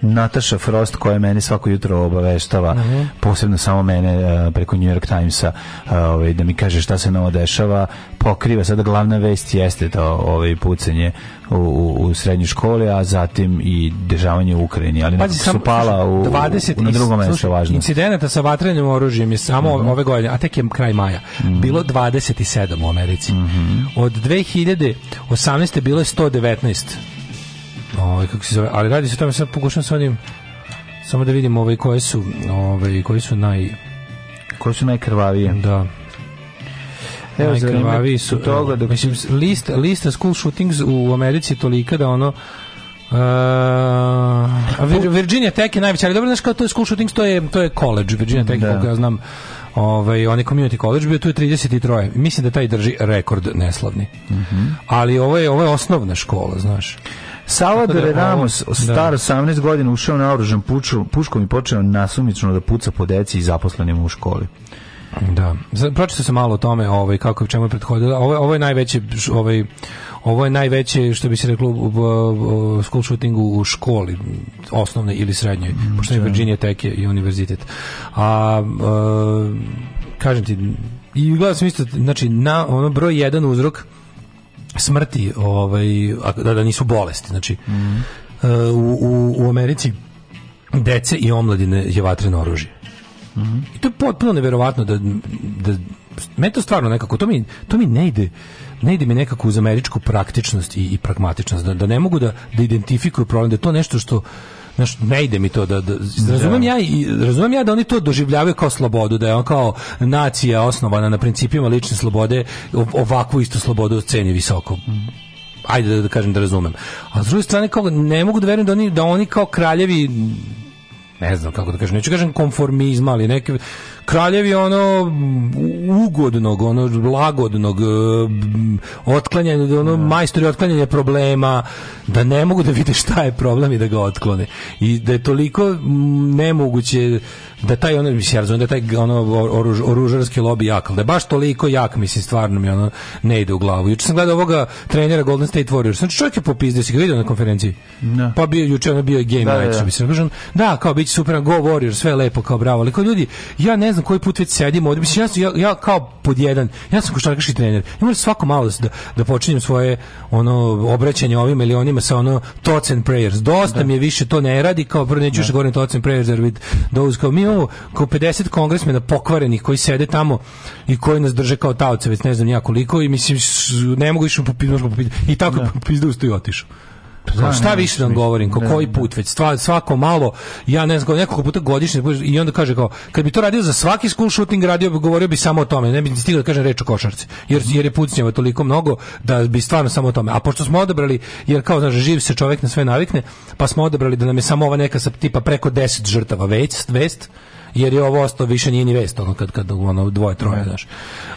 Nataša Frost koja meni svako jutro obaveštava, uh -huh. posebno samo mene e, preko New York Timesa, e, ovaj da mi kaže šta se novo dešava, pokriva sada glavna vest jeste to ovaj pucanje u, u, u srednjoj školi, a zatim i dešavanje u Ukrajini, ali Pazi, su pala u, 20 u, na drugom mesto važno. Incidenata sa vatrenim oružjem je samo uh mhm. -huh. ove godine, a tek je kraj maja, uh mhm. -huh. bilo 27 u Americi. Mhm. Od 2018. bilo je 119 ovaj, kako se zove, ali radi se o tome, sad pokušam sa onim, samo da vidim ovaj, koje su, ovaj, koji su naj... koji su najkrvavije. Da. Evo, najkrvaviji su toga da mislim lista lista school shootings u Americi je tolika da ono Uh, Virginia Tech je najveća, ali dobro, znaš kao to je school shootings, to je, to je college, Virginia Tech, da. koliko ja znam, ovaj, on je community college, bio tu je 33. Mislim da taj drži rekord neslavni. Mm -hmm. Ali ovo je, ovo je osnovna škola, znaš. Salvador da, Ramos, da. star 18 godina, ušao na oružan puškom i počeo nasumično da puca po deci i zaposlenim u školi. Da. Pročitao sam malo o tome, ovaj kako čemu je prethodilo. Ovo, ovo je najveće ovaj ovo je najveće što bi se reklo u, u, u school shooting u školi osnovnoj ili srednjoj, mm, pošto je da. Virginia Tech i univerzitet. A, a e, kažem ti i gledao sam isto, znači na ono broj jedan uzrok smrti, ovaj, da, da nisu bolesti. Znači, mm. u, u, u Americi dece i omladine je vatreno oružje. Mm I to je potpuno neverovatno da, da me to stvarno nekako, to mi, to mi ne ide ne ide mi nekako uz američku praktičnost i, i pragmatičnost, da, da ne mogu da, da identifikuju problem, da je to nešto što znaš, ne ide mi to da, da, da razumem ja i razumem ja da oni to doživljavaju kao slobodu, da je on kao nacija osnovana na principima lične slobode, ovakvu istu slobodu ceni visoko. Ajde da, da kažem da razumem. A s druge strane kao ne mogu da verujem da oni da oni kao kraljevi ne znam kako da kažem, neću kažem konformizma, ali neke kraljevi ono mm, ugodnog, ono lagodnog e, mm, otklanjanja, da ono da. majstori otklanjanja problema, da ne mogu da vide šta je problem i da ga otklone. I da je toliko mm, nemoguće da taj ono mislim ja razumem da taj ono oruž, oružarski lobby jak, da je baš toliko jak mislim stvarno mi ono ne ide u glavu. Juče sam gledao ovoga trenera Golden State Warriors. Znači čovjek je popizdio, si ga vidio na konferenciji. No. Da. Pa bio juče ono bio game da, night, da, da. bi da, kao biće super go Warriors, sve lepo kao bravo, ali kao ljudi, ja ne ne znam koji put već sedim ovdje. Mislim, ja, sam, ja, ja kao pod jedan, ja sam košarkaški trener. Ja moram svako malo da, da počinjem svoje ono obraćanje ovim ili onima sa ono thoughts and prayers. Dosta da. mi je više to ne radi, kao prvo neću još da. govorim thoughts and prayers, jer vid da those kao mi imamo kao 50 kongresmena pokvarenih koji sede tamo i koji nas drže kao taoce, već ne znam ja koliko i mislim, ne mogu više popiti, popiti. i tako da. pizdu i otišao. Kao, pa šta više da vam govorim, ko koji put već, svako malo, ja ne znam, nekoliko puta godišnje da i onda kaže kao, kad bi to radio za svaki school shooting radio bi govorio bi samo o tome, ne bi stigao da kažem reč o košarci, jer, jer je pucnjava toliko mnogo da bi stvarno samo o tome. A pošto smo odabrali, jer kao, znaš, živ se čovjek na sve navikne, pa smo odabrali da nam je samo ova neka sa tipa preko 10 žrtava već, vest, jer je ovo ostao više nije ni vest, ono kad kad ono dvoje troje, daš.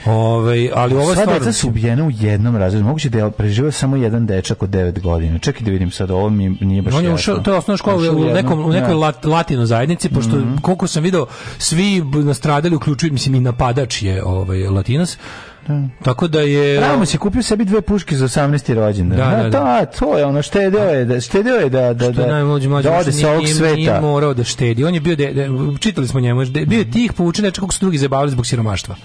Da. Ovaj, ali ovo sad deca su ubijena u jednom razredu. Moguće da je preživeo samo jedan dečak od 9 godina. Čekaj da vidim sad, ovo mi nije baš. On je ušao, to je osnovna škola u nekom u da. nekoj ja. latino zajednici pošto mm -hmm. koliko sam video svi nastradali uključujući mislim i napadač je ovaj Latinas Da. Tako da je Ramos je kupio sebi dve puške za 18. rođendan. Da, da, da, da, da. to je ono štedeo je, da štedeo je da da da. Najmlađi mlađi da ode sa ovog sveta. Nije morao da štedi. On je bio de, de, čitali smo njemu, de, bio je tih poučena kako su drugi zabavili zbog siromaštva.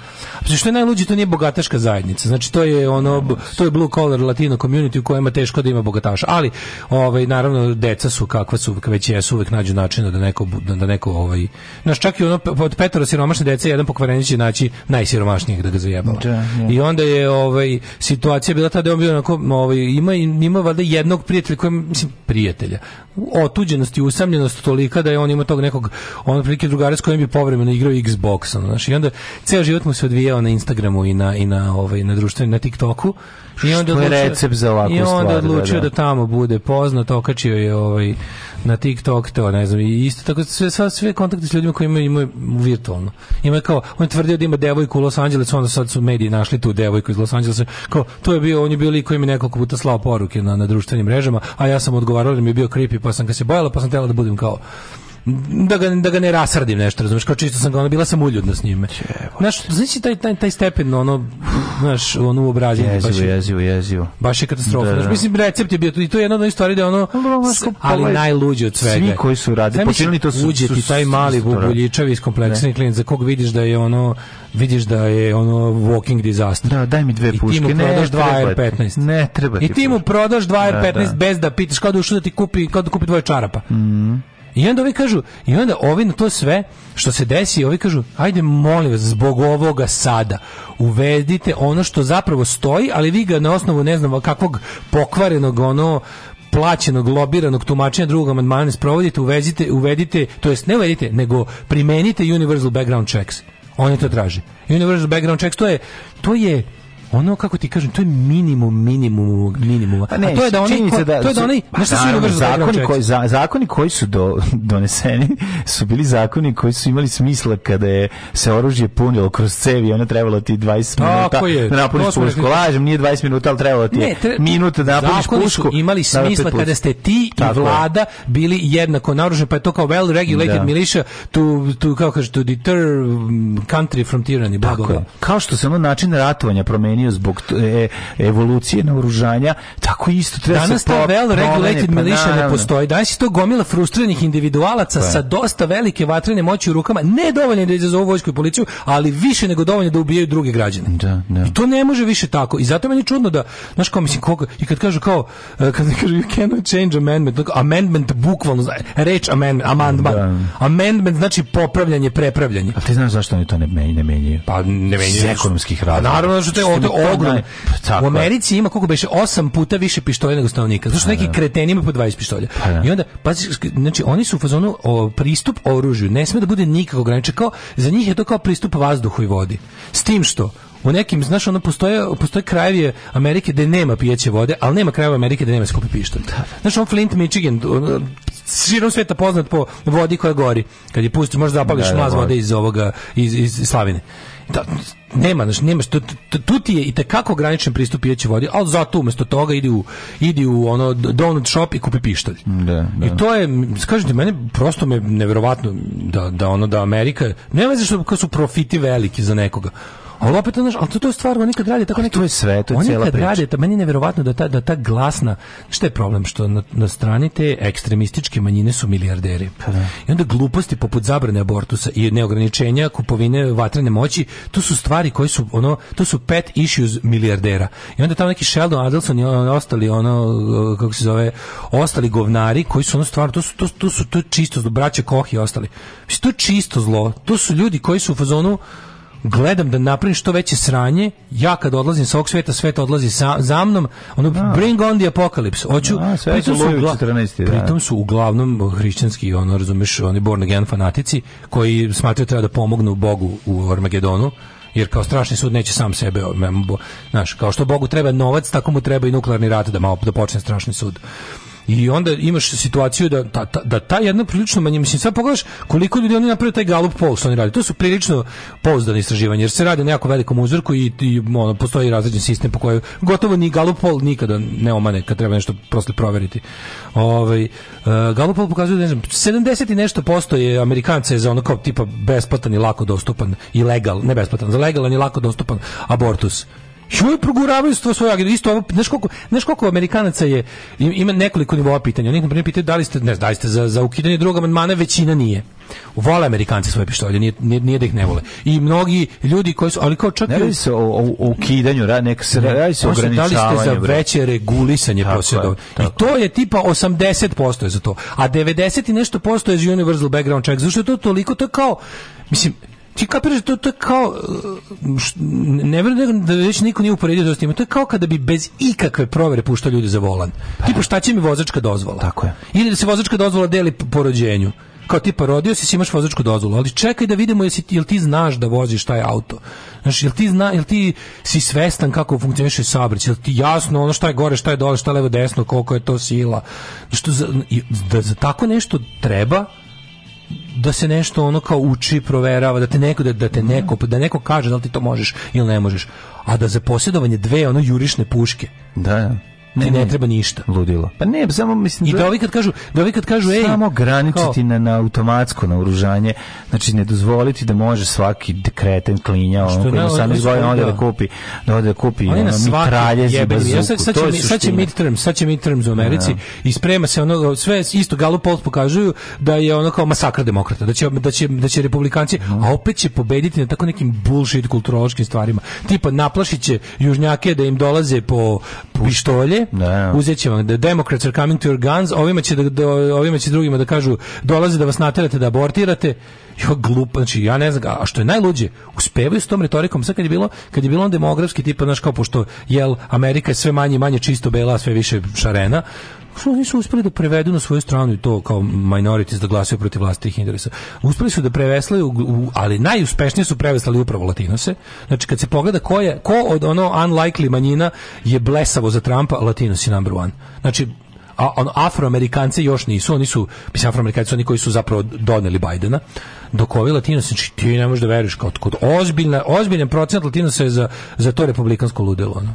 Pa što je najluđe to nije bogataška zajednica. Znači to je ono da. to je blue collar latino community u kojima teško da ima bogataša. Ali ovaj naravno deca su kakva su već jesu uvek nađu način da neko da, da neko ovaj naš čak i ono od petoro siromašne dece jedan pokvarenić će naći najsiromašnijeg da ga zajebala. Da. I onda je ovaj situacija bila tada da on bio onako ovaj ima ima valjda jednog prijatelja kojem mislim prijatelja. Otuđenost i usamljenost tolika da je on ima tog nekog on prilike drugara s kojim bi povremeno igrao Xbox, ono, znači i onda ceo život mu se odvijao na Instagramu i na i na ovaj na društvenim na TikToku. I onda je odlučio, recept za ovakvu I onda stvar, odlučio da, da. da tamo bude poznat, okačio je ovaj na TikTok, to ne znam, i isto tako sve, sve, sve kontakte s ljudima koji imaju, imaju virtualno. Ima kao, on je tvrdio da ima devojku u Los Angelesu, onda sad su mediji našli tu devojku iz Los Angelesa, kao, to je bio, on je bio lik koji mi nekoliko puta slao poruke na, na društvenim mrežama, a ja sam odgovarala mi je bio creepy, pa sam ga se bojala, pa sam tela da budem kao da ga, da ga ne rasrdim nešto, razumiješ, kao čisto sam ga, ona bila sam uljudna s njime. Znaš, znači taj, taj, taj stepen, ono, znaš, ono uobrazim. Jezivo, jezivo, jezivo. Baš je katastrofa. Da, da. mislim, recept je bio, i to je jedna od onih da ono, pa ali najluđe od svega. Svi koji su radili, počinili to su... Uđe ti taj mali bubuljičav iz kompleksnih klin za kog vidiš da je ono, vidiš da je ono walking disaster. Da, daj mi dve puške. I ti mu prodaš 2 R15. Ne, treba ti. I ti mu prodaš 2 da, R15 da. bez da pitaš kao da ušu da ti kupi, kao da kupi dvoje čarapa. Mhm. I onda ovi kažu, i onda ovi na to sve što se desi, ovi kažu, ajde molim vas, zbog ovoga sada uvedite ono što zapravo stoji, ali vi ga na osnovu, ne znamo kakvog pokvarenog ono plaćenog, lobiranog tumačenja drugog amandmana ne sprovodite, uvezite, uvedite, to jest ne uvedite, nego primenite universal background checks. Oni to traže. Universal background checks, to je, to je ono kako ti kažem, to je minimum minimum minimuma. A, pa ne, A to je da oni ko, da, to je da oni pa, naravno, zakoni koji za, zakoni koji su do, (laughs) doneseni su bili zakoni koji su imali smisla kada je se oružje punilo kroz cevi, ono trebalo ti 20 Tako minuta da napuniš pušku. Lažem, nije 20 minuta, al trebalo ti ne, tre... minut da napuniš pušku. Su imali smisla kada ste ti Tako i vlada bili jednako naoružani, pa je to kao well regulated da. militia to to kako kaže to deter um, country from tyranny, Tako bla. Kao što se ono način ratovanja promenio promenio zbog e, evolucije naoružanja, tako isto treba Danas se ta well regulated pa militia ne postoji. Danas je to gomila frustriranih individualaca pa sa dosta velike vatrene moći u rukama, ne dovoljno da izazovu vojsku i policiju, ali više nego dovoljno da ubijaju druge građane. Da, da. I to ne može više tako. I zato meni je čudno da, znaš kao mislim, koga, i kad kažu kao, e, kad (laughs) kažu you cannot change amendment, amendment bukvalno, reč amendment, amandman. Da. Amendment znači popravljanje, prepravljanje. A ti znaš zašto oni to ne menjaju? Pa ne menjaju. Iz ekonomskih razloga. Naravno, što te Da, da, da. ogromno. Pa, u Americi ima koliko beše 8 puta više pištolja nego stanovnika. Zato što pa neki kreteni imaju po 20 pištolja. Pa I onda pazi, znači oni su u fazonu o, pristup oružju ne sme da bude nikako ograničen kao za njih je to kao pristup vazduhu i vodi. S tim što u nekim, znaš, ono postoje, postoje krajevi Amerike gde nema pijeće vode, ali nema krajeva Amerike gde nema skupi pištolj. Znaš, on Flint, Michigan, ono, širom sveta poznat po vodi koja gori. Kad je pustiš, možda zapališ mlaz vode iz ovoga, iz, iz slavine da, nema, znači nemaš, tu, tu ti je i kako ograničen pristup pijeće vodi, al zato umesto toga idi u, idi u ono donut shop i kupi pištolj. Da, da. I to je, kažete, mene prosto me neverovatno da, da ono da Amerika, nema veze što su profiti veliki za nekoga, Ali opet, znaš, ali to, to je stvar, oni kad rade tako neki... To je sve, to je oni cijela kad priča. rade, to, meni je nevjerovatno da ta, da ta glasna... Šta je problem? Što na, na strani te ekstremističke manjine su milijarderi. Pa da. I onda gluposti poput zabrane abortusa i neograničenja kupovine vatrene moći, to su stvari koje su, ono, to su pet issues milijardera. I onda tamo neki Sheldon Adelson i on, ostali, ono, kako se zove, ostali govnari koji su ono stvarno, to su, to, to su, to je čisto, braća Koh i ostali. To je čisto zlo. To su ljudi koji su u fazonu gledam da napravim što veće sranje, ja kad odlazim sa ovog sveta, svet odlazi sa, za mnom, ono, da. bring on the apocalypse. Hoću, da, pritom, su, ugla, 14, da. pritom su uglavnom hrišćanski, ono, razumeš, oni born again fanatici, koji smatraju da treba da pomognu Bogu u Armagedonu, jer kao strašni sud neće sam sebe znaš, kao što Bogu treba novac, tako mu treba i nuklearni rat da malo da počne strašni sud. I onda imaš situaciju da ta, ta, da ta jedna prilično manje, mislim, sad pogledaš koliko ljudi oni naprave taj galup poll što oni radi. To su prilično pouzdane istraživanja, jer se radi o jako velikom uzorku i, i ono, postoji razređen sistem po kojem gotovo ni galup poll nikada ne omane kad treba nešto prosto proveriti. Ovaj, uh, e, galup poll pokazuje da ne znam, 70 i nešto posto je Amerikanca je za ono kao tipa besplatan i lako dostupan i legal, ne besplatan, za legalan i lako dostupan abortus. I oni proguravaju stvo svoje agende. Isto ovo, znaš koliko, znaš koliko Amerikanaca je, ima nekoliko nivoa pitanja. Oni nam pitaju da li ste, ne znam, da li ste za, za ukidanje drugog amandmana, većina nije. Vole Amerikanci svoje pištolje, nije, nije, nije, da ih ne vole. I mnogi ljudi koji su, ali kao čak... Ne radi se o, o, o ukidanju, ra, neka se radi se o Da li ste za veće regulisanje posjedovanja? I to je tipa 80% je za to. A 90 i nešto posto je za universal background check. Zašto je to toliko? To je kao, mislim, ti kapiraš, da to, to je kao, uh, ne vjerujem da, da već niko nije uporedio to s tim, to je kao kada bi bez ikakve provere puštao ljude za volan. Pa, Tipo, da. šta će mi vozačka dozvola? Tako je. Ili da se vozačka dozvola deli po rođenju kao tipa rodio si, si imaš vozačku dozvolu, ali čekaj da vidimo jesi, jel ti znaš da voziš taj auto. Znaš, jel ti, zna, jel ti si svestan kako funkcioniše saobraćaj, jel ti jasno ono šta je gore, šta je dole, šta je levo desno, koliko je to sila. Što za, da za tako nešto treba da se nešto ono kao uči, proverava, da te neko da, da te neko da neko kaže da li ti to možeš ili ne možeš, a da za posjedovanje dve ono jurišne puške. Da, ne, ne, treba ništa. Ludilo. Pa ne, samo mislim I da-, da ovi kad kažu, da ovi kad kažu ej, samo graničiti na, na automatsko naoružanje, znači ne dozvoliti da može svaki kreten klinja on koji sam izvoji onda da. da kupi, da ode da kupi ono, na mitralje za bazuku. Ja sad, sad, će, sad će midterm, sad će midterms u Americi ja. Da. i sprema se ono sve isto Gallup polls pokazuju da je ono kao masakra demokrata, da će da će da će republikanci, mm. a opet će pobediti na tako nekim bullshit kulturološkim stvarima. Tipa naplašiće južnjake da im dolaze po pištolje, da, Uzeće vam the Democrats are coming to your guns, ovima će, da, ovima će drugima da kažu dolaze da vas naterate da abortirate, jo glupo, znači ja ne znam, a što je najluđe, uspevaju s tom retorikom, sad kad je bilo, kad je bilo on demografski tipa, znaš kao pošto jel Amerika je sve manje manje čisto bela, sve više šarena, što oni su uspeli da prevedu na svoju stranu i to kao minorities da glasaju protiv vlastitih interesa. Uspeli su da preveslaju, ali najuspešnije su preveslali upravo Latinose. Znači kad se pogleda ko je ko od ono unlikely manjina je blesavo za Trumpa, Latinosi number one. Znači a on afroamerikanci još nisu, oni su mislim afroamerikanci su oni koji su zapravo doneli Bajdena. Dok ovi latinos, znači ti ne možeš da veruješ kao kod ozbiljna, ozbiljan procenat latinosa je za, za to republikansko ludelo. Ono.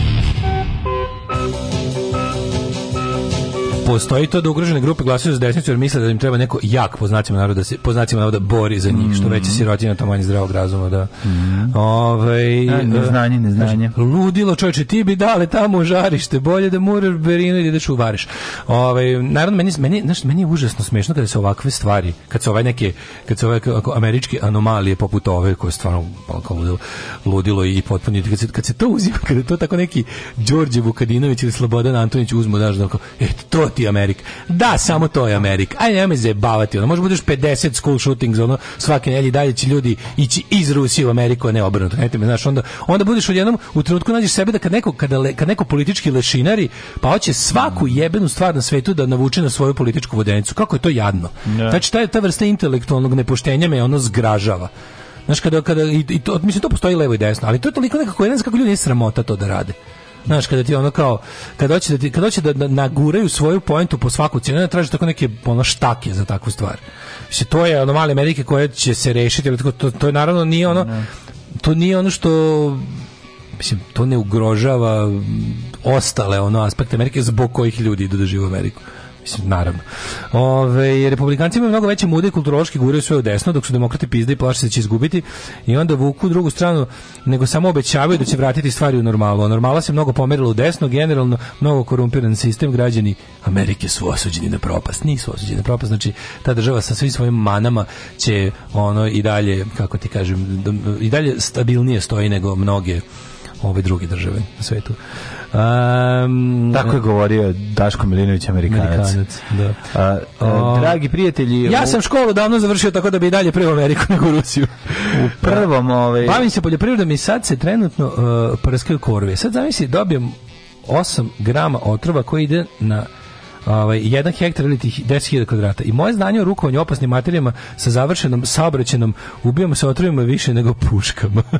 postoji to da ugrožene grupe glasaju za desnicu jer misle da im treba neko jak po znacima naroda da se po znacima naroda bori za njih, mm. što veće mm. sirotina to manje zdravog razuma da. Mm. Ovaj da, e, neznanje, neznanje. Ludilo čoveče, ti bi dale tamo žarište, bolje da mureš berinu ili da u variš Ovaj naravno meni meni znaš, meni je užasno smešno kada se ovakve stvari, kad se ovaj neke kad se ovaj ove američke anomalije poput ove koje stvarno kao ludilo, ludilo i potpuno kad se, kad se to uzima, kada to tako neki Đorđe Vukadinović ili Slobodan Antonić uzmu daš da kao, e to ti Amerika. Da, samo to je Amerika. Aj nemoj zajebavati. Ono može budeš 50 school shootings ono svake nedelje dalje će ljudi ići iz Rusije u Ameriku, a ne obrnuto. Eto me, znaš, onda onda budeš odjednom u trenutku nađeš sebe da kad neko kada le, kad neko politički lešinari, pa hoće svaku jebenu stvar na svetu da navuče na svoju političku vodenicu. Kako je to jadno. Ne. Znači ta ta vrsta intelektualnog nepoštenja me ono zgražava. Znaš, kada, kada, i, i to, mislim, to postoji levo i desno, ali to je toliko nekako, ne znam kako ljudi je sramota to da rade. Znaš, kada ti ono kao, kada hoće da, ti, kada hoće da, da naguraju svoju poentu po svaku cijenu, onda traži tako neke ono, štake za takvu stvar. Mislim, to je anomalija Amerike koje će se rešiti, to, to, to je naravno nije ono, to nije ono što mislim, to ne ugrožava ostale ono aspekte Amerike zbog kojih ljudi idu da žive u Ameriku. Mislim, naravno. Ove, republikanci imaju mnogo veće mude i kulturološki guraju svoje u desno, dok su demokrati pizde i plaše se da će izgubiti i onda vuku drugu stranu, nego samo obećavaju da će vratiti stvari u normalu. A normala se mnogo pomerila u desno, generalno mnogo korumpiran sistem, građani Amerike su osuđeni na propast. Nisu osuđeni na propast, znači ta država sa svim svojim manama će ono i dalje, kako ti kažem, i dalje stabilnije stoji nego mnoge ove druge države na svetu. Um, Tako je govorio Daško Milinović, Amerikanac. Amerikanac da. A, e, a, dragi prijatelji... Ja u... sam školu davno završio tako da bi i dalje prvo Ameriku nego Rusiju. U prvom... Ovaj... Bavim se poljoprivredom i sad se trenutno uh, prskaju korve. Sad zamisli, dobijem 8 grama otrova koji ide na ovaj, jedan hektar ili 10.000 kvadrata. I moje znanje o rukovanju opasnim materijama sa završenom, saobraćenom, ubijamo se otrovima više nego puškama. E,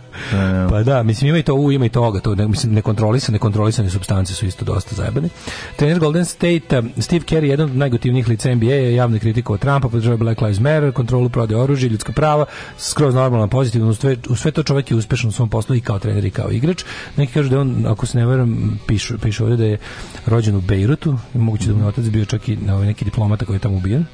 (laughs) pa da, mislim, ima i to u, ima i toga. To, ne, mislim, nekontrolisane, nekontrolisane substance su isto dosta zajebane. Trener Golden State, Steve Kerry, jedan od najgotivnijih lica NBA, je javno kritikovao Trumpa, podržava Black Lives Matter, kontrolu prode oružja, ljudska prava, skroz normalna, pozitivno. U sve, u sve to čovek je uspešan u svom poslu i kao trener i kao igrač. Neki kažu da on, ako se ne verujem, piše pišu ovdje da je rođen u Beirutu, moguće da mu otac bio čak i ovaj neki diplomata koji je tamo ubijen.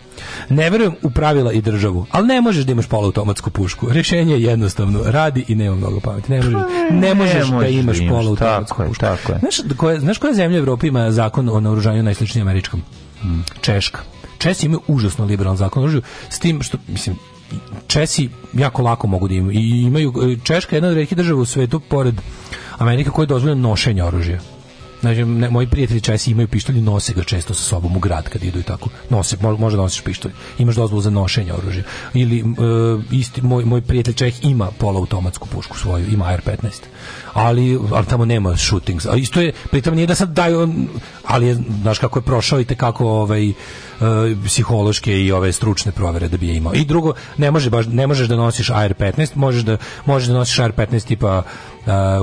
Ne verujem u pravila i državu, ali ne možeš da imaš poluautomatsku pušku. Rješenje je jednostavno, radi i nema mnogo pameti. Ne možeš, pa ne možeš ne da, da imaš poluautomatsku pušku. Tako je. Znaš, koje, znaš koja zemlja u Evropi ima zakon o naoružanju najsličniji američkom? Hmm. Češka. Česi imaju užasno liberalan zakon o oružju, s tim što, mislim, Česi jako lako mogu da imaju. I imaju e, Češka je jedna od redkih država u svetu, pored Amerika koja je dozvoljeno nošenje oružja znači, ne, moji prijatelji česi imaju pištolj i nose ga često sa sobom u grad kad idu i tako. Nose, može da nosiš pištolj. Imaš dozvolu za nošenje oružja. Ili e, isti, moj, moj prijatelj Čeh ima poluautomatsku pušku svoju, ima AR-15. Ali, ali tamo nema shootings. A isto je, pritom nije da sad daju, ali je, znaš kako je prošao i te kako ovaj, e, psihološke i ove stručne provere da bi je imao. I drugo, ne, može baš, ne možeš da nosiš AR-15, možeš da, možeš da nosiš AR-15 tipa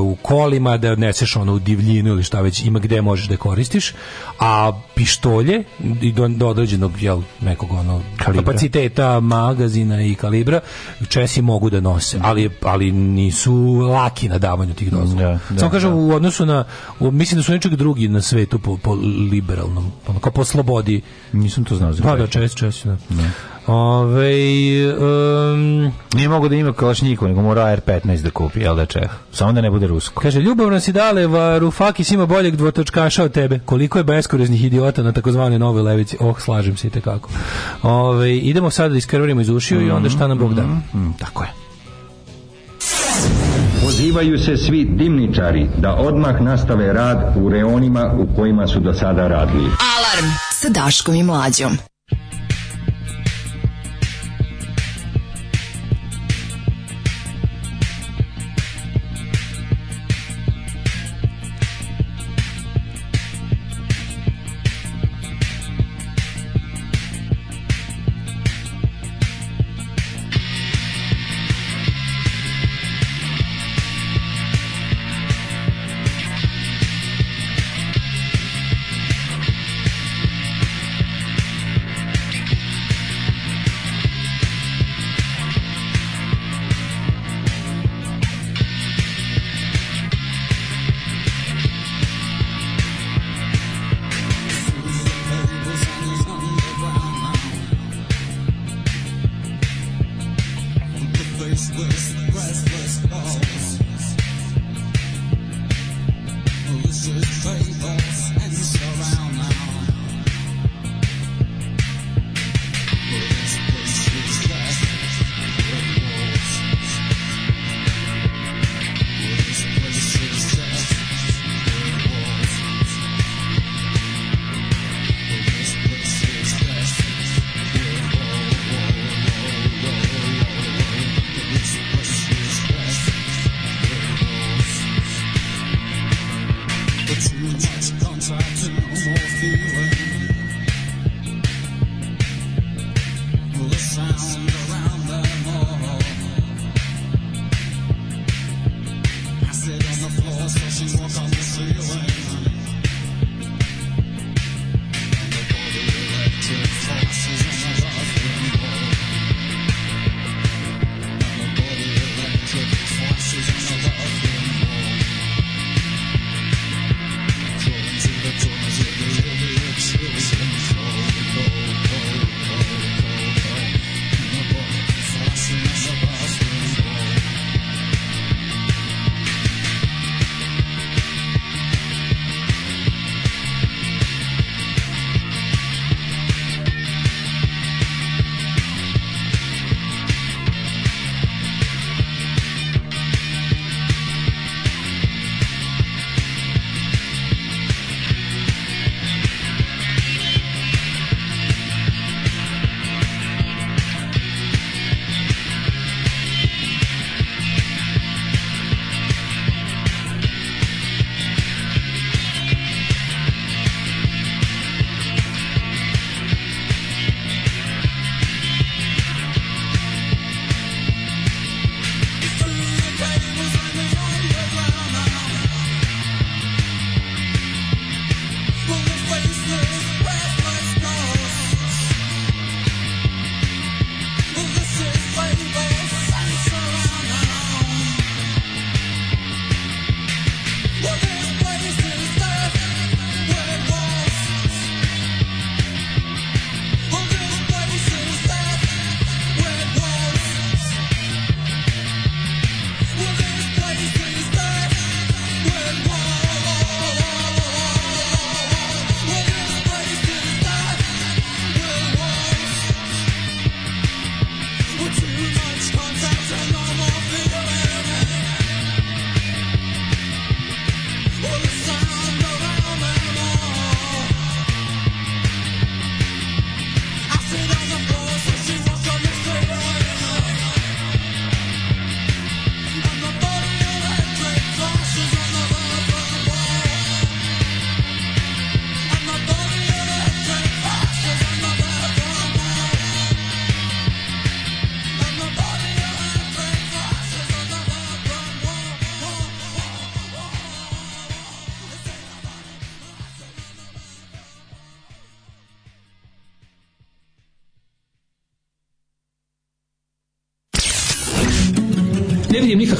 u kolima, da odneseš ono u divljinu ili šta već ima gde možeš da koristiš, a pištolje i do, do određenog jel, nekog ono, kapaciteta magazina i kalibra Česi mogu da nose, ali, ali nisu laki na davanju tih dozvola. Da, da, Samo kažem, da. u odnosu na u, mislim da su nečeg drugi na svetu po, po liberalnom, ono, kao po slobodi. Nisam to znao. Pa da, Česi, Česi, da. da. Ove, um, Nije mogu da ima kalašnjiku, nego mora R15 da kupi, jel da Čeh? Samo da ne bude rusko. Kaže, ljubavno si dale, Varufakis ima boljeg dvotočkaša od tebe. Koliko je beskoreznih idiota života na takozvane nove levici. Oh, slažem se i tekako. Ove, idemo sada da iskrvarimo iz ušiju mm -hmm. i onda šta nam Bog da. Mm -hmm. Tako je. Pozivaju se svi dimničari da odmah nastave rad u reonima u kojima su do sada radili. Alarm sa Daškom i Mlađom.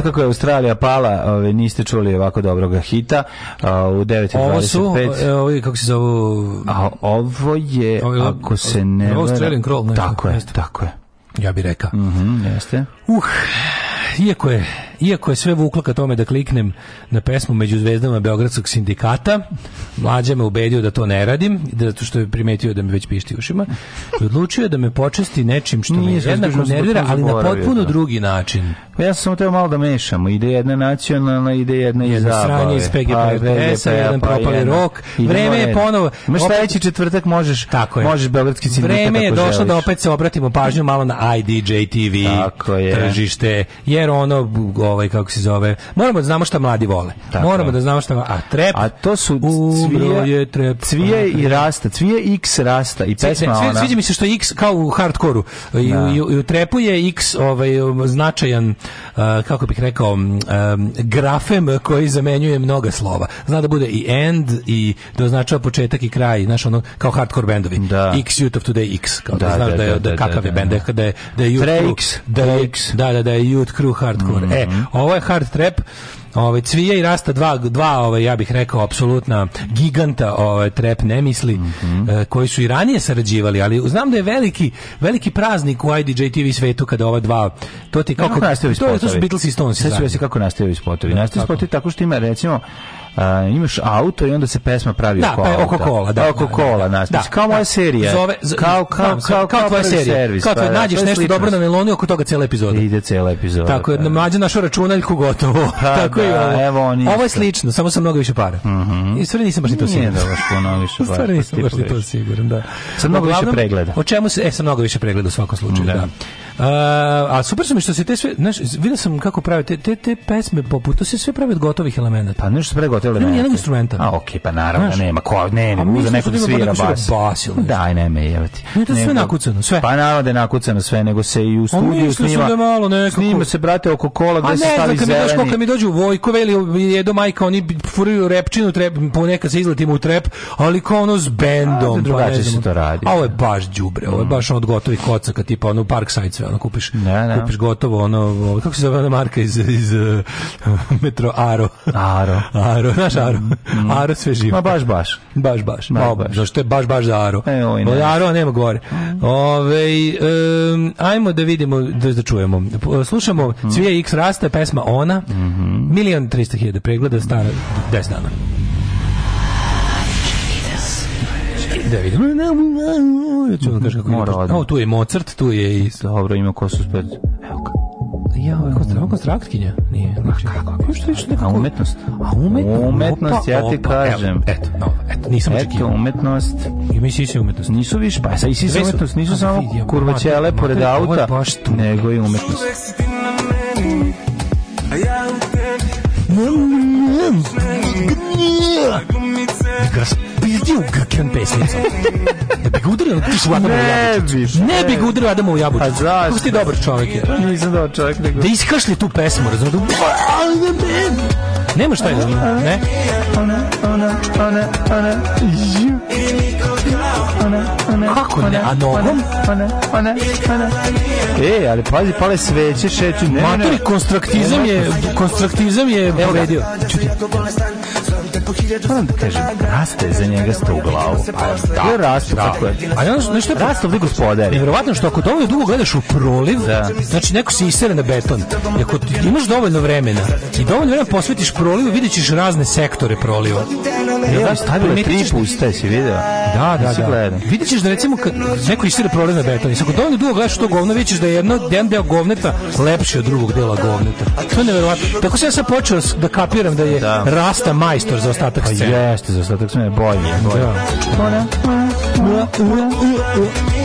od kako je Australija pala, ove, niste čuli ovako dobrog hita a, u 9.25. Ovo su, e, ovi, kako se zove A ovo je, ovo, ako se ne... Ovo Australian Crawl. Tako je, tako je. Ja bih rekao. Mhm, mm jeste. Uh, iako je, iako je sve vuklo ka tome da kliknem na pesmu Među zvezdama Beogradskog sindikata, mlađa me ubedio da to ne radim, zato što je primetio da mi već pišti ušima, odlučio da me počasti nečim što Nije, me jednako nervira, ali na potpuno da. drugi način. Pa ja sam samo teo malo da mešamo, ide jedna nacionalna, ide jedna iz zabave. Sranje iz PGP-a, jedan pa propali rok, vreme je ponovo... Imaš sledeći četvrtak možeš, tako je. možeš Beogradski sindikat Vreme je došlo da opet se obratimo pažnju malo na IDJ TV, tržište, je jer ono ovaj kako se zove moramo da znamo šta mladi vole Tako. moramo da znamo šta a trep a to su cvije je trep cvije i rasta cvije x rasta i pesma cvije, ona sviđa mi se što je x kao u hardkoru i, da. i, i, u trepu je x ovaj značajan uh, kako bih rekao um, grafem koji zamenjuje mnoga slova zna da bude i end i da označava početak i kraj znaš ono kao hardkor bendovi da. x youth of today x kao da, da znaš da, da, da, da, da kakav je da, bend da je da je youth crew, da je da da je youth crew u hardcore. Mm -hmm. E, mhm. ovo je hard trap. Ovaj Cvija i Rasta dva dva ovaj ja bih rekao apsolutna giganta ovaj trap ne misli mm -hmm. koji su i ranije sarađivali, ali znam da je veliki veliki praznik u IDJ TV svetu kada ova dva to ti kako, kako ispod. to, to su Beatles i Stones. Sve da. se kako nastavili spotovi. Da, nastavili spotovi tako što ima recimo a, imaš auto i onda se pesma pravi da, oko pa, oko kola, da. Oko kola, da, da, kao moja serija. Zove, z, kao, kao, kao, kao, tvoja serija. Servis, kao tvoje, nađeš pa da, nešto dobro na meloniju, oko toga cijela epizoda. Ide cijela epizoda. Tako je, pa da. mlađa našu računaljku gotovo. Ha, pa (laughs) Tako da, i ovo. Evo oni. ovo je slično, samo sam mnogo više para. Mm -hmm. I stvari nisam baš ni to siguran. Nije da baš puno više (laughs) para. stvari nisam baš ni to siguran, da. Sam mnogo više pregleda. O čemu se, e, sam mnogo više pregleda u svakom slučaju, da. da. Uh, a super su mi što se te sve, znaš, vidio sam kako prave te, te, te pesme poput, to se sve pravi od gotovih elemenata. Pa nešto se pravi gotovi elementa. Nema nijednog instrumenta. A okej, okay, pa naravno znaš, nema, ko, ne, ne, uza neko da, da svira da bas. bas ili Daj, ne me jevati. Ne, to sve nego, nakucano, sve. Pa naravno da je nakucano sve, nego se i u pa studiju snima. Da malo nekako. Snima se, brate, oko kola gde se stavi zeleni. A ne, kako mi dođu Vojkove ili jedo majka, oni furaju repčinu, trep, ponekad se izletimo u trep, ali kao ono s bendom. A, pa drugačije se to radi. A ovo je baš đubre, ovo je baš ono od gotovih kocaka, tipa ono Parkside sve ono kupiš da, da. kupiš gotovo ono kako se zove ona marka iz iz uh, (laughs) metro Aro. Aro. Aro, znaš Aro. Mm. Aro sve živo. Ma baš baš. Baš baš. Ma, baš. Zašto je baš baš za Aro? E, ne. Aro nema gore. Mm. Ove, um, ajmo da vidimo da, da čujemo. Slušamo mm. Cvije X Rasta pesma Ona. Mm -hmm. Milion 300.000 pregleda stara 10 dana. Da vidimo sad ću vam kaži kako Mora ima. O, tu je Mozart, tu je i... Dobro, ima ko su spet. Evo kako. Ja, ovo je konstraktkinja? Nije. Ma znači- kako? Kako što reći nekako? A umetnost? A umetnost? Umetnost, ja ti kažem. Eto, no, eto, nisam očekio. Eto, umetnost. I mi si umetnost. Nisu više, pa sad i sisi umetnost, nisu samo kurvaćele pored auta, nego i umetnost. A ja u tebi. Igraš pizdi u grken pesnicom ga udario tišu Adama ne u ne bi ga udario Adama u jabučić. Kako ti dobar čovjek je. Pa nisam dobar čovjek. Nego... Da iskašli tu pesmu, razumiješ? Da... Nema šta je da ne? Ona, ona, ona, ona, Kako ne? A nogom? E, ali pazi, pale sveće, šeću. Ne, Maturi, konstruktizam je, konstruktizam je povredio. Čuti. Moram da kažem, raste za njega sto u glavu. Pa, da, raste, da. tako je. Ali ono nešto je... Raste ovdje gospodari. Nevjerovatno što ako dovoljno dugo gledaš u proliv, da. znači neko se isere na beton, i ako imaš dovoljno vremena i dovoljno vremena posvetiš prolivu, vidjet ćeš razne sektore proliva. Ja, ja stavio je tri da- puste, si vidio? Da, da, da. da. Vidjet ćeš da recimo kad neko isere proliv na beton, i ako dovoljno dugo gledaš to govno, vidjet ćeš da je jedno, jedan deo govneta lepši od drugog dela govneta. To je nevjerovatno. Tako se ja sad počeo da kapiram da je da. rasta majstor za ostatak pa scene. Jeste, za ostatak scene bolje, bolje. Da. da. Pa pa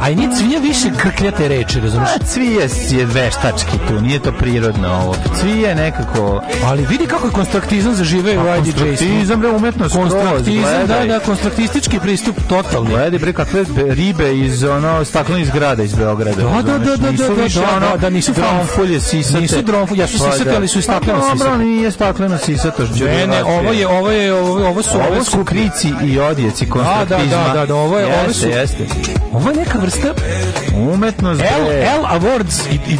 A i nije cvije više krkljate reči, razumiješ? Cvije je veštački tu, nije to prirodno ovo. Cvije nekako... Ali vidi kako je konstruktizam zaživeo u IDJ. Pa, konstruktizam, je umetnost. Konstruktizam, da, da, konstruktistički pristup totalni. Gledaj, bre, kakve ribe iz ono staklenih zgrada iz Beograda. Da, da, da, da, da, više da, da, da, nisu da, da, da, dromfulje sisate. Nisu dromfulje, ja su pa, sisate, ali su i stakleno pa, sisate. Dobro, nije stakleno sisate. Ne, ne, ovo je, ovo je, ovo, ovo su... Ovo su krici i odjeci konstruktizma. Da, da, da, da, ovo je, ovo su... Jeste, jeste. Ovo ovo je neka vrsta umetnost L, e. L Awards i, i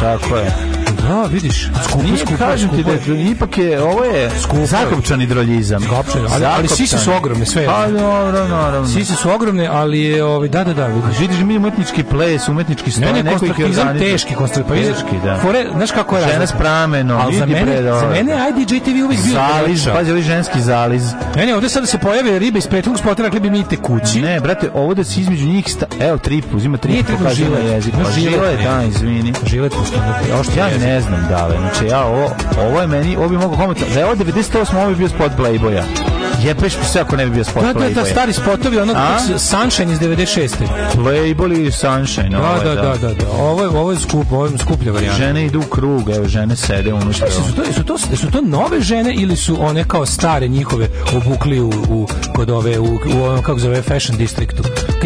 Tako je. Da, A, vidiš. Skupo, Nije, skupo, kažem skupo. ti da ipak je, ovo je skupo. zakopčani droljizam. Zakopčani, ali, ali sise su ogromne, sve. Pa, dobro, naravno. Sise su ogromne, ali je, ovaj, da, da, da, vidiš. Vidiš, mi umetnički ples, umetnički stoj, ne, ne, neko ih organizam. Teški konstruktivizam. Pa teški, da. Fore, znaš kako je Žena s pramenom, ali za mene, pre, za mene IDJ TV uvijek bio zaliz, pazi, li ženski zaliz. Ne, ne, ovde sad se pojave ribe iz prethodnog spota, rekli mi te kući. Ne, brate, ovo da se između njih, sta, evo, trip, uzima trip, pokazuje jezik. Pa žilet, da, izvini. Žilet, pošto, ja ne ne znam da li. Znači ja ovo, ovo je meni, ovo bi mogao komotno. Za ovo 98 ovo bi bio spot Playboya. Jebeš sve ako ne bi bio spot da, Playboya. Da, da, stari spotovi, ono Sunshine iz 96. Playboy i Sunshine. Da, ovo, da, da, da, da, da. Ovo je, ovo je skup, ovo je skuplja varijanta. Žene idu u krug, evo, žene sede unutra. Znači, su, to, su, to, su to nove žene ili su one kao stare njihove obukli u, u kod ove, u, u, u kako zove, fashion distriktu,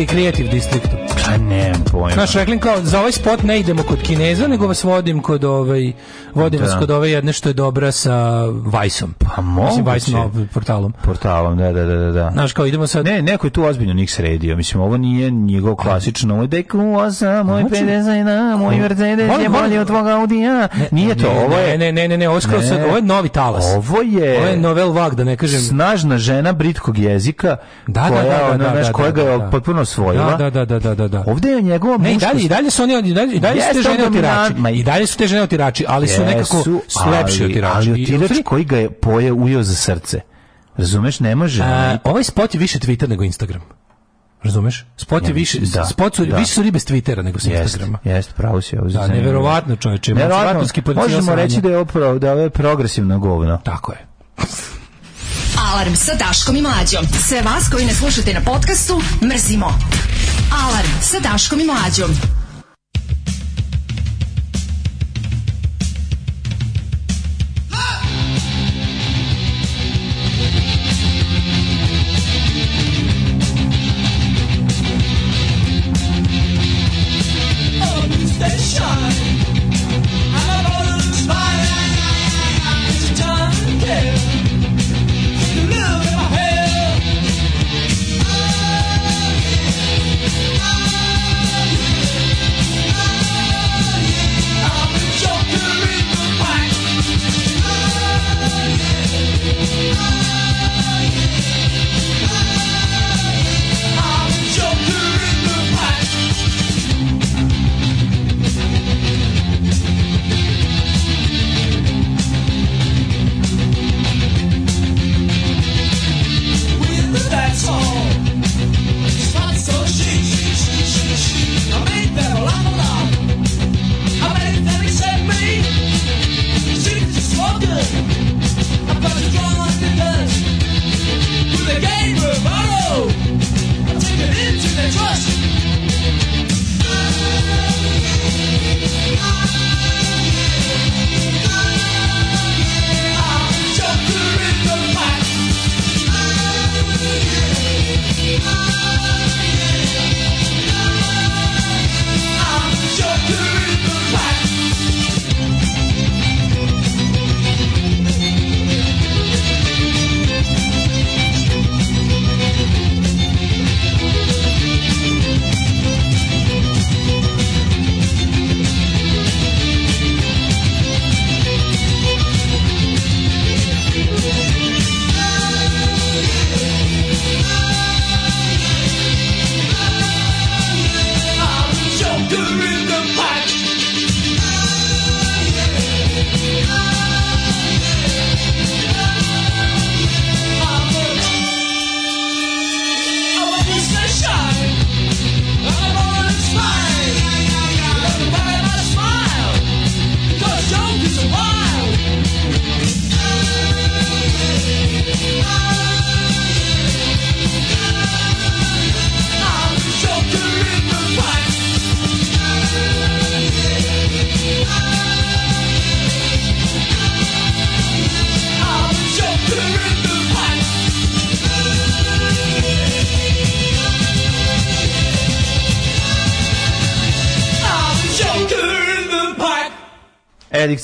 kreative districtu? Pa nemam pojma. Znaš, rekli kao, za ovaj spot ne idemo kod Kineza, nego vas vodim kod ovaj, vodim da. vas kod ove jedne što je dobra sa Vajsom. Pa moguće. Mislim, Vajsom, portalom. Portalom, da, da, da. da. Znaš, kao idemo sad... Ne, neko je tu ozbiljno njih sredio. Mislim, ovo nije njegov klasično. Ovo je deku osa, moj pedezajna, moj Mercedes je bolji od tvoga Audija. Nije to, ovo je... Ne, ne, ne, ne, ovo je, ovo je novi talas. Ovo je... Ovo je novel vag, da ne kažem. Snažna žena britkog jezika, da, koja, da, da, da, da, da, da, da, da, da, da, da, da, da, da, da, da. Ovde je njegova ne, i dalje, i dalje su oni i dalje, i dalje su te žene otirači. Ma i dalje su te žene otirači, ali su nekako su lepši otirači. Ali otirač koji ga je poje ujeo za srce. Razumeš, ne može. A, ovaj spot je više Twitter nego Instagram. Razumeš? Spot je ja, više, da, spot su, da. više su ribe s Twittera nego sa Instagrama. Jeste, pravo si ovo. Da, neverovatno čoveče. Možemo reći da je ovo, da je progresivno govno. Tako je. Alarm sa Daškom i Mlađom. Sve vas koji ne slušate na podcastu, mrzimo. Alarm sa Daškom i Mlađom.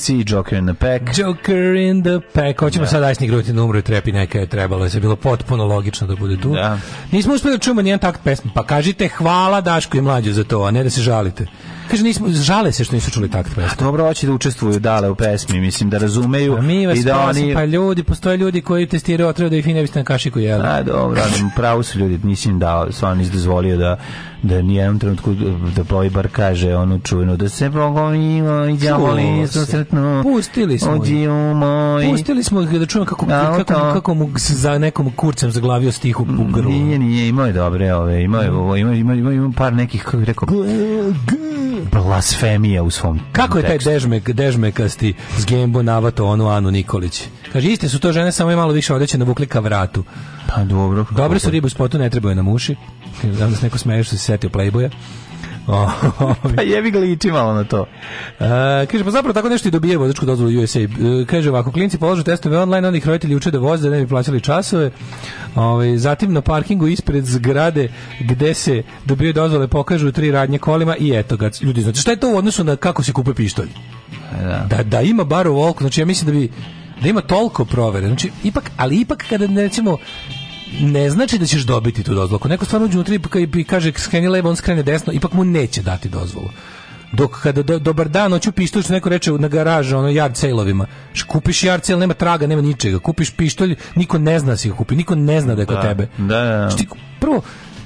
Sea, Joker in the Pack. Joker in the Pack. Hoćemo da. sad Ajsni Grutin umru i trepi neka je trebalo. Je bilo potpuno logično da bude tu. Da. Nismo uspeli da čujemo nijedan takt pesmu. Pa kažite hvala Daško i Mlađu za to, a ne da se žalite. Kaže nismo žale se što nisu čuli takt pesme. Dobro hoće da učestvuju dale u pesmi, mislim da razumeju pa mi vas i da oni pa ljudi, postoje ljudi koji testiraju otreo da i ne biste na kašiku jeli. A dobro, pravo su ljudi, mislim da dao, stvarno dozvolio da da ni jednom trenutku da plovi bar kaže ono čujno da se bogovimo i djavoli su sretno pustili smo ođi moj pustili smo da čujem kako, kako, kako, kako mu za nekom kurcem zaglavio stih u mm, grlu nije nije imao je dobre ove imao je mm. imao, imao, imao, par nekih kako bi rekao blasfemija u svom Kako je taj dežmek, dežmekasti s Gembo navato onu Anu Nikolić? Kaže, iste su to žene, samo je malo više odeće na ka vratu. Pa dobro. Dobre su ribu spotu, ne trebaju na muši. Danas neko smeješ, što se setio Playboya. (laughs) pa jebi ga liči malo na to. E, kaže, pa zapravo tako nešto i dobije vozačku dozvolu USA. Uh, e, kaže ovako, klinci polažu testove online, onih roditelji uče da voze, da ne bi plaćali časove. Ove, ovaj, zatim na parkingu ispred zgrade gde se dobije dozvole pokažu tri radnje kolima i eto ga. Ljudi, znači šta je to u odnosu na kako se kupe pištolj? Da. da, da ima bar ovoliko, znači ja mislim da bi da ima toliko provere. Znači, ipak, ali ipak kada recimo ne znači da ćeš dobiti tu dozvolu. Ako neko stvarno uđe unutra i kaže skreni levo, on skrene desno, ipak mu neće dati dozvolu. Dok kada do, dobar dan hoću pištolj, što neko reče na garažu, ono yard sale-ovima. Kupiš yard sale, nema traga, nema ničega. Kupiš pištolj, niko ne zna da si ga kupi, niko ne zna da je kod da, tebe. Da, da, da. prvo,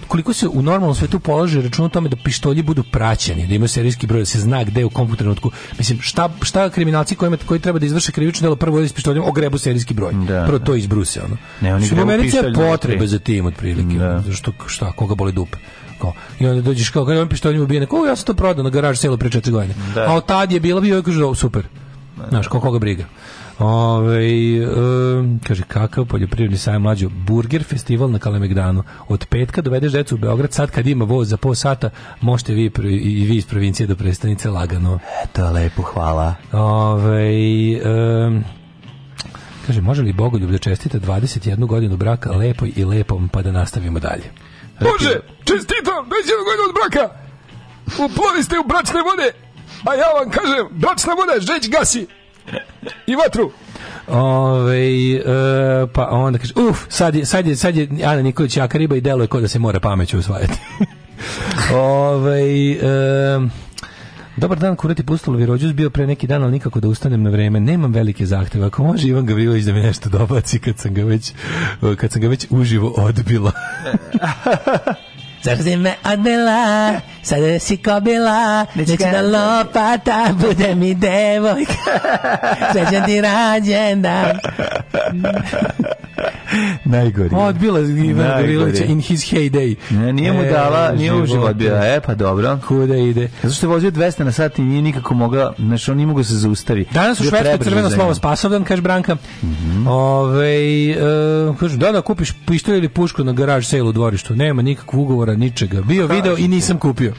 koliko se u normalnom svetu polaže račun o tome da pištolji budu praćeni, da imaju serijski broj, da se zna gde u kom trenutku. Mislim, šta, šta kriminalci kojima, koji treba da izvrše krivično delo prvo ide s pištoljem, ogrebu serijski broj. Da, prvo da. to izbruse. Ono. Ne, oni Što America potrebe za tim, otprilike. Da. Što, šta, koga boli dupe. Kao. I onda dođeš kao, kada on pištoljem ubije kao, ja sam to prodao na garaž selo pre četiri godine. Da. A od tad je bila bio, kaže, super. Znaš, koga briga. Ove, um, kaže, kakav poljoprivredni sajam mlađo? Burger festival na Kalemegdanu. Od petka dovedeš decu u Beograd, sad kad ima voz za pol sata, možete vi i vi iz provincije do prestanice lagano. Eto, lepo, hvala. Ove, um, kaže, može li Bogoljub da čestite 21 godinu braka lepoj i lepom, pa da nastavimo dalje? Bože, čestitam 21 godinu braka! Uplori ste u bračne vode, a ja vam kažem, bračna voda žeć gasi! I vatru! Ove, e, pa onda kaže, uf, sad je, sad je, sad je Ana Nikolić jaka riba i deluje kao da se mora pameću usvajati. (laughs) Ove, e, Dobar dan, kurati pustolo Virođus bio pre neki dan, ali nikako da ustanem na vreme. Nemam velike zahteve. Ako može Ivan Gavrilović da mi nešto dobaci kad sam ga već, kad sam ga već uživo odbila. (laughs) Zašto si me odbila, sada si kobila, da lopata bude mi devojka. Srećan (laughs) ti rađen dan. Najgori. Odbila Ivan Gavrilovića in his heyday. Ne, nije mu e, dala, e, nije mu život E, pa dobro. Kuda ide? Zato što je vozio 200 na sat i nije nikako mogao, znači on nije mogao da se zaustavi. Danas u Švedskoj crveno slovo spasovdan, kaže Branka. Mm -hmm. Ove, e, kaže, da, da kupiš pištolj ili pušku na garaž sale u dvorištu. Nema nikakvog ugovora dogovora, ničega. Bio Kažem pa da, video i nisam kupio.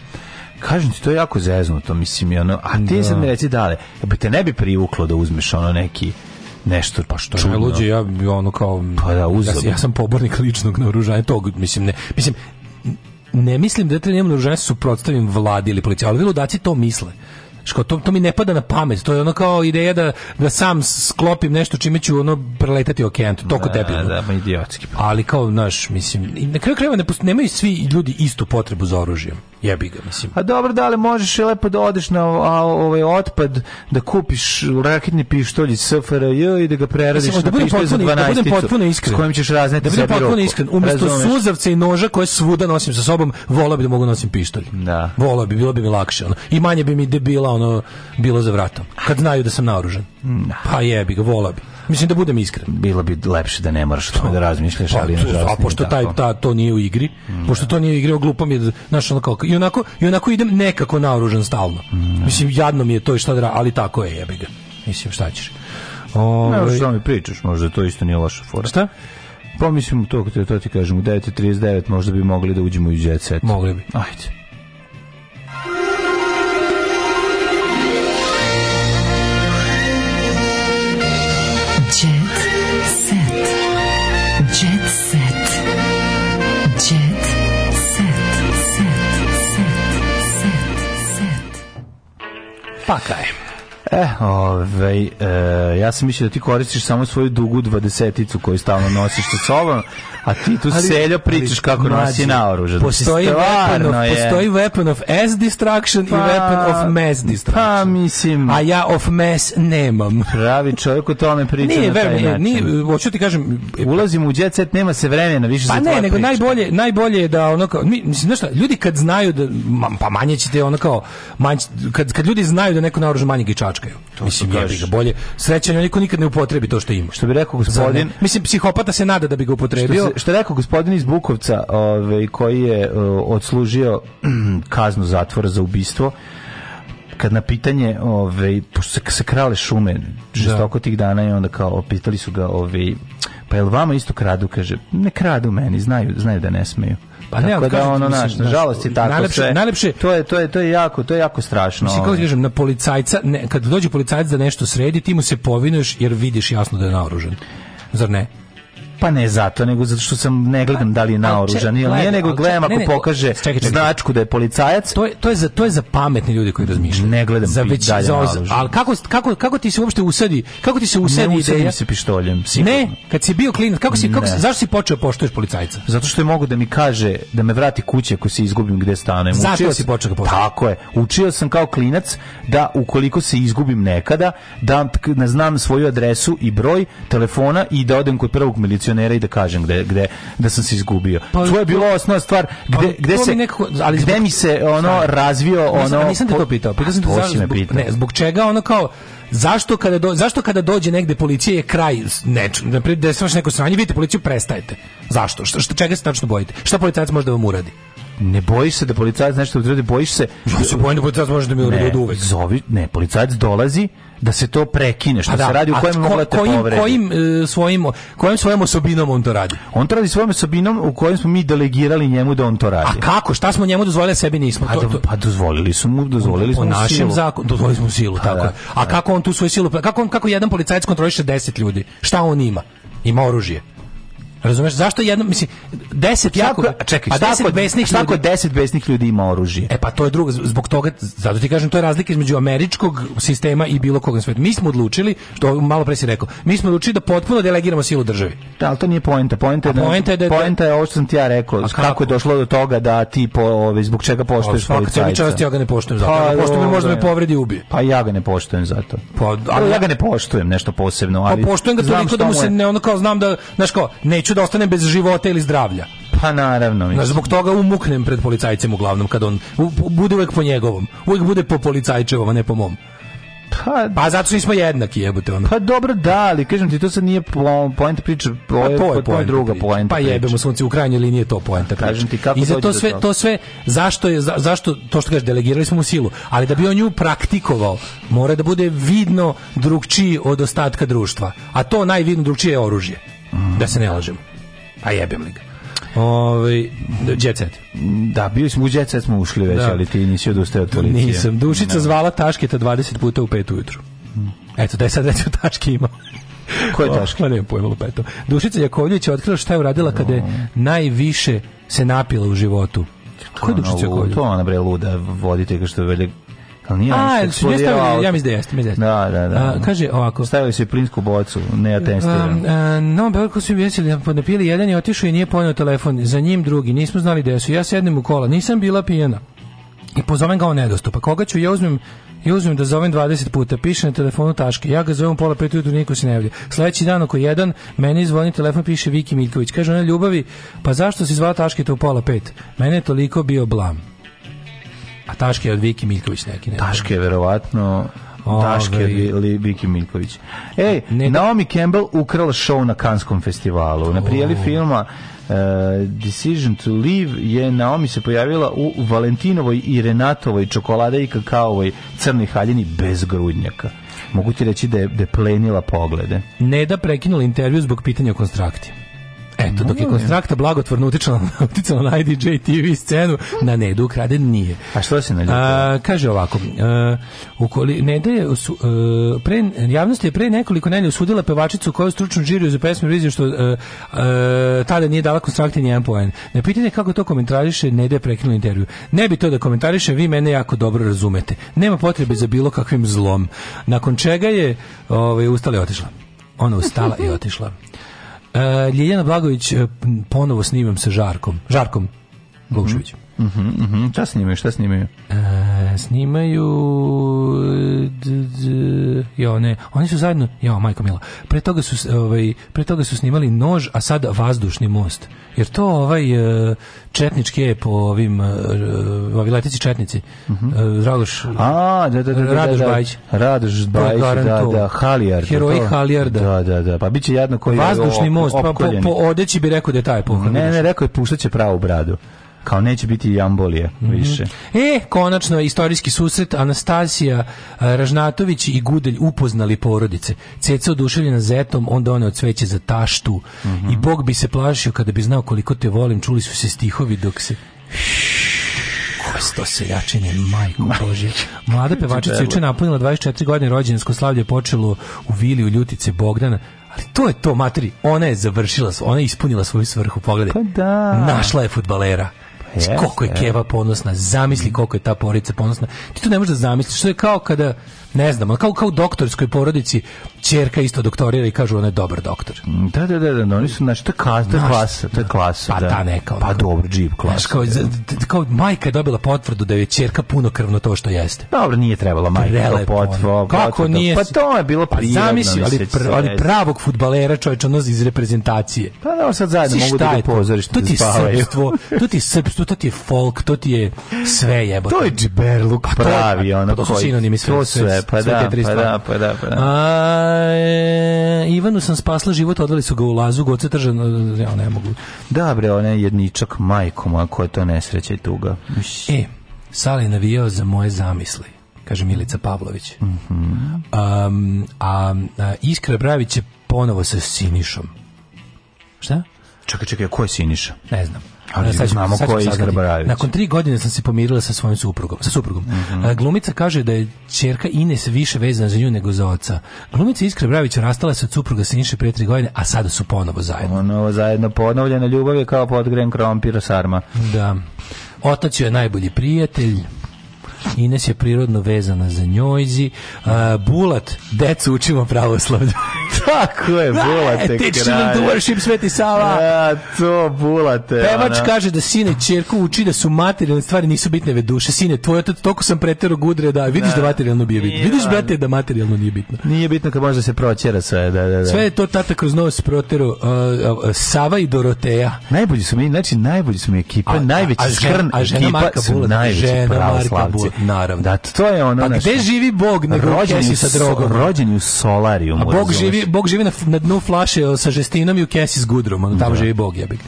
Kažem ti, to je jako zeznuto, mislim, ono, a ti da. sad mi reci dale, bi te ne bi privuklo da uzmeš ono neki nešto pa što čudno. Luđe, ja ono kao pa da, uzem. ja, ja sam pobornik ličnog naoružanja tog mislim ne mislim ne mislim da treba njemu naoružanje suprotstavim vladi ili policiji ali ci to misle Što to, to mi ne pada na pamet. To je ono kao ideja da, da sam sklopim nešto čime ću ono preletati okean. To toko da, tebi. Da, da, idiotski. Ali kao, znaš, mislim, na kraju krajeva ne nemaju svi ljudi istu potrebu za oružjem. Jebi ga, mislim. A dobro, da li možeš i lepo da odeš na a, ovaj otpad, da kupiš raketni pištolj iz SFRJ i da ga preradiš mislim, da budem na potpuno, za 12 da budem potpuno iskren. S kojim ćeš razneti da budem potpuno iskren. Umesto Razumeš? suzavca i noža koje svuda nosim sa sobom, volao bi da mogu nosim pištolj. Da. Volao bi, bilo bi mi lakše. Ono. I manje bi mi debila ono, bilo za vratom. Kad znaju da sam naoružan. Da. Pa jebi ga, volao bi. Mislim da budem iskren. Bilo bi lepše da ne moraš to da razmišljaš, pa, ali pa, nažalost. A pošto taj ta to nije u igri, mm. pošto to nije u igri, glupo mi je, da, našo ono kao i onako i onako idem nekako naoružan stalno. Mm. Mislim jadno mi je to i šta da, ali tako je, jebi ga. Mislim šta ćeš. Ovaj no, šta mi pričaš, možda to isto nije loša fora. Šta? Pomislim to, to ti kažem, u 9:39 možda bi mogli da uđemo u jet set. Mogli bi. Ajde. Pa kaj. Eh, ovaj, e, ja sam mislio da ti koristiš samo svoju dugu dvadeseticu koju stalno nosiš sa sobom, a ti tu ali, seljo pričaš kako mlađi, nosi naoružan. Postoji, weapon of, je. postoji weapon of as destruction pa, i weapon of mass pa destruction. Pa, mislim... A ja of mass nemam. Pravi čovjek o tome priča nije, na taj vermi, način. Nije, hoću ti kažem... E, Ulazimo u jet set, nema se vremena više pa za ne, nego priče. najbolje, najbolje je da ono kao... Mi, mislim, znaš šta, ljudi kad znaju da... pa manje ćete ono kao... Manj, kad, kad ljudi znaju da neko naoružan manje gičač pljačkaju. To mislim, jebi ga bolje. Srećan je niko nikad ne upotrebi to što ima. Što bi rekao gospodin... Mislim, psihopata se nada da bi ga upotrebio. Što, se, što je rekao gospodin iz Bukovca, ovaj, koji je o, e, odslužio (clears throat) kaznu zatvora za ubistvo, kad na pitanje, ovaj, pošto se, se krale šume žestoko da. tih dana i onda kao pitali su ga, ovaj, pa jel vama isto kradu, kaže, ne kradu meni, znaju, znaju da ne smeju. Pa ne, tako da kažem, ono naš, nažalost je tako najlepše, sve. Najlepše, to je to je to je jako, to je jako strašno. Mislim kako ovaj. kažem, na policajca, ne, kad dođe policajac da nešto sredi, ti mu se povinuješ jer vidiš jasno da je naoružan. Zar ne? Pa ne zato, nego zato što sam ne gledam pa, da li je pa naoružan ili nije, nego gledam ako pokaže značku da je policajac. To je, to je za to je za pametne ljude koji razmišljaju. Ne gledam za već za, ali kako, kako, kako ti se uopšte usadi? Kako ti se usadi? Ne usadim se pištoljem. Sigurno. Ne, kad si bio klinac, kako si kako ne. zašto si počeo poštuješ policajca? Zato što je mogu da mi kaže da me vrati kuće ako se izgubim gde stanem. Zato učio si počeo da Tako je. Učio sam kao klinac da ukoliko se izgubim nekada, da ne da znam svoju adresu i broj telefona i da odem kod prvog milicija funkcionera i da kažem gde, gde da sam se izgubio. Pa, to je bilo osnovna stvar gde, pa, gde se mi nekako, ali gde zbog, mi se ono razvio ono nisam, nisam te to pitao, pitao sam te zašto, zbog, ne, zbog čega ono kao Zašto kada, do, zašto kada dođe negde policija je kraj nečem, na primjer baš neko sranje, vidite policiju, prestajete. Zašto? Šta, što, čega se tačno bojite? Šta policajac može da vam uradi? ne bojiš se da policajac nešto uradi, bojiš se... Ja se bojim da policajac može da mi uradi od uvek. Zovi, ne, policajac dolazi, da se to prekine, što pa da, se radi u kojem ko, da te kojim, Kojim, e, svojim, kojim svojim osobinom on to radi? On to radi svojim osobinom u kojem smo mi delegirali njemu da on to radi. A kako? Šta smo njemu dozvolili, sebi nismo? Pa, to, da- to... pa dozvolili smo mu, dozvolili smo po našem zakonu, dozvolili smo silu, ha, pa tako. Da, A da. kako on tu svoju silu, kako, on, kako jedan policajac kontroliše 10 ljudi? Šta on ima? Ima oružje. Razumeš zašto jedno mislim 10 jako a čekaj, a 10 besnih šta 10 besnih ljudi ima oružje. E pa to je drugo zbog toga zato ti kažem to je razlika između američkog sistema i bilo koga sveta. Mi smo odlučili što malo pre si rekao. Mi smo odlučili da potpuno delegiramo silu državi. Da, al to nije poenta. Poenta je da poenta je, da, poenta je ovo što sam ti ja rekao. kako? kako je došlo do toga da ti po ove ovaj, zbog čega poštuješ pa policajca. Pa čast ja ga ne poštujem zato. Pa, poštujem možda me povredi ubije. Pa ja ga ne poštujem zato. Pa ali ja ga ne poštujem nešto posebno, pa ali Pa poštujem ga toliko da mu se ne ono kao znam da znaš kao neću da ostane bez života ili zdravlja. Pa naravno. Mislim. zbog toga umuknem pred policajcem uglavnom, kad on u, bude uvek po njegovom. Uvek bude po policajčevom, a ne po mom. Pa, pa zato smo jednaki, jebote ono. Pa dobro, da, ali kažem ti, to sad nije poenta priče, po, pa to je poenta druga poenta. Pa jebemo sunci, u krajnjoj liniji to poenta priče. Kažem ti kako I za to sve, to sve, zašto je, za, zašto, to što kažeš, delegirali smo mu silu, ali da bi on nju praktikovao, mora da bude vidno drugčiji od ostatka društva. A to najvidno drugčije je oružje da se ne lažemo. A pa jebem li ga. Ovaj Jet Set. Da, bili smo u Jet Set smo ušli već, da. ali ti nisi odustao od policije. Nisam. Dušica ne. zvala Tašketa 20 puta u 5 ujutru. Mm. Eto, da je sad već u Taški imao. Ko je Taški? Pa nemam pojma, Dušica Jakovljević je otkrila šta je uradila kada je najviše se napila u životu. Ko je Dušica Jakovljević? To ona bre luda, vodite ga što je velik Ali nije A, su ne stavili, ja mislim da jeste, mislim da jeste. Da, da, da. A, kaže ovako. Stavili su plinsku bocu, ne atestirano. No, Belko su jesili, napili jedan je otišao i nije ponio telefon, za njim drugi, nismo znali gde su. Ja sednem u kola, nisam bila pijena. I pozovem ga on nedostupa. Koga ću ja uzmem ja uzmem da zovem 20 puta, piše na telefonu taške, ja ga zovem pola pet ujutru, niko se ne javlja. Sledeći dan oko jedan, meni zvoni telefon, piše Viki Miljković. Kaže ona ljubavi, pa zašto si zvala taške to u pola pet? Mene je toliko bio blam. Taške od Viki Miljković neki. Ne Taške je verovatno... Daške ili Viki Miljković. Ej, ne, da. Naomi Campbell ukrala show na Kanskom festivalu. Na prijeli oh. filma uh, Decision to Leave je Naomi se pojavila u Valentinovoj i Renatovoj čokolade i kakaovoj crnoj haljini bez grudnjaka. Mogu ti reći da je, da je plenila poglede. Neda da prekinula intervju zbog pitanja o konstrakti. Eto, dok je konstrakta blagotvorno uticalo, uticala na (laughs) IDJ TV scenu, na Nedu ukraden nije. A što se naljuta? Kaže ovako, a, e, ukoli, Neda je, su, a, e, pre, javnost je pre nekoliko nelje usudila pevačicu koju stručnu žiriju za pesmu Rizio, što a, e, a, tada nije dala konstrakti nijedan poen. Ne pitanje kako to komentariše, Neda je prekinula intervju. Ne bi to da komentariše, vi mene jako dobro razumete. Nema potrebe za bilo kakvim zlom. Nakon čega je ovaj, ustala i otišla. Ona ustala i otišla. E, Ljiljana Blagović e, ponovo snimam sa Žarkom. Žarkom Glušovićem. Mhm, mhm. uh Šta snimaju, šta snimaju? E, snimaju... D, d, jo, ne, oni su zajedno... Jo, majko mila. Pre toga su, ovaj, pre toga su snimali nož, a sad vazdušni most. Jer to ovaj e, četnički je po ovim e, ovi letici četnici. Mhm. -huh. E, Dragoš... A, da, da, da. da, da Radoš da. Bajić. Radoš Bajić, da, da. Halijarda. Heroj Halijarda. Da, da, da. Pa bit će jadno koji je Vazdušni most, pa po, po odeći bi rekao da je taj pohod. Ne, ne, rekao je puštaće pravu bradu kao neće biti jambolije mm -hmm. više. E, konačno istorijski susret Anastasija e, Ražnatović i Gudelj upoznali porodice. Ceca oduševljena zetom, onda one od sveće za taštu mm -hmm. i Bog bi se plašio kada bi znao koliko te volim, čuli su se stihovi dok se to seljačine, majko Božje. Mlada pevačica juče napunila 24 godine rođendansko slavlje počelo u vili u Ljutice Bogdana. Ali to je to, materi. Ona je završila, ona je ispunila svoju svrhu, pogledaj. Pa da. Našla je futbalera. Yes, znači, koliko je Keva ponosna, zamisli koliko je ta porodica ponosna. Ti to ne možeš da zamisliš, što je kao kada ne znam, kao, kao u doktorskoj porodici ćerka isto doktorira i kažu ona je dobar doktor. Mm, da, da, da, da, oni su, znači, to je klasa, to je da. klasa. Pa da, ta neka. Pa dobro, džip klasa. Kao, da. kao, majka je dobila potvrdu da je čerka punokrvno to što jeste. Dobro, nije trebala majka potvrdu. Kako nije? Pa to je bilo pa prijavno. Zamisli, ali, pr, ali pravog fudbalera, čovječa ono iz reprezentacije. Pa da, sad zajedno si mogu da je pozorište. To ti je srpstvo, to ti je srpstvo, to ti je folk, to ti je sve jebote. To je džiberluk pa pravi, pa ono To su sinonimi sve. To sve, pa da, te tri pa da, pa da, pa da. A, e, Ivanu sam spasla život, odveli su ga u lazu, goce tržan, e, ja ne mogu. Da, bre, onaj jedničak, majko moja, ko je to nesreća i tuga. Uš. E, Sala je navijao za moje zamisli kaže Milica Pavlović. Mm -hmm. um, a, a Iskra Bravić je ponovo sa Sinišom. Šta? Čekaj, čekaj, ko je Siniša? Ne znam. Ali sad znamo ko je Nakon tri godine sam se pomirila sa svojim suprugom. Sa suprugom. Mm -hmm. Glumica kaže da je čerka Ines više vezana za nju nego za oca. Glumica Iskra Bravić rastala se od supruga Siniše pre tri godine, a sada su ponovo zajedno. Ponovo zajedno, ponovljena ljubav je kao podgren krompira sarma. Da. Otac je najbolji prijatelj. Ines je prirodno vezana za njojzi. Uh, bulat, decu učimo pravoslavlje. (laughs) Tako je, Bulate kralje. Teach to worship, Sveti Sava. Ja, to, Bulate. Pevač ona. kaže da sine čerku uči da su materijalne stvari nisu bitne ve duše. Sine, tvoj otac toliko sam pretero gudre da vidiš da, da materijalno nije bitno. Vidiš, brate, da materijalno nije bitno. Nije bitno kad može da se proćera sve, da, da, da. Sve je to tata kroz nos protero. Uh, uh, Sava i Doroteja. Najbolji su mi, znači, najbolji su mi ekipa, najveći skrn ekipa su najveći pravoslavci naravno, naravno. Da, to je ono. Pa gde živi Bog nego kesi sa drogom? Rođen u solarijumu. A Bog živi, Bog živi na, na dnu flaše sa žestinom i u kesi s gudrom, ono, tamo da. živi Bog jebik.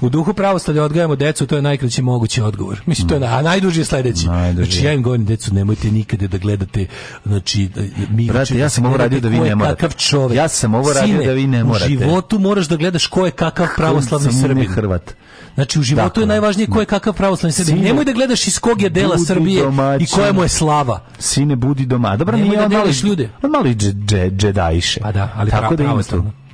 U duhu pravoslavlja odgajamo decu, to je najkraći mogući odgovor. Mislim, to je, mm. a najduži je sledeći. Najduži. Znači, da. ja im govorim decu, nemojte nikada da gledate, znači, da, da, mi... Brate, znači ja sam ovo radio da vi ne morate. Ja sam ovo radio da vi ne morate. u životu moraš da gledaš ko je kakav pravoslavni Srbin. Hrvat. Znači u životu dakle, je najvažnije ko je kakav pravoslavni Srbin. Nemoj da gledaš iz kog je dela Srbije domaćin, i koja mu je slava. Sine budi doma. Dobro, Nemoj da deliš ljude. On malo i džedajše. Pa da, ali Tako prav, da ima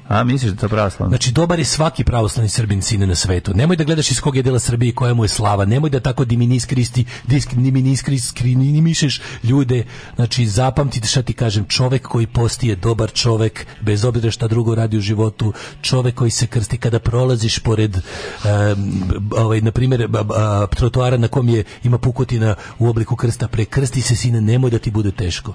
A misliš da to pravoslavno? Znači dobar je svaki pravoslavni Srbin sin na svetu. Nemoj da gledaš iz kog je dela Srbije i koja mu je slava. Nemoj da tako diminis kristi, disk diminis kristi, mišeš ljude. Znači zapamtite šta ti kažem, čovek koji posti je dobar čovek, bez obzira šta drugo radi u životu, čovek koji se krsti kada prolaziš pored um, ovaj na primer trotoara na kom je ima pukotina u obliku krsta, prekrsti se sine, nemoj da ti bude teško.